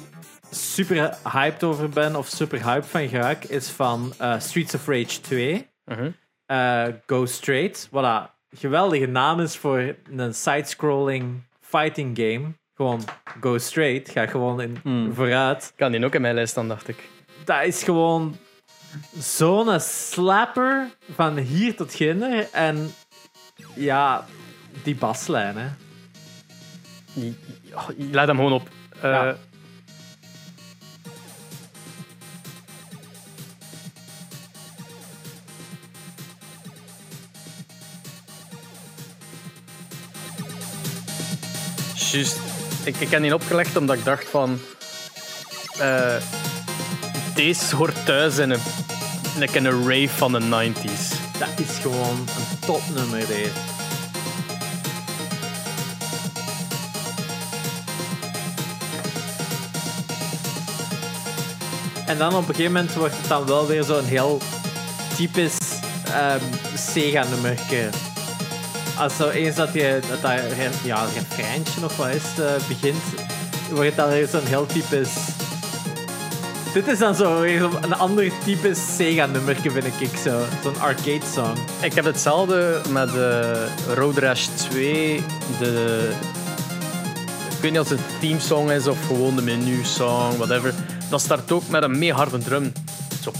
S1: super hyped over ben of super hyped van geraak, is van eh, Streets of Rage 2.
S2: Mhm.
S1: eh, Go Straight. Wat een geweldige naam is voor een side-scrolling fighting game. Gewoon Go Straight. Ga gewoon in,
S3: Hmm.
S1: vooruit.
S2: Kan die ook in mijn lijst dan, dacht ik.
S1: Dat is gewoon zo'n slapper van hier tot ginder. En ja, die baslijn, hè.
S2: Je, je- Laat hem gewoon op.
S1: Ja.
S2: Juist. Ik, ik heb die opgelegd omdat ik dacht van... eh, deze hoort thuis in een, in een rave van de 90s.
S1: Dat is gewoon een topnummer, deze. En dan op een gegeven moment wordt het dan wel weer zo'n heel typisch ehm, Sega-nummerke. Als zo eens dat je dat, dat re- ja, refreintje of wat is, eh, begint, wordt het dan weer zo'n heel typisch... Dit is dan zo een ander typisch Sega-nummerke, vind ik zo. Zo'n arcade-song.
S2: Ik heb hetzelfde met de Road Rash 2. De, ik weet niet of het een teamsong is of gewoon de menu-song, whatever. Dat start ook met een mee harde drum. Zo.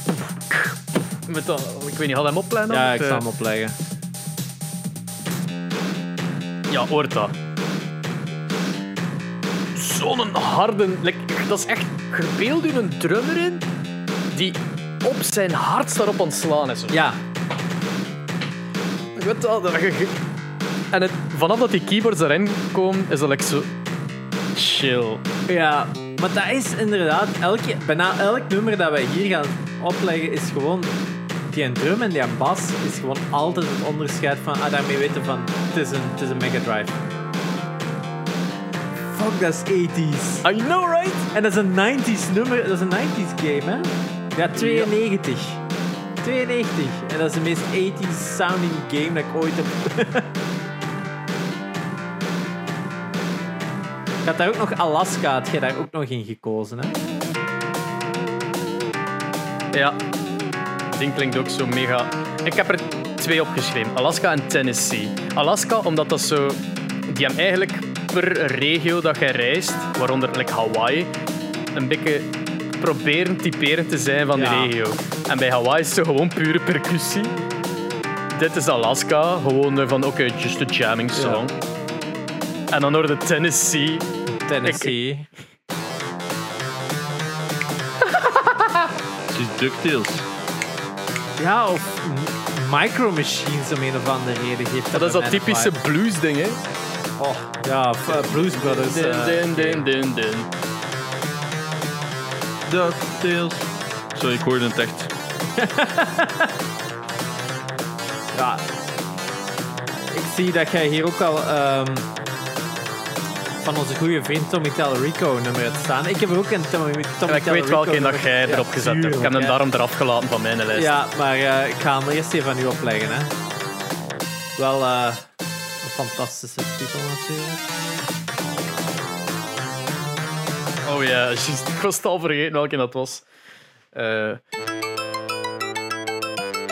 S2: Met dat, ik weet niet, had hij hem opleiden?
S1: Ja, ik
S2: eh,
S1: zal hem opleggen.
S2: Ja, hoort dat. Zo'n harde... like, dat is echt... Gebeeld u een drummer in die op zijn hardst daarop aan het slaan is.
S1: Ja,
S2: Je weet dat En het, vanaf dat die keyboards erin komen, is dat like zo... Chill.
S1: ja, maar dat is inderdaad... Elke, bijna elk nummer dat wij hier gaan opleggen is gewoon... Die drum en die bas is gewoon altijd het onderscheid van... Ah, daarmee weten van... Het is een, het is een Mega Drive. Fuck, dat is 80s.
S2: I know, right?
S1: En dat is een 90s nummer. Dat is een 90s game, hè? Ja, 92. 92. En dat is de meest 80s sounding game dat ik ooit heb. Ik had daar ook nog Alaska, had jij daar ook nog in gekozen, hè?
S2: Ja. Ding klinkt ook zo mega... Ik heb er twee opgeschreven. Alaska en Tennessee. Alaska, omdat dat zo... Die hebben eigenlijk per regio dat je reist, waaronder like Hawaii, een beetje proberen typerend te zijn van
S1: Ja.
S2: de regio. En bij Hawaii is het gewoon pure percussie. Dit is Alaska, gewoon eh, van oké, just a jamming song. En dan hoor je Tennessee.
S1: Tennessee.
S3: Het is DuckTales.
S1: Ja, of Micro Machines om een of andere reden geeft
S2: Dat is dat typische blues ding, hè?
S1: Oh, ja, of, eh, Blues Brothers.
S2: Din,
S1: eh,
S2: din, din, din, din.
S3: DuckTales. Sorry, ik hoorde het echt.
S1: Ja. Ik zie dat jij hier ook al ehm, van onze goede vriend Tommy Tallarico nummer hebt staan. Ik heb ook een Tommy, Tommy
S2: ik weet welke dat jij erop gezet hebt. Ik heb hem daarom eraf gelaten van mijn lijst.
S1: Ja, maar eh, ik ga hem eerst even aan u opleggen. Hè. Wel eh, een fantastische titel natuurlijk.
S2: Oh ja, juist. Ik was al vergeten welke dat was. Eh,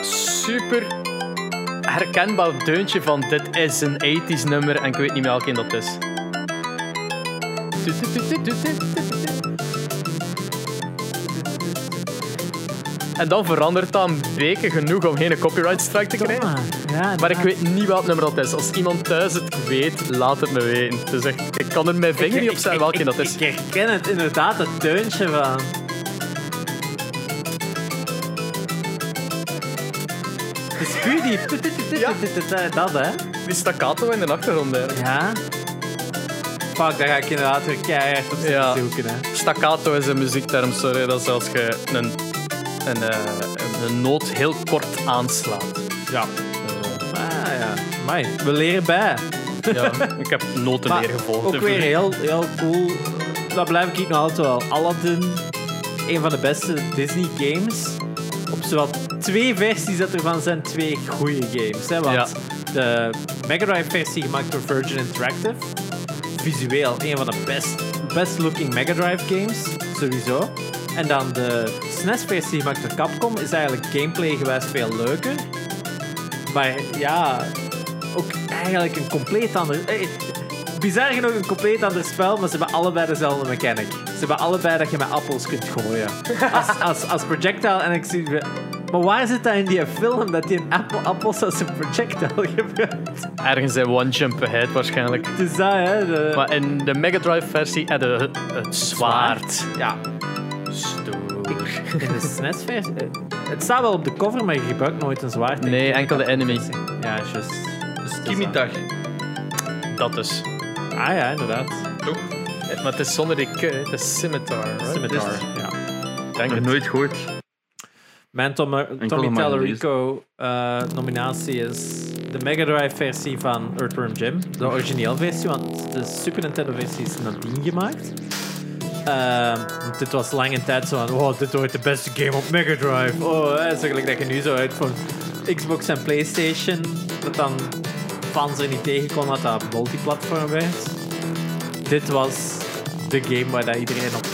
S2: super herkenbaar deuntje van dit is een 80s nummer en ik weet niet meer welke dat is. En dan verandert dat een beetje genoeg om geen copyright strike te krijgen.
S1: Ah, ja,
S2: Maar ik weet niet welk nummer dat is. Als iemand thuis het weet, laat het me weten. Dus ik, ik kan er mijn vinger niet op zetten welke dat is.
S1: Ik herken het inderdaad, het deuntje van. Het is puur die... Dat, hè?
S2: Die staccato in de achtergrond eigenlijk.
S1: Ja. Fuck, daar ga ik inderdaad weer keihard op
S2: Ja.
S1: zoeken, hè.
S2: Staccato is een muziekterm, sorry. Dat is als je een, een, eh, een, een noot heel kort aanslaat.
S1: Ja. Ah, ja. Amai, we leren bij.
S2: Ja, ik heb noten
S1: Maar
S2: neergevolgd.
S1: ook weer heel, heel cool. Dat blijf ik nog altijd wel. Aladdin, een van de beste Disney games. Op zowel twee versies dat ervan zijn twee goede games. Hè? Want de Mega Drive versie gemaakt door Virgin Interactive. Visueel een van de best best looking Mega Drive games, sowieso. En dan de SNES-versie gemaakt door Capcom is eigenlijk gameplay gewijs veel leuker. Maar ja, ook eigenlijk een compleet ander... eh, bizar genoeg een compleet ander spel, maar ze hebben allebei dezelfde mechanic. Ze hebben allebei dat je met appels kunt gooien. Als, als projectile en ik zie... Maar waar zit dat in die film, dat die een appel, appels als een projectile gebruikt?
S2: Ergens in One Jump Ahead waarschijnlijk.
S1: Het is dat, hè? De...
S2: Maar in de Mega Drive versie had je het zwaard.
S1: Ja,
S2: Stoer.
S1: in de SNES-versie... Het staat wel op de cover, maar je gebruikt nooit een zwaard.
S2: Nee,
S1: ik.
S2: enkel de enemy.
S1: Ja, juist. Dus het is
S3: Kimitar.
S2: Dat dus.
S1: Ah ja, inderdaad.
S3: Toch?
S2: Eh, Maar het is zonder die k, hè. het is scimitar. right?
S1: Scimitar, ja.
S2: Denk
S3: Nog
S2: het.
S3: nooit gehoord.
S1: Mijn Tom, Tommy Tallarico eh, nominatie is de Mega Drive versie van Earthworm Jim. De origineel versie, want de Super Nintendo versie is nadien gemaakt. Ehm, dit was lange tijd zo van, oh, dit wordt de beste game op Mega Drive. Oh, hè, zo gelijk dat je nu zo uit van Xbox en Playstation, dat dan fans er niet tegen kon dat dat multiplatform werd. Dit was de game waar dat iedereen op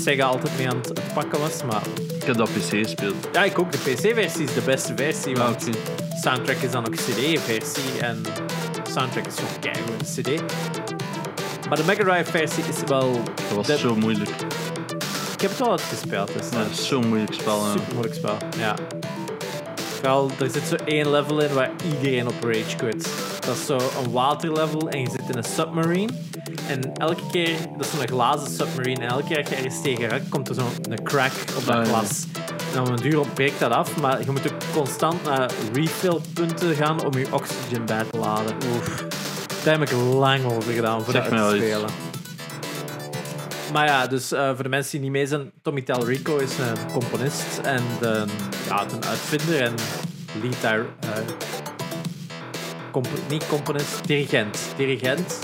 S1: Sega altijd mee aan het pakken was, maar
S3: Ik heb dat PC gespeeld.
S1: ja, ik ook. De PC-versie is de beste versie,
S3: Ah,
S1: want
S3: oké.
S1: soundtrack is dan ook CD-versie en soundtrack is gewoon keigoed CD. Maar de Mega Drive-versie is wel...
S3: Dat was
S1: de-
S3: zo moeilijk.
S1: Ik heb het wel uitgespeeld, dus
S3: Ja,
S1: dat is
S3: zo'n moeilijk spel. ja.
S1: super moeilijk spel. Ja. Vooral, er zit zo één level in waar iedereen op rage quit. Dat is zo een waterlevel en je zit in een submarine. En elke keer, dat is zo'n glazen submarine, en elke keer dat je ergens tegen raakt, komt er zo'n crack op dat
S3: Ah,
S1: glas. En op een duur breekt dat af, maar je moet ook constant naar refill-punten gaan om je oxygen bij te laden. Oef. Daar heb ik lang over gedaan voor uit te spelen. Maar ja, dus eh, voor de mensen die niet mee zijn, Tommy Tallarico is een componist en de, ja, een uitvinder en lead daar. eh, niet componist, dirigent. Dirigent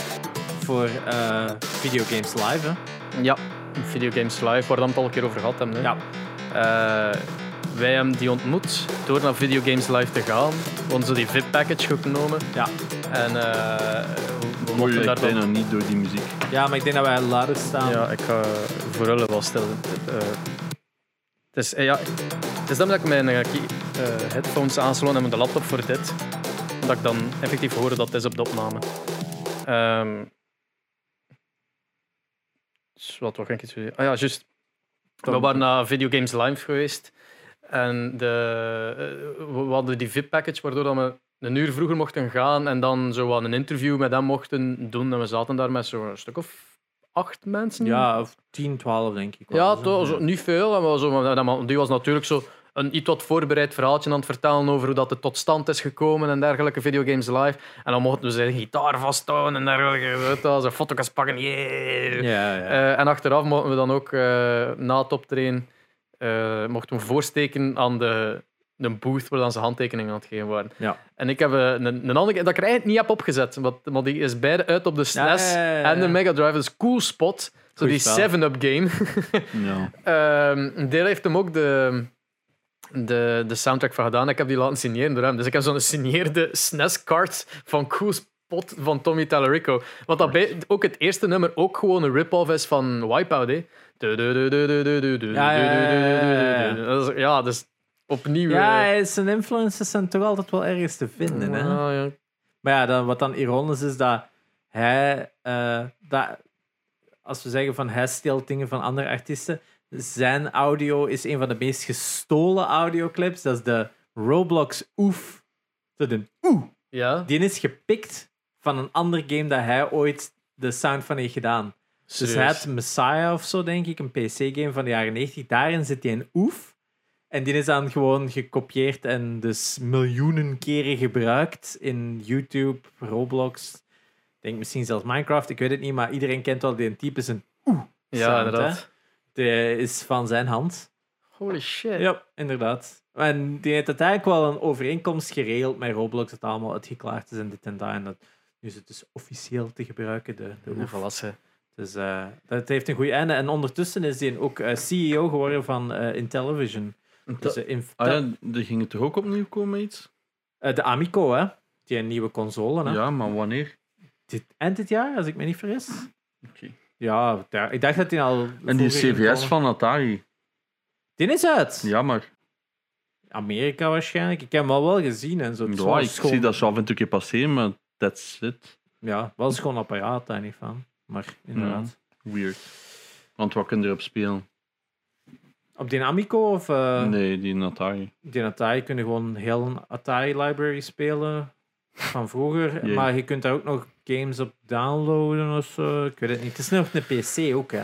S1: voor eh videogames live. Hè?
S2: Ja, Videogames Live, waar we het al een keer over gehad hebben. Hè.
S1: Ja.
S2: Eh, wij hebben die ontmoet door naar Videogames Live te gaan. We hadden zo die VIP-package genomen.
S1: Ja.
S2: En eh we mochten daar dan...
S3: bijna niet door die muziek.
S1: ja, maar ik denk dat wij luider staan.
S2: Ja, ik ga voor hullen wel stellen. Eh, het is, ja, het is dan dat ik mijn headphones aansloot en mijn laptop voor dit. Dat ik dan effectief hoor dat het is op de opname. Dus wat wil ik iets? Ah ja, juist. We waren naar Videogames Live geweest. En de, eh, we hadden die VIP-package, waardoor dat we een uur vroeger mochten gaan en dan zo wat een interview met hem mochten doen. En we zaten daar met zo'n stuk of acht mensen.
S1: Ja, of 10, 12 denk ik.
S2: Ja,
S1: Dus,
S2: toch, zo, niet veel. En wel zo, die was natuurlijk zo een iets wat voorbereid verhaaltje aan het vertellen over hoe dat het tot stand is gekomen en dergelijke videogames live. En dan mochten we zijn gitaar vasthouden en dergelijke. Wel, Zo foto's pakken. Yeah.
S1: Ja, ja.
S2: Eh, en achteraf mochten we dan ook eh, na het optreden eh, mochten we voorsteken aan de, de booth waar dan ze handtekeningen aan het geven waren.
S1: Ja.
S2: En ik heb een, een andere dat ik er eigenlijk niet heb opgezet, want, die is beide uit op de SNES
S1: ja.
S2: en de Mega Drive. Is cool spot. Zo die
S1: spel.
S2: 7-up game.
S3: Ja.
S2: Ehm Deel heeft hem ook de, de, de soundtrack van gedaan. Ik heb die laten signeren door hem. Dus ik heb zo'n gesigneerde SNES-card van Cool Spot van Tommy Tallarico. Wat dat bij, ook het eerste nummer ook gewoon een rip-off is van Wipeout. Hè.
S1: Ja,
S2: dus opnieuw.
S1: ja,
S2: eh,
S1: zijn influences zijn toch altijd wel ergens te vinden. Hè?
S2: ah, ja.
S1: Maar ja, dan, wat dan ironisch is dat hij, eh, dat, als we zeggen van hij steelt dingen van andere artiesten, zijn audio is een van de meest gestolen audioclips. Dat is de Roblox Oef. Oeh.
S2: ja.
S1: Die is gepikt van een ander game dat hij ooit de sound van heeft gedaan. Dus hij had Messiah of zo, denk ik, een PC-game van de jaren 90. Daarin zit hij een oef. En die is dan gewoon gekopieerd en dus miljoenen keren gebruikt in YouTube, Roblox. Ik denk misschien zelfs Minecraft, ik weet het niet, maar iedereen kent wel die type een oeh.
S2: Ja,
S1: sound,
S2: inderdaad.
S1: hè. Die is van zijn hand.
S2: Holy shit.
S1: Ja, inderdaad. En die heeft uiteindelijk wel een overeenkomst geregeld met Roblox, dat allemaal uitgeklaard is en dit en dat. En dat, nu is het dus officieel te gebruiken, de, de
S2: volwassen.
S1: Dus eh, dat heeft een goed einde. En ondertussen is hij ook eh, CEO geworden van eh, Intellivision. Dus, in-
S3: Ah ja, er ging het toch ook opnieuw komen iets?
S1: de Amico, hè? Die een nieuwe console. Hè?
S3: Ja, maar wanneer?
S1: Dit, eind dit jaar, als ik me niet vergis.
S3: Oké.
S1: Ja, daar- ik dacht dat hij al.
S3: En die
S1: vroeger
S3: CVS
S1: gekomen-
S3: van Atari.
S1: Die is uit.
S3: Jammer.
S1: Amerika waarschijnlijk. Ik heb hem al wel gezien en zo. Het is
S3: Ja,
S1: wel
S3: ik
S1: schoon-
S3: zie dat zo af en toe keer passeren, maar that's it.
S1: Ja, wel een schoon apparaat daar niet van. Maar inderdaad.
S3: Weird. Want wat kun je erop spelen?
S1: Op die Amico of eh
S3: nee, die Atari.
S1: die Atari kun je gewoon heel een Atari library spelen van vroeger.
S3: Jee.
S1: Maar je kunt daar ook nog games op downloaden of zo. Ik weet het niet. Het is nog een PC ook, hè.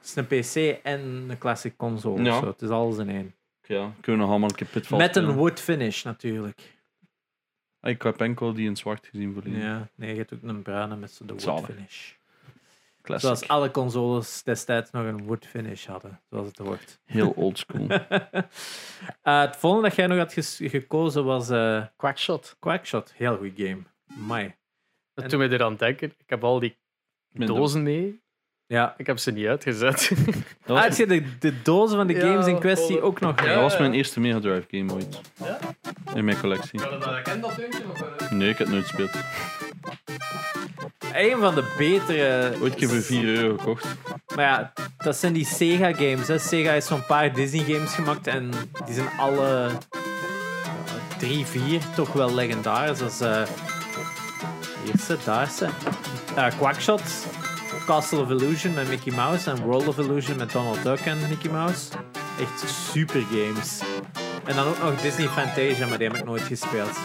S1: Het is een PC en een classic console.
S3: Ja.
S1: zo. Het is alles in één.
S3: Ja, kunnen we nog allemaal een keer Pitfall
S1: Met een wood finish natuurlijk.
S3: Ah, Ik heb enkel die in zwart gezien volledig.
S1: Ja, nee, je hebt ook een bruine met de wood
S3: Zalig.
S1: finish.
S3: Classic.
S1: Zoals alle consoles destijds nog een wood finish hadden, zoals het hoort.
S3: Heel oldschool.
S1: Eh, het volgende dat jij nog had ges- gekozen was eh,
S2: Quackshot.
S1: Quackshot. Heel goed game. Mai. En-
S2: toen we eraan denken, ik heb al die dozen mee.
S1: Ja.
S2: Ik heb ze niet uitgezet.
S1: Ah,
S3: was,
S1: je de, de dozen van de
S2: Ja,
S1: games in kwestie
S2: oh,
S1: ook nog?
S2: ja.
S3: dat was mijn eerste Mega Drive game ooit.
S2: Ja?
S3: In mijn collectie.
S2: dat herkend, dat deuntje?
S3: Nee, ik heb het nooit gespeeld.
S1: Een van de betere.
S3: Ooit keer voor 4 euro gekocht.
S1: Maar ja, dat zijn die Sega games. Hè. Sega heeft zo'n paar Disney games gemaakt en die zijn alle drie, vier toch wel legendarisch. Dat is eh eerste, daar is ze. Eh, Quackshot, Castle of Illusion met Mickey Mouse en World of Illusion met Donald Duck en Mickey Mouse. Echt super games. En dan ook nog Disney Fantasia, maar die heb ik nooit gespeeld.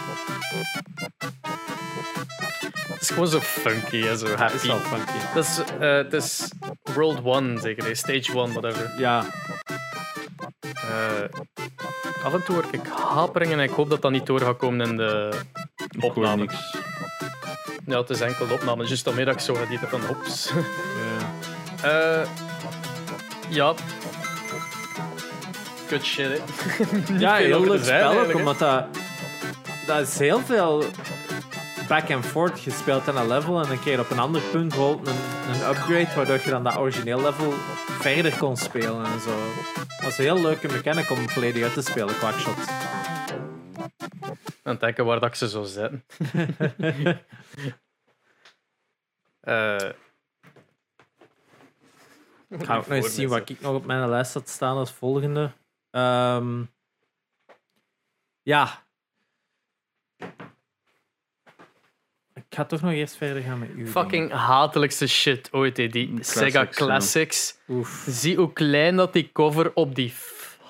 S2: Het is gewoon zo funky en zo
S1: Dat is
S2: happy.
S1: wel funky.
S2: Dat is, eh, het is World 1, zeker. Stage 1, whatever.
S1: Ja,
S2: Eh, af en toe word ik haperingen en ik hoop dat dat niet door gaat komen in de
S3: Ik hoor
S2: opname.
S3: niks.
S2: Ja, het is enkel de opname. Juist dat ik zo had van hops.
S1: ja.
S2: Eh ja. Good shit, hè.
S1: Ja,
S2: veel
S1: heel
S2: over
S1: leuk spel ook,
S2: eigenlijk, hè.
S1: omdat dat, dat is heel veel back and forth gespeeld in een level en dan kreeg je op een ander punt bijvoorbeeld een, een upgrade waardoor je dan dat origineel level verder kon spelen en zo. Dat is een heel leuke mechanic om volledig uit te spelen, Quackshot.
S2: Aan het denken waar dat ik ze zou zetten. Eh
S1: Ik ga ook nog eens zien wat ik nog op mijn lijst had staan als volgende. Ehm, ja. Ik ga toch nog eerst verder gaan met u.
S2: Fucking hatelijkste shit ooit, hè. Die
S3: Classics,
S2: Sega
S3: ja.
S2: Classics.
S1: Oef.
S2: Zie hoe klein dat die cover op die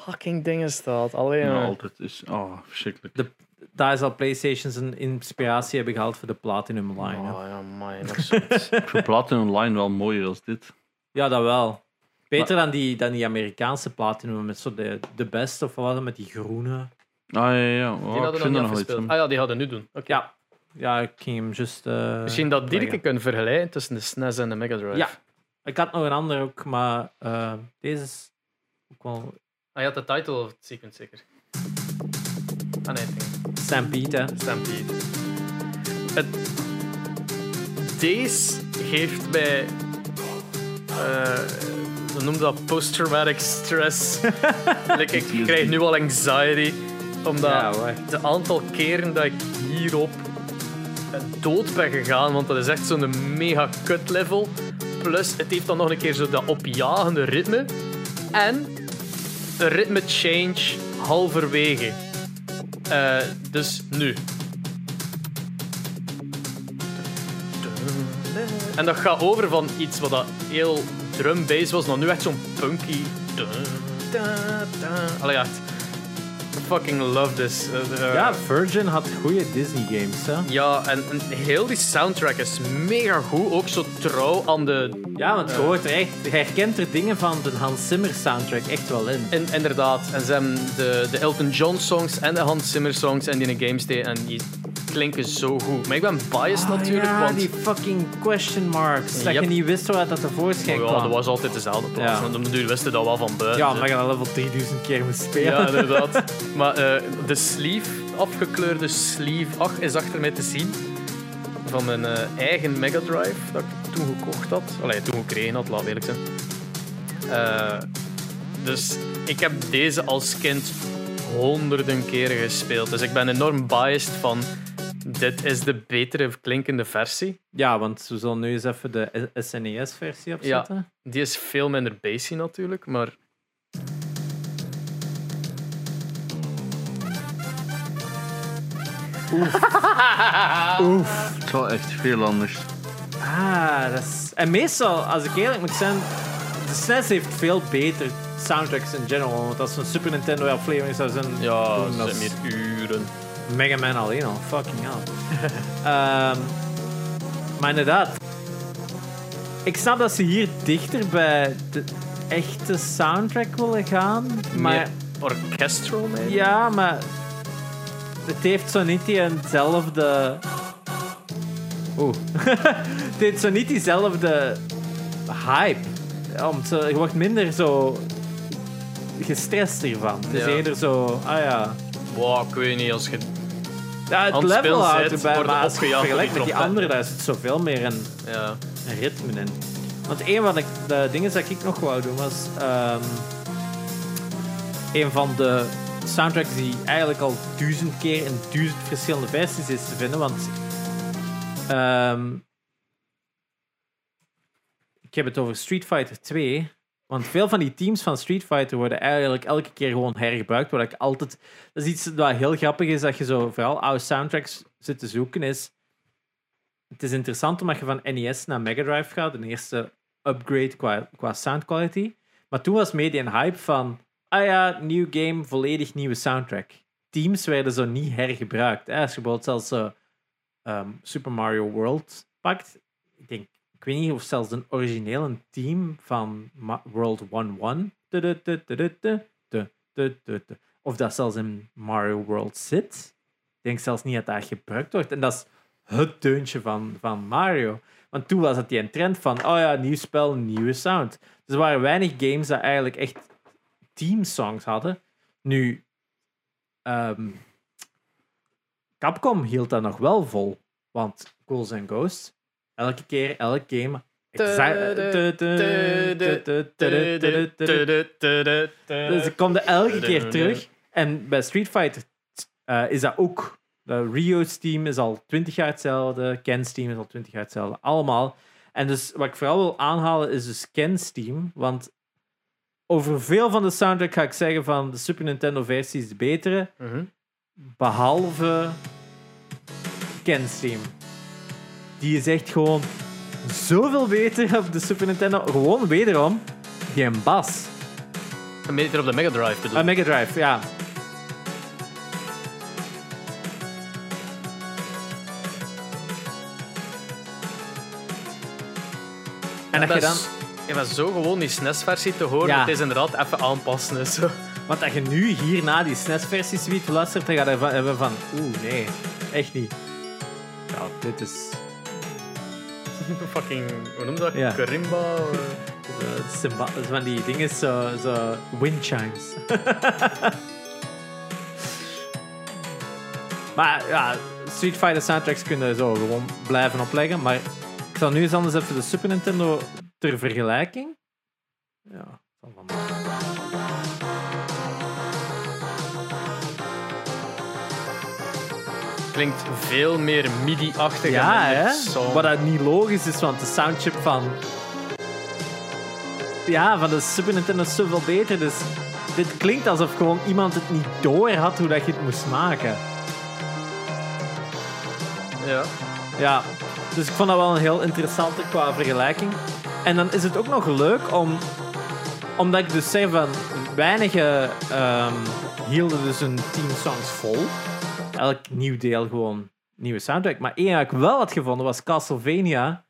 S2: fucking dingen staat. Alleen
S3: Ja, altijd is. Oh, verschrikkelijk.
S1: De- Daar is al PlayStation zijn inspiratie hebben gehaald voor de Platinum Line. hè.
S2: Oh ja, man. nog zoiets.
S3: Ik vind Platinum Online wel mooier als dit.
S1: Ja, dat wel. Beter dan, die, dan die Amerikaanse Platinum met zo de, de beste of wat met die groene.
S3: Ah ja, ja. Oh,
S2: Die
S3: ik
S2: hadden nog
S3: vind
S2: niet
S3: er nog.
S2: Ah ja, die hadden nu doen. Oké.
S1: Ja. Ja, ik ging hem just. eh,
S2: Misschien dat die
S1: leggen.
S2: kunnen vergelijken tussen de SNES en de Mega Drive.
S1: Ja. Ik had nog een ander ook, maar eh, deze is ook wel
S2: Ah, je had de title sequence zeker. Ah nee, ding.
S1: Stampede. hè.
S2: Stampede. Het... Deze geeft mij. eh we noemen dat post-traumatic stress. like, ik krijg nu al anxiety. Omdat
S1: Ja, hoor.
S2: de aantal keren dat ik hierop dood ben gegaan, want dat is echt zo'n mega cut level. Plus, het heeft dan nog een keer zo dat opjagende ritme. En een ritme change halverwege. Eh, dus nu. En dat gaat over van iets wat dat heel drum-based was, naar nu echt zo'n punky. Allee, echt. Fucking love this. Eh, eh,
S1: Ja, Virgin had goede Disney games. Hè?
S2: ja, en, en heel die soundtrack is mega goed. Ook zo trouw aan de.
S1: Ja, want je hoort er echt, je herkent er dingen van de Hans Zimmer soundtrack echt wel in.
S2: In, inderdaad. En ze hebben de, de Elton John songs en de Hans Zimmer songs en die in de games. En die klinken zo goed. Maar ik ben biased natuurlijk,
S1: Ah, ja,
S2: want.
S1: die fucking question marks. Dat
S2: Yep.
S1: je niet wist waar dat tevoorschijn
S2: Oh ja,
S1: kwam.
S2: dat was altijd dezelfde plaats.
S1: Ja.
S2: Want op de duur wisten dat wel van buiten.
S1: Ja, omdat je dat level 3000 keer moest spelen.
S2: Ja, inderdaad. maar eh, de sleeve, afgekleurde sleeve, ach, is achter mij te zien. Van mijn eh, eigen Mega Drive dat ik toen gekocht had. Allee, toen gekregen had, laat eerlijk zijn. Eh, dus ik heb deze als kind honderden keren gespeeld. Dus ik ben enorm biased van Dit is de betere klinkende versie.
S1: Ja, want we zullen nu eens even de SNES-versie opzetten.
S2: Die is veel minder bassy natuurlijk, maar
S1: Oef.
S3: Het is wel echt veel anders.
S1: Ah, dat is... En meestal, als ik eerlijk moet zijn, de SNES heeft veel beter soundtracks in general. Want als een Super Nintendo aflevering zou zijn,
S2: ja, dat zijn meer uren.
S1: Mega Man alleen al. Fucking hell. Ehm, maar inderdaad, ik snap dat ze hier dichter bij de echte soundtrack willen gaan. Maar
S2: Meer orchestral, maybe?
S1: ja, maar het heeft zo niet die eenzelfde. Oeh. het heeft zo niet diezelfde hype. Om te, je wordt minder zo gestrest hiervan. Het is
S2: Ja.
S1: eerder zo, ah ja.
S2: Wow, ik weet niet, als je...
S1: Ja, het level houdt erbij, maar als je vergelijkt met die andere, daar zit zoveel meer een,
S2: Ja.
S1: een ritme in. Want een van de, de dingen dat ik nog wou doen was... ehm, een van de soundtracks die eigenlijk al duizend keer in duizend verschillende versies is te vinden, want... ehm, ik heb het over Street Fighter 2. Want veel van die teams van Street Fighter worden eigenlijk elke keer gewoon hergebruikt. Wat ik altijd. Dat is iets wat heel grappig is dat je zo vooral oude soundtracks zit te zoeken. Is, het is interessant omdat je van NES naar Mega Drive gaat. Een eerste upgrade qua, qua sound quality. Maar toen was mede een hype van. Ah ja, nieuw game, volledig nieuwe soundtrack. Teams werden zo niet hergebruikt. Hè. Als je bijvoorbeeld zelfs zo, ehm, Super Mario World pakt. Ik denk ik weet niet of zelfs een originele team van World 1-1, of dat zelfs in Mario World zit. Ik denk zelfs niet dat dat gebruikt wordt. En dat is het deuntje van, van Mario. Want toen was het die een trend van, oh ja, nieuw spel, nieuwe sound. Dus er waren weinig games dat eigenlijk echt teamsongs hadden. Nu, ehm, Capcom hield dat nog wel vol. Want Ghouls and Ghosts, elke keer, elk game. Dus ik kom er elke keer terug. En bij Street Fighter eh, is dat ook. De Rio's team is al 20 jaar hetzelfde. Ken's team is al 20 jaar hetzelfde. Allemaal. En dus wat ik vooral wil aanhalen is dus Ken's team. Want over veel van de soundtrack ga ik zeggen van de Super Nintendo versie is de betere.
S2: Mhm.
S1: Behalve Ken's team. Die is echt gewoon zoveel beter op de Super Nintendo. Gewoon wederom die een bas.
S2: Een meter op de Mega Drive te doen.
S1: Ah, Mega Drive, ja. En dat je dan,
S2: Je was zo gewoon die SNES-versie te horen.
S1: Ja.
S2: Het is inderdaad even aanpassen.
S1: want dat je nu hierna die SNES-versies ziet luistert, dan ga je hebben van, oeh, nee, echt niet. Ja, dit is
S2: Fucking, hoe noem je dat?
S1: Ja.
S2: Karimba? eh.
S1: symba- van die dingen, zo, zo wind chimes. maar ja, Street Fighter soundtracks kunnen zo gewoon blijven opleggen, maar ik zal nu eens anders even de Super Nintendo ter vergelijking. Ja, van
S2: Klinkt veel meer MIDI-achtig.
S1: Ja, hè? Wat dat niet logisch is, want de soundchip van. Ja, van de Super Nintendo is zoveel beter. Dus dit klinkt alsof gewoon iemand het niet door had hoe dat je het moest maken.
S2: Ja.
S1: Ja, dus ik vond dat wel een heel interessante qua vergelijking. En dan is het ook nog leuk om, omdat ik dus zei van weinigen ehm, hielden dus hun team songs vol. Elk nieuw deel gewoon nieuwe soundtrack. Maar één dat ik wel had gevonden was Castlevania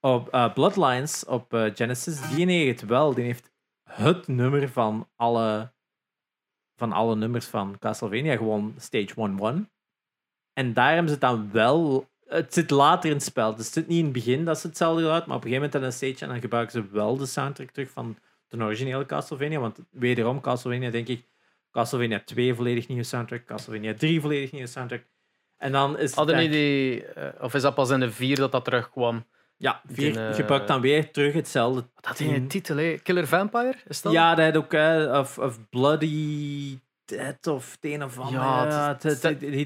S1: op eh, Bloodlines op eh, Genesis. Die heeft het wel. Die heeft het nummer van alle, van alle nummers van Castlevania. Gewoon Stage 1-1. En daar hebben ze het dan wel. Het zit later in het spel. Dus het zit niet in het begin dat ze hetzelfde geluid, maar op een gegeven moment een stage en dan gebruiken ze wel de soundtrack terug van de originele Castlevania. Want wederom, Castlevania denk ik, Castlevania 2 volledig nieuwe soundtrack, Castlevania 3 volledig nieuwe soundtrack. En dan is het
S2: Hadden
S1: eigenlijk-
S2: die... eh, of is dat pas in de vier dat dat terugkwam?
S1: Ja, vier
S2: Die, eh,
S1: gebruikt dan weer terug hetzelfde.
S2: Wat had hij in de titel, hè? Killer Vampire? Is dat?
S1: Ja, dat had ook, hè, of, of Bloody Dead of het een of ander.
S2: Ja, het-
S1: het,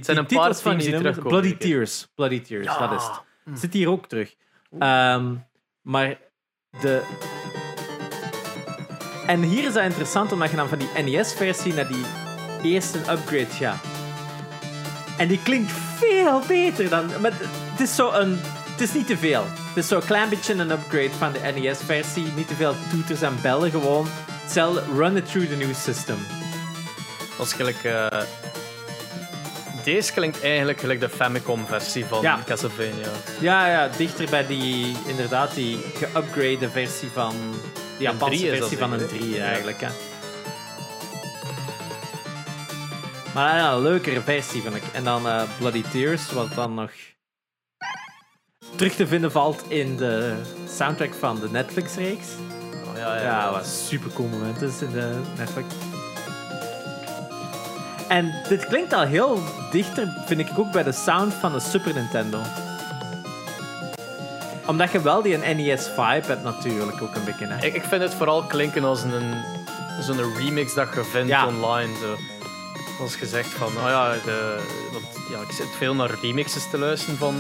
S2: zijn een paar
S1: van die
S2: terugkomen,
S1: Bloody. Tears. Bloody Tears,
S2: Ja.
S1: dat is het. Zit hier ook terug. Ehm, maar de... En hier is dat interessant, omdat je dan van die NES-versie naar die eerste upgrade gaat. En die klinkt veel beter dan... Maar het is zo een... Het is niet te veel. Het is zo'n klein beetje een upgrade van de NES-versie. Niet te veel toeters en bellen, gewoon. Hetzelfde, run it through the new system.
S2: Is gelijk... eh, deze klinkt eigenlijk gelijk de Famicom-versie van
S1: Ja.
S2: Castlevania.
S1: Ja, ja, dichter bij die, inderdaad, die geupgrade versie van... De Japanse
S2: is
S1: versie van een
S2: zeker, hè?
S1: 3
S2: Ja.
S1: eigenlijk. Hè. Maar ja, een leukere versie vind ik. En dan eh, Bloody Tears, wat dan nog terug te vinden valt in de soundtrack van de Netflix-reeks.
S2: Oh, ja, ja,
S1: Ja, wat super cool momenten in de Netflix. En dit klinkt al heel dichter, vind ik ook, bij de sound van de Super Nintendo. Omdat je wel die NES-vibe hebt natuurlijk ook een beetje. Hè?
S2: Ik, ik vind het vooral klinken als een, zo'n remix dat je vindt
S1: Ja.
S2: online. Zo. Als gezegd van, oh ja, de, want, ja, ik zit veel naar remixes te luisteren van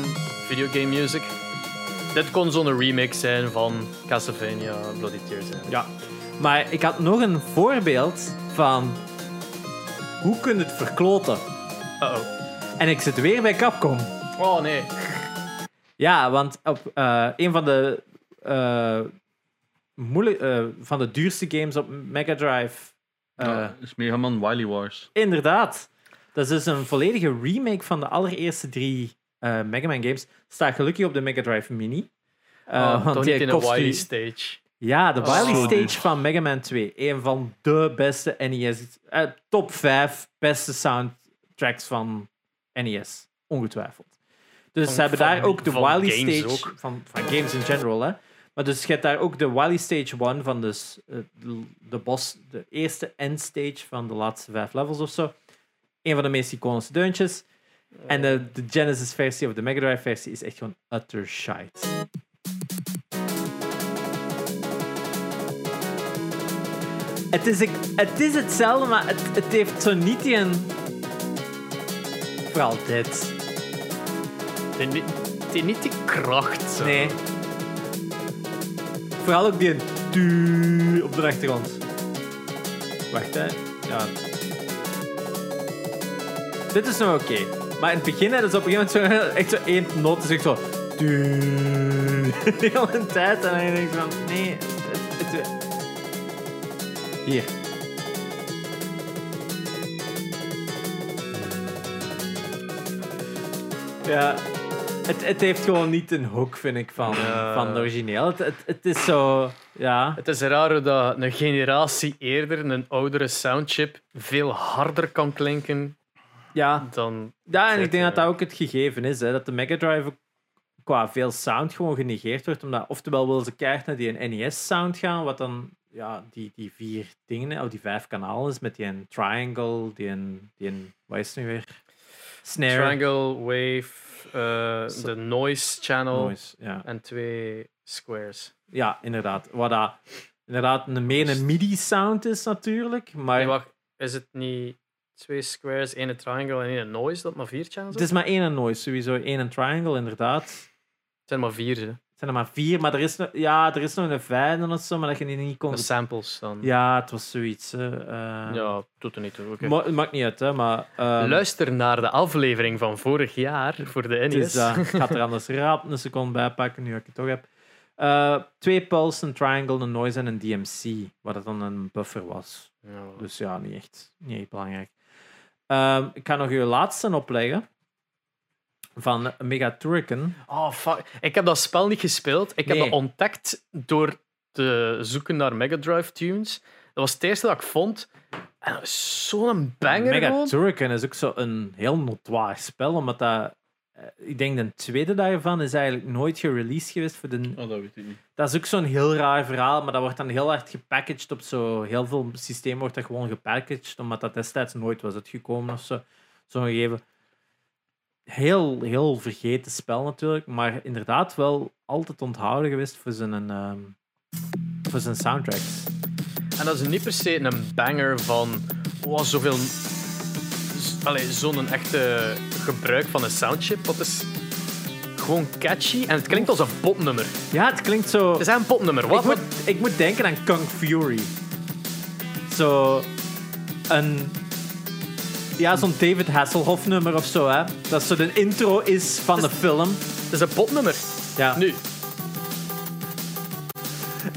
S2: videogame music. Dit kon zo'n remix zijn van Castlevania Bloody Tears. eigenlijk.
S1: Ja. Maar ik had nog een voorbeeld van hoe kun je het verkloten.
S2: Uh-oh.
S1: En ik zit weer bij Capcom.
S2: Oh nee.
S1: Ja, want op eh, een van de, eh, moeilijk, eh, van de duurste games op Mega Drive. eh,
S3: Ja, is Mega Man Wily Wars.
S1: Inderdaad. Dat is dus een volledige remake van de allereerste drie eh Mega Man games. Staat gelukkig op de Mega Drive Mini. Eh,
S2: Oh,
S1: want
S2: toch
S1: die
S2: niet in
S1: u-
S2: Wily stage.
S1: Ja, de
S2: Oh.
S1: Wily Stage van Mega Man 2. Een van de beste NES... eh, top 5 beste soundtracks van NES. Ongetwijfeld. Dus
S2: Van-
S1: ze hebben
S2: van-
S1: daar ook de
S2: games
S1: Stage...
S2: ook.
S1: Van, van games in general, hè. Maar dus je hebt daar ook de Wily Stage 1 van dus, eh, de, de boss... De eerste endstage van de laatste vijf levels of zo. Een van de meest iconische deuntjes. En de, de Genesis-versie of de Mega Drive-versie is echt gewoon utter shite. Het is, het is hetzelfde, maar het, het heeft zo niet die een... Vooral dit.
S2: Heeft niet- die kracht. Zo.
S1: Nee. Vooral ook die tu- op de achtergrond. Wacht, hè. Ja. Dit is nog oké. Maar in het begin hadden ze op een gegeven moment zo, echt zo één noot. Dus ik zo... tu- De hele tijd. En dan denk ik van... Nee. Het, het, hier. Ja, het, het heeft gewoon niet een hoek, vind ik, van, van het origineel. Het, het, het is zo... Ja.
S2: Het is raar hoe dat een generatie eerder, een oudere soundchip, veel harder kan klinken
S1: Ja,
S2: dan...
S1: ja en ik denk dat dat ook het gegeven is. Hè, dat de Mega Drive qua veel sound gewoon genegeerd wordt. Omdat oftewel willen ze keihard naar die NES-sound gaan, wat dan ja, die, die vier dingen, of die vijf kanalen is, met die een triangle, die een... Die een wat is het nu weer? Snare.
S2: Triangle, wave, eh, de noise channel
S1: Noise, ja.
S2: en twee squares.
S1: ja, inderdaad. Wat dat inderdaad een, meer een MIDI-sound is natuurlijk, maar...
S2: Nee, wacht, is het niet twee squares, één triangle en één noise dat maar vier channels
S1: Het is maar één noise, sowieso. één een triangle, inderdaad.
S2: Het zijn maar vier, hè.
S1: Het zijn er maar vier, maar er is, nog- ja, er is nog een vijfde of zo, maar dat je die niet kon...
S2: De samples dan.
S1: Ja, het was zoiets. hè. Eh,
S2: Ja, doet er niet toe.
S1: ma- het maakt niet uit, hè, maar... ehm,
S2: Luister naar de aflevering van vorig jaar voor de NES.
S1: eh, ik ga er anders rap een seconde bij pakken, nu dat ik het toch heb. Eh, twee pulse, een triangle, een noise en een DMC, wat het dan een buffer was.
S2: Ja.
S1: Dus ja, niet echt, niet echt belangrijk. Ehm, ik ga nog uw laatste opleggen. Van Mega Turrican.
S2: Oh, fuck. Ik heb dat spel niet gespeeld. Ik heb dat ontdekt door te zoeken naar Mega Drive tunes. Dat was het eerste dat ik vond. En dat is zo'n banger
S1: Mega. Turrican is ook zo een heel notoire spel, omdat dat... eh, Ik denk de tweede daarvan is eigenlijk nooit gereleased geweest voor de...
S3: Oh, dat weet ik niet.
S1: Dat is ook zo'n heel raar verhaal, maar dat wordt dan heel hard gepackaged op zo... Heel veel systemen wordt dat gewoon gepackaged, omdat dat destijds nooit was uitgekomen of zo. Zo'n gegeven... Heel, heel vergeten spel natuurlijk, maar inderdaad wel altijd onthouden geweest voor zijn, ehm, voor zijn soundtracks.
S2: En dat is niet per se een banger van oh, zoveel allee, zo'n echte gebruik van een soundchip. Dat is gewoon catchy en het klinkt als een popnummer.
S1: Ja, het klinkt zo...
S2: Het is een popnummer. Wat,
S1: ik, moet, ik moet denken aan Kung Fury. Zo een... Ja, zo'n David Hasselhoff nummer of zo, hè. Dat zo de intro is van de film.
S2: Het is een popnummer.
S1: Ja.
S2: Nu,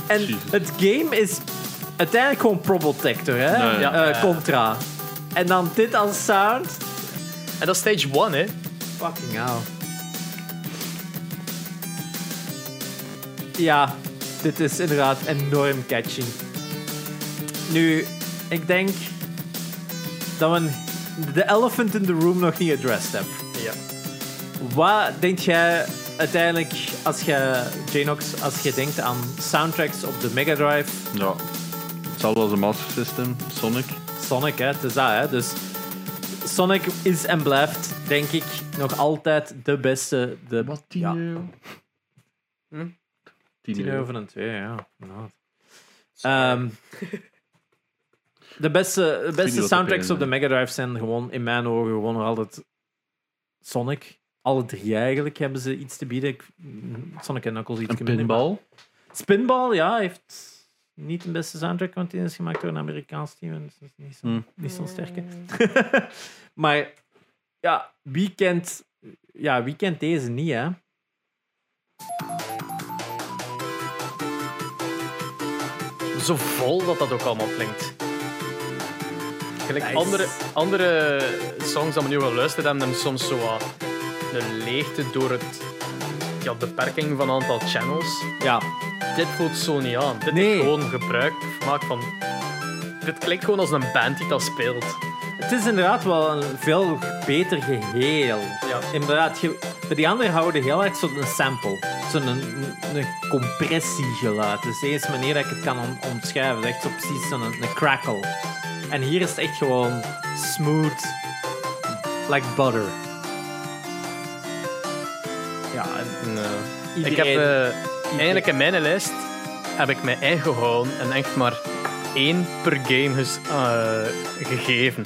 S1: En
S3: Jezus.
S1: het game is uiteindelijk gewoon Probotector, hè.
S3: Nee.
S2: Ja.
S1: Eh, Contra. En dan dit als sound.
S2: en dat is stage 1, hè.
S1: Fucking hell. Ja, dit is inderdaad enorm catchy. Nu, ik denk dat we de elephant in the room nog niet addressed hebben.
S2: Ja.
S1: Wat denk jij uiteindelijk, als je, Janox, als je denkt aan soundtracks op de Mega Drive,
S3: Ja. Hetzelfde als een Master System, Sonic.
S1: Sonic, hè? Het is dat, hè? Dus Sonic is en blijft, denk ik, nog altijd de beste. De,
S3: Wat, 10
S1: ja,
S3: euro?
S2: Hm?
S3: 10
S1: 10
S3: euro.
S1: euro van een 2, ja. inderdaad. De beste, de beste soundtracks op de Mega Drive zijn gewoon, in mijn ogen, gewoon nog altijd Sonic. Alle drie eigenlijk hebben ze iets te bieden. Ik, Sonic en Knuckles iets
S3: Een
S1: minder, maar-
S3: pinball.
S1: Spinball, ja, heeft niet de beste soundtrack, want die is gemaakt door een Amerikaans team. en dat is niet zo,
S3: Hmm.
S1: niet zo sterke. maar ja, wie kent, ja, wie kent deze niet, hè?
S2: Zo vol dat dat ook allemaal klinkt. Gelijk
S1: Nice.
S2: andere, andere songs dat we nu al luisteren hebben, hebben soms zo wat een leegte door het, ja, beperking van een aantal channels.
S1: Ja,
S2: Dit voelt zo niet aan. Dit
S1: Nee.
S2: is gewoon gebruik gemaakt van... Dit klinkt gewoon als een band die dat speelt.
S1: het is inderdaad wel een veel beter geheel.
S2: Ja.
S1: Inderdaad, je, bij die andere houden heel erg zo'n sample. Zo'n een, compressiegeluid. Dus de enige manier dat ik het kan om, omschrijven. is echt zo precies zo'n een, een crackle. En hier is het echt gewoon smooth, like butter. Ja, en
S2: Ik heb eh, eigenlijk in mijn lijst heb ik mij ingehouden en echt maar één per game ges- eh, gegeven.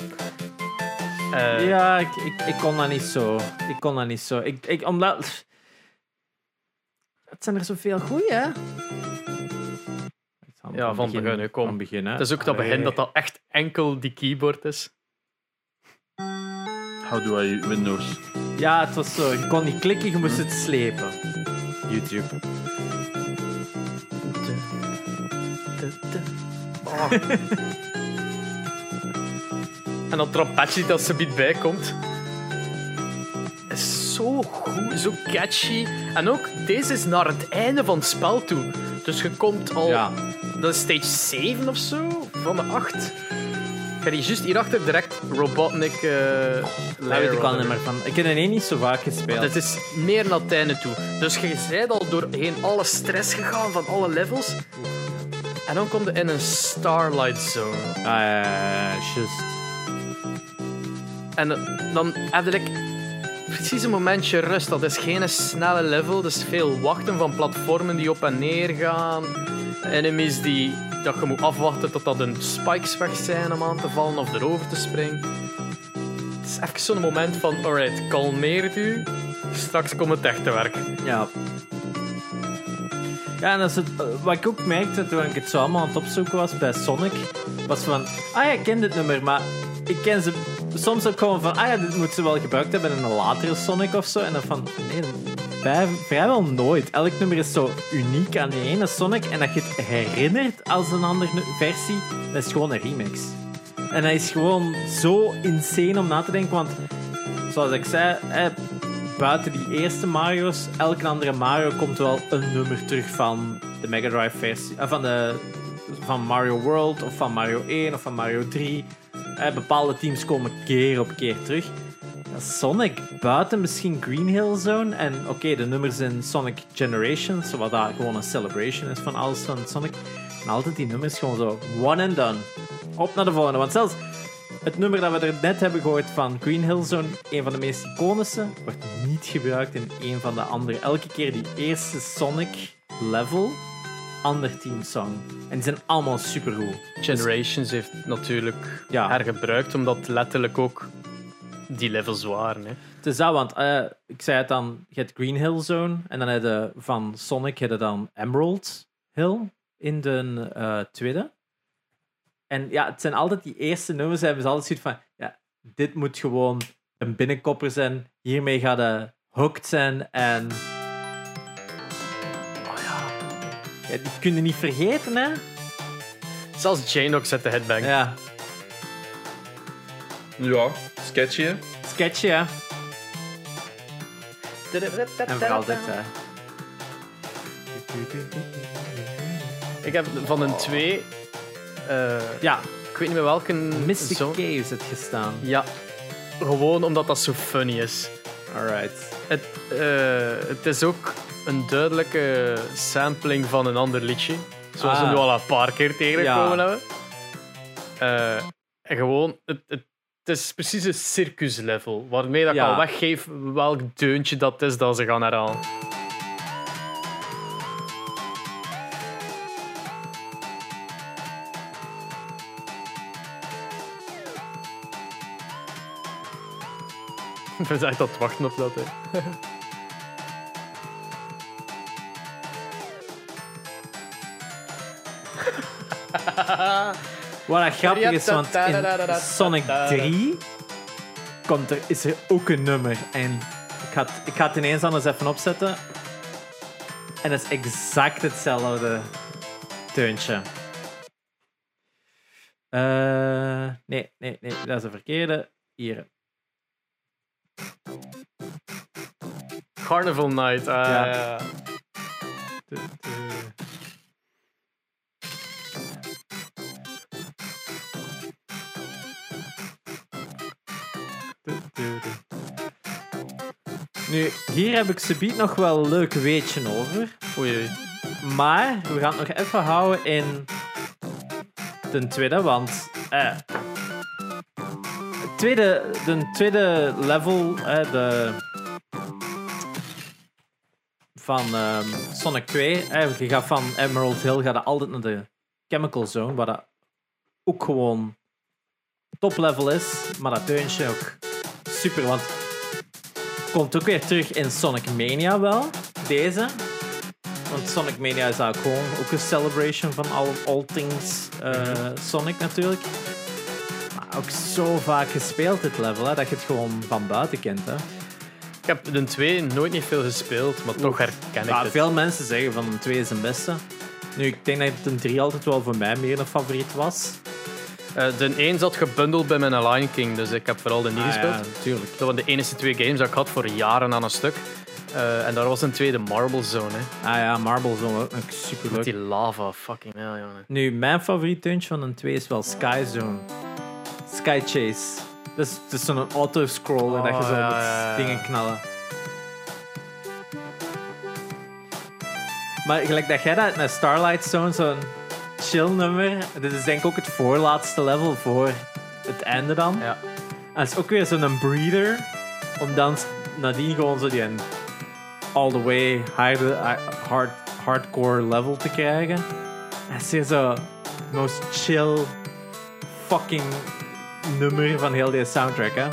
S2: Eh,
S1: Ja, ik, ik, ik kon dat niet zo. Ik kon dat niet zo. Ik, ik, omdat... Het zijn er zoveel goeie, hè?
S2: Ja, van begin, kom.
S1: Van begin, hè.
S2: Het is ook dat begin dat dat echt enkel die keyboard is.
S3: How do I Windows?
S1: Ja, het was zo. Je kon niet klikken, je moest het slepen. YouTube.
S2: Oh. en dat trompetje dat ze biedt bij komt. Zo goed, zo catchy. En ook, deze is naar het einde van het spel toe. Dus je komt al...
S1: Ja.
S2: Dat is stage 7 of zo, van de 8. Ik ga die juist hierachter direct Robotnik uh,
S1: Daar weet ik wel niet meer van. Ik heb er één niet zo vaak gespeeld.
S2: Het is meer naar het einde toe. Dus je bent al doorheen alle stress gegaan van alle levels. En dan kom je in een Starlight Zone.
S1: Ah, ja, ja, ja, juist.
S2: En dan heb ik precies een momentje rust. Dat is geen snelle level. Is veel wachten van platformen die op en neer gaan. Enemies die dat je moet afwachten totdat hun spikes weg zijn om aan te vallen of erover te springen. Het is even zo'n moment van, alright, kalmeer u. Straks komt het echt te werk.
S1: Ja. Ja, en dat is het, eh, wat ik ook merkte toen ik het zo allemaal aan het opzoeken was bij Sonic, was van, ah ik ken dit nummer, maar ik ken ze soms ook gewoon van, ah ja, dit moeten ze wel gebruikt hebben in een latere Sonic of zo. En dan van, nee, bij, vrijwel nooit. Elk nummer is zo uniek aan die ene Sonic en dat je het herinnert als een andere versie, dat is gewoon een remix. En dat is gewoon zo insane om na te denken, want zoals ik zei, buiten die eerste Mario's, elke andere Mario komt wel een nummer terug van de Mega Drive versie, eh, van, de, van Mario World of van Mario 1 of van Mario 3. Eh, bepaalde teams komen keer op keer terug. Sonic, buiten misschien Green Hill Zone en oké, de nummers in Sonic Generations, wat daar gewoon een celebration is van alles van Sonic. En altijd die nummers gewoon zo one and done. Op naar de volgende, want zelfs het nummer dat we er net hebben gehoord van Green Hill Zone, een van de meest iconische, wordt niet gebruikt in een van de andere. Elke keer die eerste Sonic level, ander teamsong. En die zijn allemaal supergoed.
S2: Generations heeft natuurlijk
S1: Ja.
S2: hergebruikt, omdat letterlijk ook die levels waren. Hè.
S1: Het is dat, want eh, ik zei het dan, je hebt Green Hill Zone en dan heb je van Sonic heb je dan Emerald Hill in de eh, tweede. En ja, het zijn altijd die eerste nummers, hebben ze altijd zoiets van, ja, dit moet gewoon een binnenkopper zijn, hiermee gaat de hooked zijn en... ja die kun je niet vergeten, hè?
S2: Zelfs Janox zet de headbang.
S1: Ja,
S3: Ja, sketchy. hè?
S1: sketchy, hè? En vooral dit, hè.
S2: Ik heb van een twee... eh,
S1: Ja,
S2: ik weet niet meer welke...
S1: Mystic
S2: zo-
S1: Caves het gestaan.
S2: Ja, gewoon omdat dat zo funny is.
S1: Alright.
S2: Het, eh, het is ook een duidelijke sampling van een ander liedje. Zoals we
S1: Ah.
S2: nu al een paar keer tegengekomen
S1: Ja.
S2: hebben. Eh, en gewoon, het, het, het is precies een circus level. Waarmee dat ik al weggeef welk deuntje dat is dat ze gaan herhalen. Ik ben echt aan het wachten op dat. Hè.
S1: Wat grappig is, want in Sonic 3 komt er, is er ook een nummer. En ik ga, het- ik ga het ineens anders even opzetten. En dat is exact hetzelfde teuntje. Eh, nee, nee, nee, dat is de verkeerde. Hier.
S2: Carnival Night. ah,
S1: Ja. Nu, hier heb ik subiet nog wel een leuk weetje over.
S2: Oei.
S1: Maar we gaan het nog even houden in de tweede, want eh, tweede, de tweede level eh, de, van ehm, Sonic 2, eh, je gaat van Emerald Hill gaat altijd naar de Chemical Zone, waar dat ook gewoon top level is, maar dat deuntje ook super, want komt ook weer terug in Sonic Mania wel, deze. Want Sonic Mania is eigenlijk gewoon ook een celebration van all, all things eh, Sonic natuurlijk. Ook zo vaak gespeeld dit level, hè, dat je het gewoon van buiten kent. Hè.
S2: Ik heb de 2 nooit niet veel gespeeld, maar toch herken ik
S1: Ja,
S2: het.
S1: veel mensen zeggen van de 2 is de beste. Nu, ik denk dat de 3 altijd wel voor mij meer een favoriet was.
S2: Eh, de 1 zat gebundeld bij mijn Lion King, dus ik heb vooral de niet
S1: Ah,
S2: gespeeld.
S1: ja, natuurlijk.
S2: Dat waren de enige twee games dat ik had voor jaren aan een stuk. Eh, en daar was een tweede Marble Zone, hè.
S1: Ah ja, Marble Zone ook super
S2: Met
S1: leuk.
S2: die lava, fucking hell, jongen.
S1: Nu, mijn favoriet deuntje van een 2 is wel Sky Zone. Sky Chase. Dus het is zo'n auto-scroller dat je
S2: Oh,
S1: zo
S2: ja,
S1: met
S2: ja, ja.
S1: dingen knallen. Maar gelijk dat jij dat met Starlight Zone, zo'n chill nummer. Dit is denk ik ook het voorlaatste level voor het einde dan.
S2: Ja.
S1: En het is ook weer zo'n breather. Om dan nadien gewoon zo die all the way hard, hard, hardcore level te krijgen. En het is zo most chill fucking nummer van heel deze soundtrack, hè.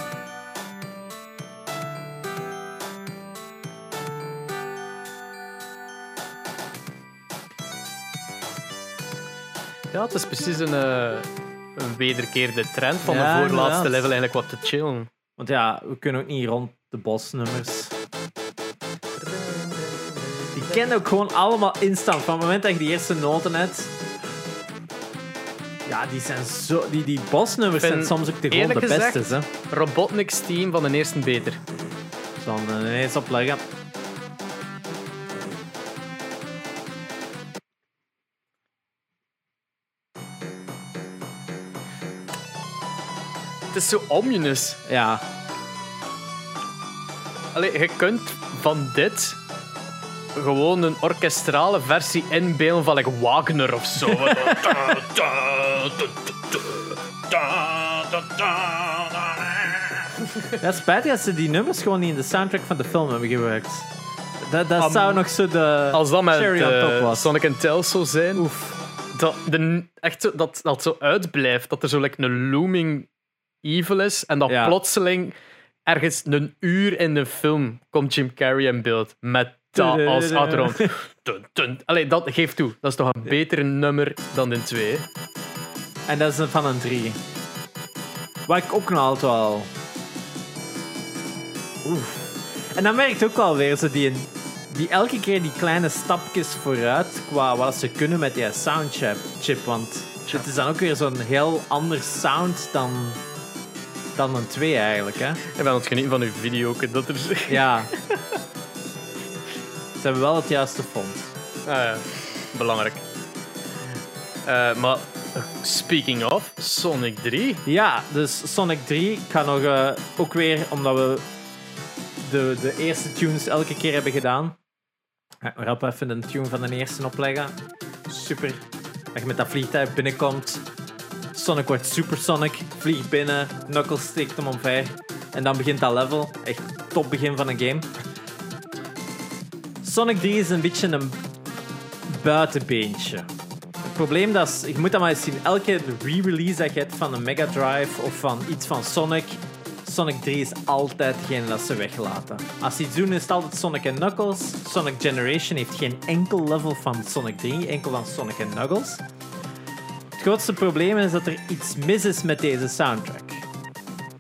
S2: Ja, het is precies een, eh, een wederkeerde trend van
S1: Ja,
S2: de voorlaatste
S1: inderdaad.
S2: level eigenlijk wat te chillen.
S1: Want ja, we kunnen ook niet rond de bosnummers. Die kennen ook gewoon allemaal instant. Van het moment dat je die eerste noten hebt. Ja, die zijn zo. Die, die bosnummers
S2: Ik
S1: zijn soms ook de, gewoon de
S2: gezegd-
S1: beste. Hè.
S2: Robotnik's team van de eerste beter.
S1: Er ineens opleggen.
S2: Het is zo ominous.
S1: Ja,
S2: Allee, je kunt van dit gewoon een orkestrale versie inbeelden van like Wagner of zo.
S1: ja spijtig dat ze die nummers gewoon niet in de soundtrack van de film hebben gewerkt. Dat, dat zou nog zo de
S2: Als dat met
S1: cherry on top
S2: eh,
S1: was.
S2: Sonic and Tails zou zijn,
S1: Oef.
S2: dat, de, echt zo, dat dat zo uitblijft. Dat er zo like, een looming evil is en dat
S1: Ja.
S2: plotseling ergens een uur in de film komt Jim Carrey in beeld met dat als achtergrond. Dun, dun. Allee, dat geeft toe. Dat is toch een betere nummer dan in 2.
S1: En dat is een van een 3. Wat ik ook nog altijd wel. Oef. En dan merkt ook wel weer zo die, die elke keer die kleine stapjes vooruit qua wat ze kunnen met die soundchip. Chip, want het is dan ook weer zo'n heel ander sound dan, dan een 2 eigenlijk. Hè?
S2: Ik ben aan het genieten van uw video. Dat er...
S1: Ja. Ze hebben wel het juiste font.
S2: Ah, ja. Belangrijk. Eh, maar speaking of, Sonic 3.
S1: Ja, dus Sonic 3 kan nog eh, ook weer, omdat we de, de eerste tunes elke keer hebben gedaan. Ik rap even de tune van de eerste opleggen. Super. Dat je met dat vliegtuig binnenkomt. Sonic wordt supersonic, vliegt binnen, Knuckles steekt hem omver. En dan begint dat level. Echt top begin van een game. Sonic 3 is een beetje een buitenbeentje. Het probleem dat is, je moet dat maar eens zien, elke re-release dat je hebt van een Mega Drive of van iets van Sonic, Sonic 3 is altijd degene dat ze weglaten. Als ze iets doen is het altijd Sonic Knuckles. Sonic Generation heeft geen enkel level van Sonic 3, enkel van Sonic Knuckles. Het grootste probleem is dat er iets mis is met deze soundtrack.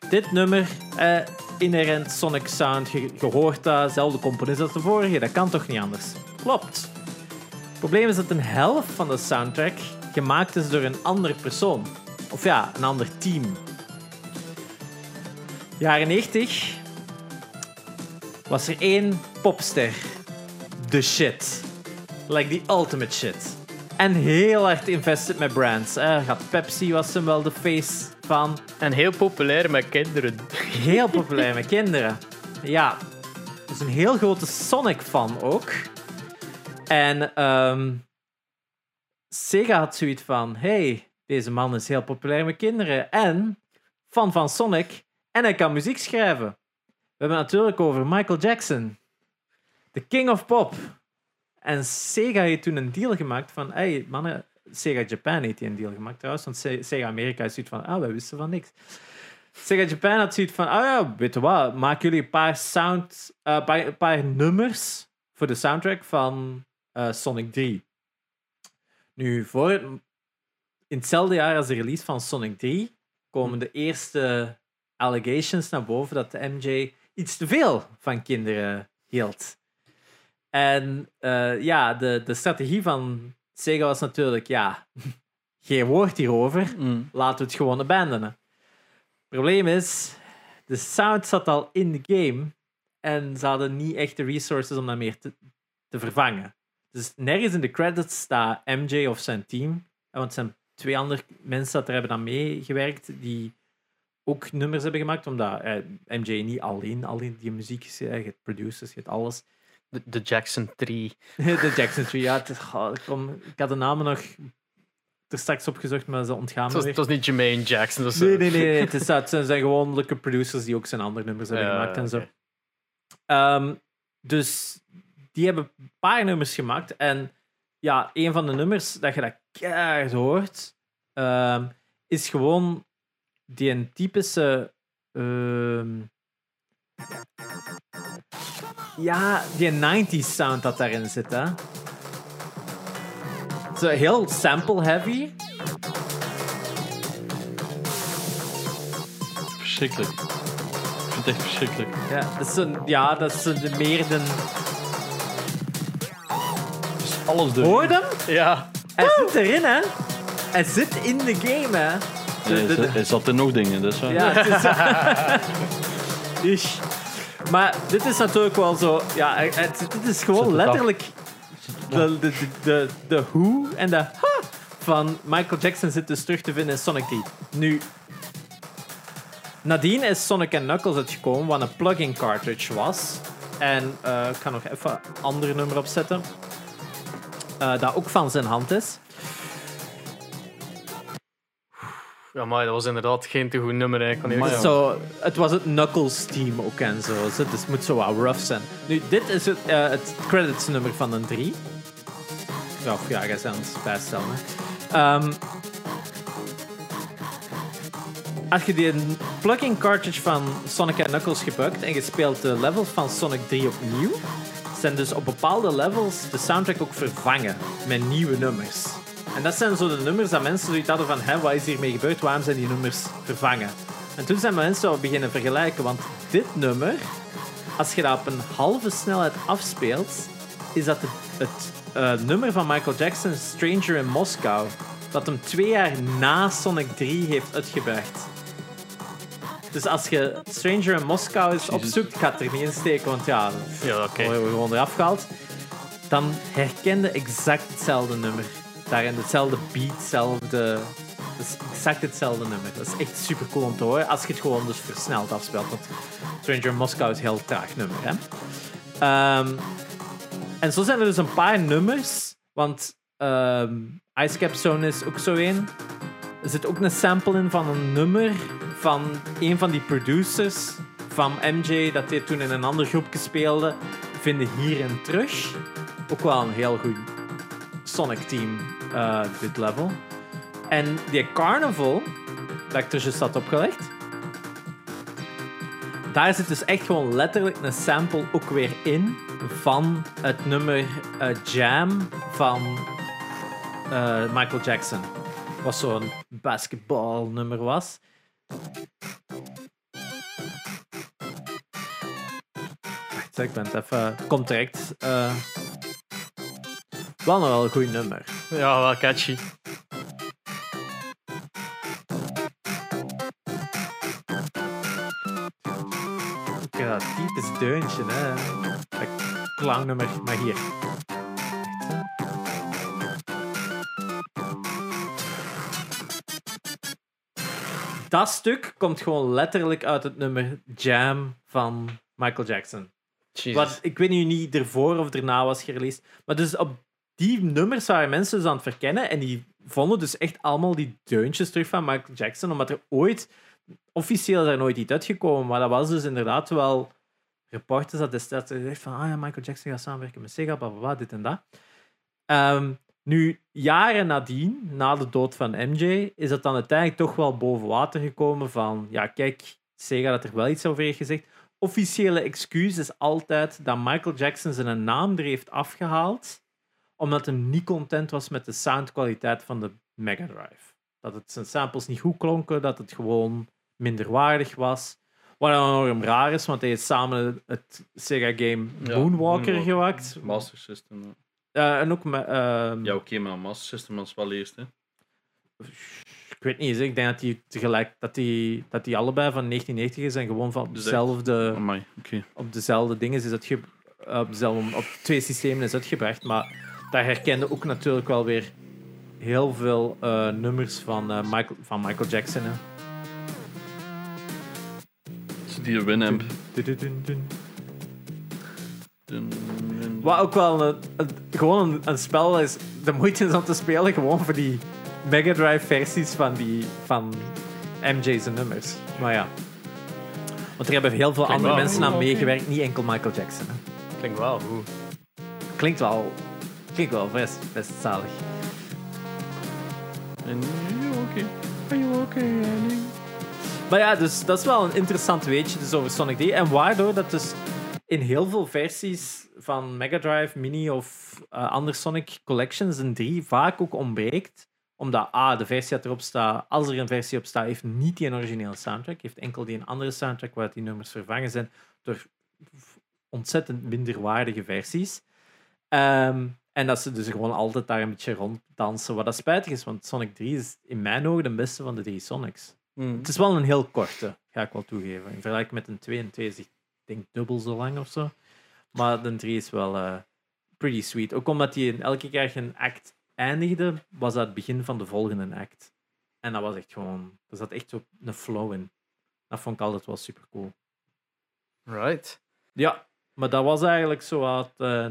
S1: Dit nummer, eh, inherent Sonic sound, je, hoort dat, dezelfde componist als de vorige, dat kan toch niet anders? Klopt. Het probleem is dat een helft van de soundtrack gemaakt is door een andere persoon. Of ja, een ander team. Jaren 90 was er één popster. The shit. Like the ultimate shit. En heel hard invested met brands. Hè. Gaat Pepsi was hem wel de face van.
S2: En heel populair met kinderen.
S1: Heel populair met kinderen. Ja, dus een heel grote Sonic-fan ook. En ehm, Sega had zoiets van: hey, deze man is heel populair met kinderen. En fan van Sonic. En hij kan muziek schrijven. We hebben het natuurlijk over Michael Jackson, de king of pop. En Sega heeft toen een deal gemaakt van: hey, mannen, Sega Japan heeft die een deal gemaakt trouwens, want Se- Sega Amerika is zoiets van: ah, wij wisten van niks. Sega Japan had zoiets van: ah ja, weet je wat, maak jullie een paar, sound, een paar nummers voor de soundtrack van eh, Sonic 3. Nu, voor, in hetzelfde jaar als de release van Sonic 3 komen de eerste allegations naar boven dat de MJ iets te veel van kinderen hield. En eh, ja, de, de strategie van Sega was natuurlijk, ja, geen woord hierover,
S3: Mm.
S1: laten we het gewoon abandonen. Probleem is, de sound zat al in de game en ze hadden niet echt de resources om dat meer te, te vervangen. Dus nergens in de credits staat MJ of zijn team, eh, want zijn twee andere mensen dat er hebben aan meegewerkt die ook nummers hebben gemaakt, omdat eh, MJ niet alleen, alleen die muziek is, eh, je hebt producers, je hebt alles.
S2: De, de Jackson 3.
S1: de Jackson Tree, ja, het kom, ik had de namen nog er straks opgezocht, maar ze ontgaan me
S2: het was niet Jermaine Jackson. Is,
S1: Nee, nee, nee. Het, is, het zijn zijn gewoon leuke producers die ook zijn andere nummers hebben
S2: Ja,
S1: gemaakt en zo. Ehm, dus die hebben een paar nummers gemaakt. En ja, een van de nummers dat je dat keihard hoort, ehm, is gewoon die een typische. ehm, ja, die 90s sound dat daarin zit. Hè. Zo heel sample heavy.
S3: Verschrikkelijk. Ik vind het echt verschrikkelijk.
S1: Ja, dat is, een, ja, dat is een, meer de.
S3: Dus alles door.
S1: Hoor je hem?
S2: Ja.
S1: Hij zit erin, hè? Hij zit in de game, hè? De-
S3: Nee, zat er nog dingen, is waar.
S1: Ja, het is. Ish. Maar dit is natuurlijk wel zo. Ja, het, is gewoon letterlijk. De, de, de, hoe en de ha van Michael Jackson zit dus terug te vinden in Sonic 3. Nu. Nadien is Sonic Knuckles uitgekomen, wat een plug-in cartridge was. En eh, ik ga nog even een ander nummer opzetten. eh, dat ook van zijn hand is.
S2: Ja, maar dat was inderdaad geen te goed nummer. hè. Kan zeggen.
S1: Zo, het was het Knuckles team ook en zo. Dus het moet zo wat rough zijn. Nu, dit is het, eh, het credits nummer van een 3. Ja, of ja, jij het bijstellen. Ehm, als je die plug-in cartridge van Sonic Knuckles gebruikt en je speelt de levels van Sonic 3 opnieuw, zijn dus op bepaalde levels de soundtrack ook vervangen met nieuwe nummers. En dat zijn zo de nummers dat mensen zoiets hadden van, hé, wat is hiermee gebeurd? Waarom zijn die nummers vervangen? En toen zijn mensen zo beginnen vergelijken, want dit nummer, als je dat op een halve snelheid afspeelt, is dat het, het eh, nummer van Michael Jackson, Stranger in Moscow, dat hem twee jaar na Sonic 3 heeft uitgebracht. Dus als je Stranger in Moscow eens opzoekt, gaat er niet in steken, want ja,
S2: Ja, oké.
S1: we gewoon eraf gehaald. Dan herkende exact hetzelfde nummer. Daarin hetzelfde beat, hetzelfde. Is exact hetzelfde nummer. Dat is echt super cool om te horen. Als je het gewoon dus versneld afspeelt. Want Stranger Moscow is een heel traag nummer. Hè? Ehm, en zo zijn er dus een paar nummers. Want ehm Ice Cap Zone is ook zo één. Er zit ook een sample in van een nummer van een van die producers van MJ, dat hij toen in een ander groepje speelde, vinden hierin terug. Ook wel een heel goed Sonic team, eh, dit level. En die Carnival, dat ik er juist had opgelegd, daar zit dus echt gewoon letterlijk een sample ook weer in van het nummer eh, Jam van eh, Michael Jackson. Wat zo'n basketbalnummer was. Wacht, ik ben het even... Komt direct. Wel nog wel een goed nummer.
S2: Ja, wel catchy.
S1: Heb dat typisch deuntje, hè. Dat klanknummer, maar hier. Dat stuk komt gewoon letterlijk uit het nummer Jam van Michael Jackson.
S2: Jesus.
S1: Wat, ik weet nu niet ervoor of erna was gereleased. Maar dus op die nummers waren mensen dus aan het verkennen. En die vonden dus echt allemaal die deuntjes terug van Michael Jackson. Omdat er ooit, officieel is er nooit iets uitgekomen. Maar dat was dus inderdaad wel reporters dat destijds gezegd van ah ja, Michael Jackson gaat samenwerken met Sega, bla bla bla, dit en dat. Ehm, nu, jaren nadien, na de dood van MJ, is het dan uiteindelijk toch wel boven water gekomen van ja, kijk, Sega dat er wel iets over heeft gezegd. Officiële excuus is altijd dat Michael Jackson zijn naam er heeft afgehaald omdat hij niet content was met de soundkwaliteit van de Mega Drive. Dat het zijn samples niet goed klonken, dat het gewoon minderwaardig was. Wat dan enorm raar is, want hij heeft samen het Sega-game
S3: Ja,
S1: Moonwalker
S3: Moonwalker.
S1: gemaakt.
S3: Master System. ja.
S1: Eh, en ook met... ehm,
S3: Ja, oké, maar Master System was wel eerst. Hè.
S1: Ik weet niet, ik denk dat die tegelijk dat die, dat die allebei van 1990 is en gewoon van op
S3: Dus
S1: dezelfde,
S3: Amai, oké.
S1: op dezelfde dingen is ge, op, dezelfde, op twee systemen is uitgebracht. Maar daar herkende ook natuurlijk wel weer heel veel eh, nummers van, eh, Michael, van Michael Jackson. Hè.
S3: Die Winamp.
S1: Wat ook wel een, een- gewoon een, een spel is de moeite is om te spelen, gewoon voor die Mega Drive versies van, die, van MJ's nummers. Maar ja. Want er hebben heel veel
S2: Klinkt
S1: andere
S2: wel.
S1: mensen aan meegewerkt, niet enkel Michael Jackson. Hè.
S2: Klinkt wel goed.
S1: Klinkt wel, klinkt wel best, best zalig.
S3: En oké. Are you okay, Annie?
S1: Maar ja, dus dat is wel een interessant weetje dus over Sonic 3. En waardoor dat dus in heel veel versies van Mega Drive, Mini of eh, andere Sonic Collections een 3 vaak ook ontbreekt. Omdat A, de versie dat erop staat, als er een versie op staat, heeft niet die een originele soundtrack. Heeft enkel die een andere soundtrack waar die nummers vervangen zijn door ontzettend minderwaardige versies. Ehm, en dat ze dus gewoon altijd daar een beetje ronddansen. Wat dat spijtig is, want Sonic 3 is in mijn ogen de beste van de drie Sonics.
S3: Hmm.
S1: Het is wel een heel korte, ga ik wel toegeven. In vergelijking met een 2 en 2 is ik denk dubbel zo lang of zo. Maar de 3 is wel eh, pretty sweet. Ook omdat hij in elke keer een act eindigde, was dat het begin van de volgende act. En dat was echt gewoon, er zat echt zo een flow in. Dat vond ik altijd wel super cool.
S2: Right.
S1: Ja, maar dat was eigenlijk zo wat, eh,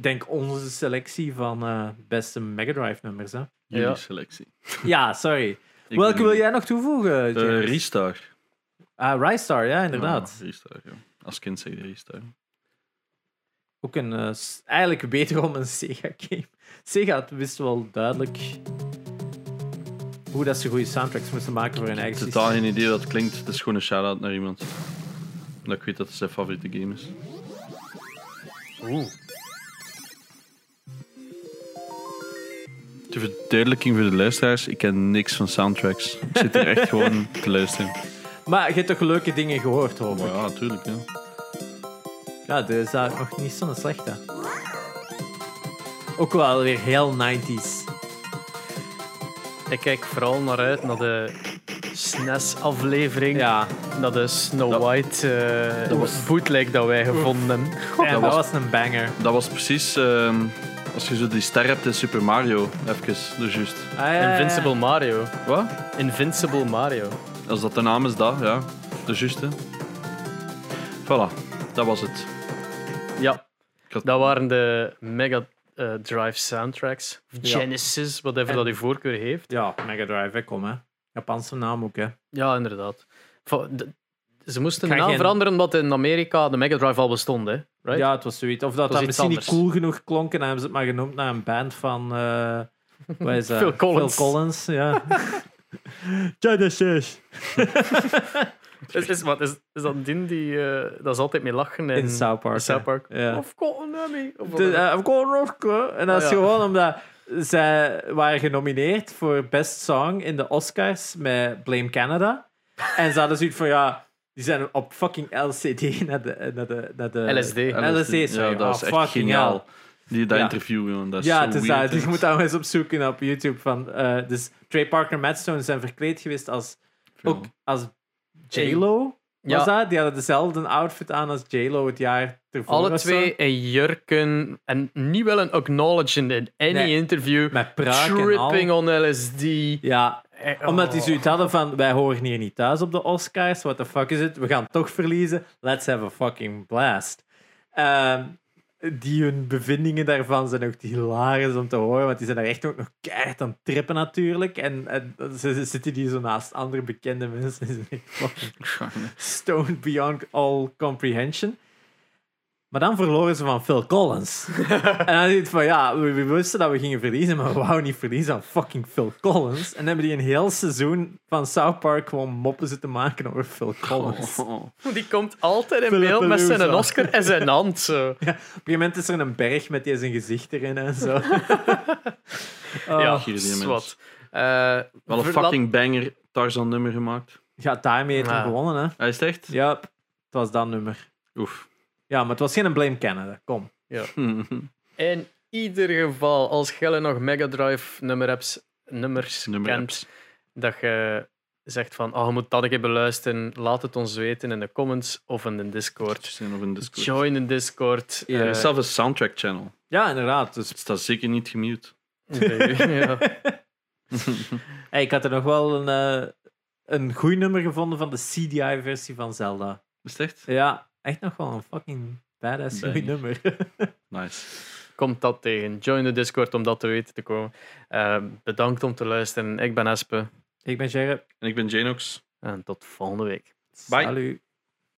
S1: denk onze selectie van eh, beste Mega Drive nummers. Hè?
S3: Jullie
S2: Ja.
S3: selectie.
S1: Ja, sorry.
S3: Ik
S1: Welke wil jij nog toevoegen?
S3: Eh,
S1: James?
S3: Ristar.
S1: Ah, Rystar, ja, inderdaad.
S3: Ja, Ristar, ja. Als kind zeg je Ristar.
S1: Ook een, eh, eigenlijk wederom een Sega-game. Sega wist wel duidelijk hoe dat ze goede soundtracks moesten maken voor hun eigen
S3: Totaal
S1: systeem.
S3: geen idee wat het klinkt. Het is gewoon een shout-out naar iemand. Dat ik weet dat het zijn favoriete game is.
S2: Oeh.
S3: Ter verduidelijking voor de luisteraars, ik ken niks van soundtracks. Ik zit hier echt gewoon te luisteren.
S1: Maar je hebt toch leuke dingen gehoord, hoop ik.
S3: Maar ja, natuurlijk. Ja.
S1: Ja, dit is daar nog niet zo'n slechte. Ook wel weer heel 90s.
S2: Ik kijk vooral naar uit naar de SNES-aflevering.
S1: Ja,
S2: Naar de Snow
S3: Dat-
S2: White eh
S3: dat was-
S2: bootleg dat wij gevonden hebben.
S1: en dat
S3: was-
S1: was een banger.
S3: Dat was precies ehm, als je zo die ster hebt in Super Mario. Even, dus juist.
S1: Ah, ja, ja, ja.
S2: Invincible Mario.
S3: Wat?
S2: Invincible Mario.
S3: Als dat de naam is, dat, ja. De juiste. Voilà, dat was het.
S2: Ja,
S3: Ik had-
S2: dat waren de Mega eh, Drive soundtracks. Genesis, whatever
S1: En-
S2: dat uw voorkeur heeft.
S1: Ja, Mega Drive, hè, kom hè. Japanse naam ook, hè.
S2: Ja, inderdaad. Ze moesten de naam
S1: geen-
S2: veranderen omdat in Amerika de Mega Drive al bestond. Hè? Right?
S1: Ja, het was zoiets. Of dat
S2: was
S1: dat misschien
S2: anders.
S1: niet cool genoeg klonk en hebben ze het maar genoemd naar een band van... eh wat is dat?
S2: Phil Collins.
S1: Phil Collins, ja. Genesis.
S2: Is, is, wat, is, is dat Din die... eh, dat is altijd mee lachen in,
S1: In South Park.
S2: in South. Park.
S1: Ja.
S2: Of Cotton Emmy. Of
S1: De,
S2: wat-
S1: I've got an Oscar. En dat is
S2: Ah, ja.
S1: gewoon omdat zij waren genomineerd voor Best Song in de Oscars met Blame Canada. En ze hadden zoiets van, ja, die zijn op fucking LCD naar de... Naar de, naar de
S2: LSD.
S1: LSD, sorry.
S3: Ja, dat is
S1: Oh,
S3: echt geniaal.
S1: hell.
S3: Die, dat
S1: Ja.
S3: interview, jongen, dat is
S1: Ja,
S3: zo
S1: het is
S3: weird,
S1: dat. Dus je moet daar eens opzoeken op YouTube. Van, eh, dus Trey Parker en Matt Stone zijn verkleed geweest als, ook als J-Lo.
S2: Ja.
S1: Was dat? Die hadden dezelfde outfit aan als J-Lo het jaar ervoor.
S2: Alle twee in jurken en niet wel een acknowledging in any
S1: Nee.
S2: interview.
S1: Met praak en al.
S2: Tripping on LSD.
S1: Ja, Omdat die
S2: oh.
S1: zoiets hadden van, wij horen hier niet thuis op de Oscars. What the fuck is het? We gaan toch verliezen. Let's have a fucking blast. Ehm, die hun bevindingen daarvan zijn ook hilarisch om te horen. Want die zijn daar echt ook nog keihard aan het trippen natuurlijk. En, en ze, ze zitten die zo naast andere bekende mensen. Ze zijn echt fucking stoned beyond all comprehension. Maar dan verloren ze van Phil Collins. en dan zit van, ja, we, we wisten dat we gingen verliezen, maar we wouden niet verliezen aan fucking Phil Collins. En dan hebben die een heel seizoen van South Park gewoon moppen zitten maken over Phil Collins.
S3: Oh.
S2: Die komt altijd in
S1: Philip
S2: beeld met zijn
S1: Palooza.
S2: Oscar en zijn hand. Zo.
S1: Op een gegeven moment is er een berg met die zijn gezicht erin en zo. Oh.
S2: ja, zwart. Eh,
S3: Wel een fucking banger Tarzan nummer gemaakt.
S1: Ja, daarmee heeft hij
S2: Ja.
S1: gewonnen, hè.
S3: Hij is het echt?
S1: Ja, het was dat nummer.
S3: Oef.
S1: Ja, maar het was geen Blame Canada. Kom.
S2: In ieder geval, als Gelle nog Mega Drive nummer hebt, nummers
S3: Nummer
S2: kent,
S3: apps.
S2: dat je zegt van, oh, je moet dat een keer beluisteren, laat het ons weten in de comments of in de Discord.
S3: Of een Discord.
S2: Join de Discord.
S3: Er
S2: eh,
S3: is zelf een soundtrack channel.
S1: Ja, inderdaad. Dus,
S3: Het staat zeker niet gemute.
S2: ja.
S1: hey, ik had er nog wel een, eh, een goed nummer gevonden van de CDI-versie van Zelda.
S3: Is het echt?
S1: Ja, echt nog wel een fucking badass goed nummer.
S3: Nice.
S2: Komt dat tegen. Join de Discord om dat te weten te komen. Eh, bedankt om te luisteren. Ik ben Espe.
S1: ik ben Gerrit.
S3: En ik ben Janox.
S2: En tot volgende week.
S3: Bye.
S1: Salut.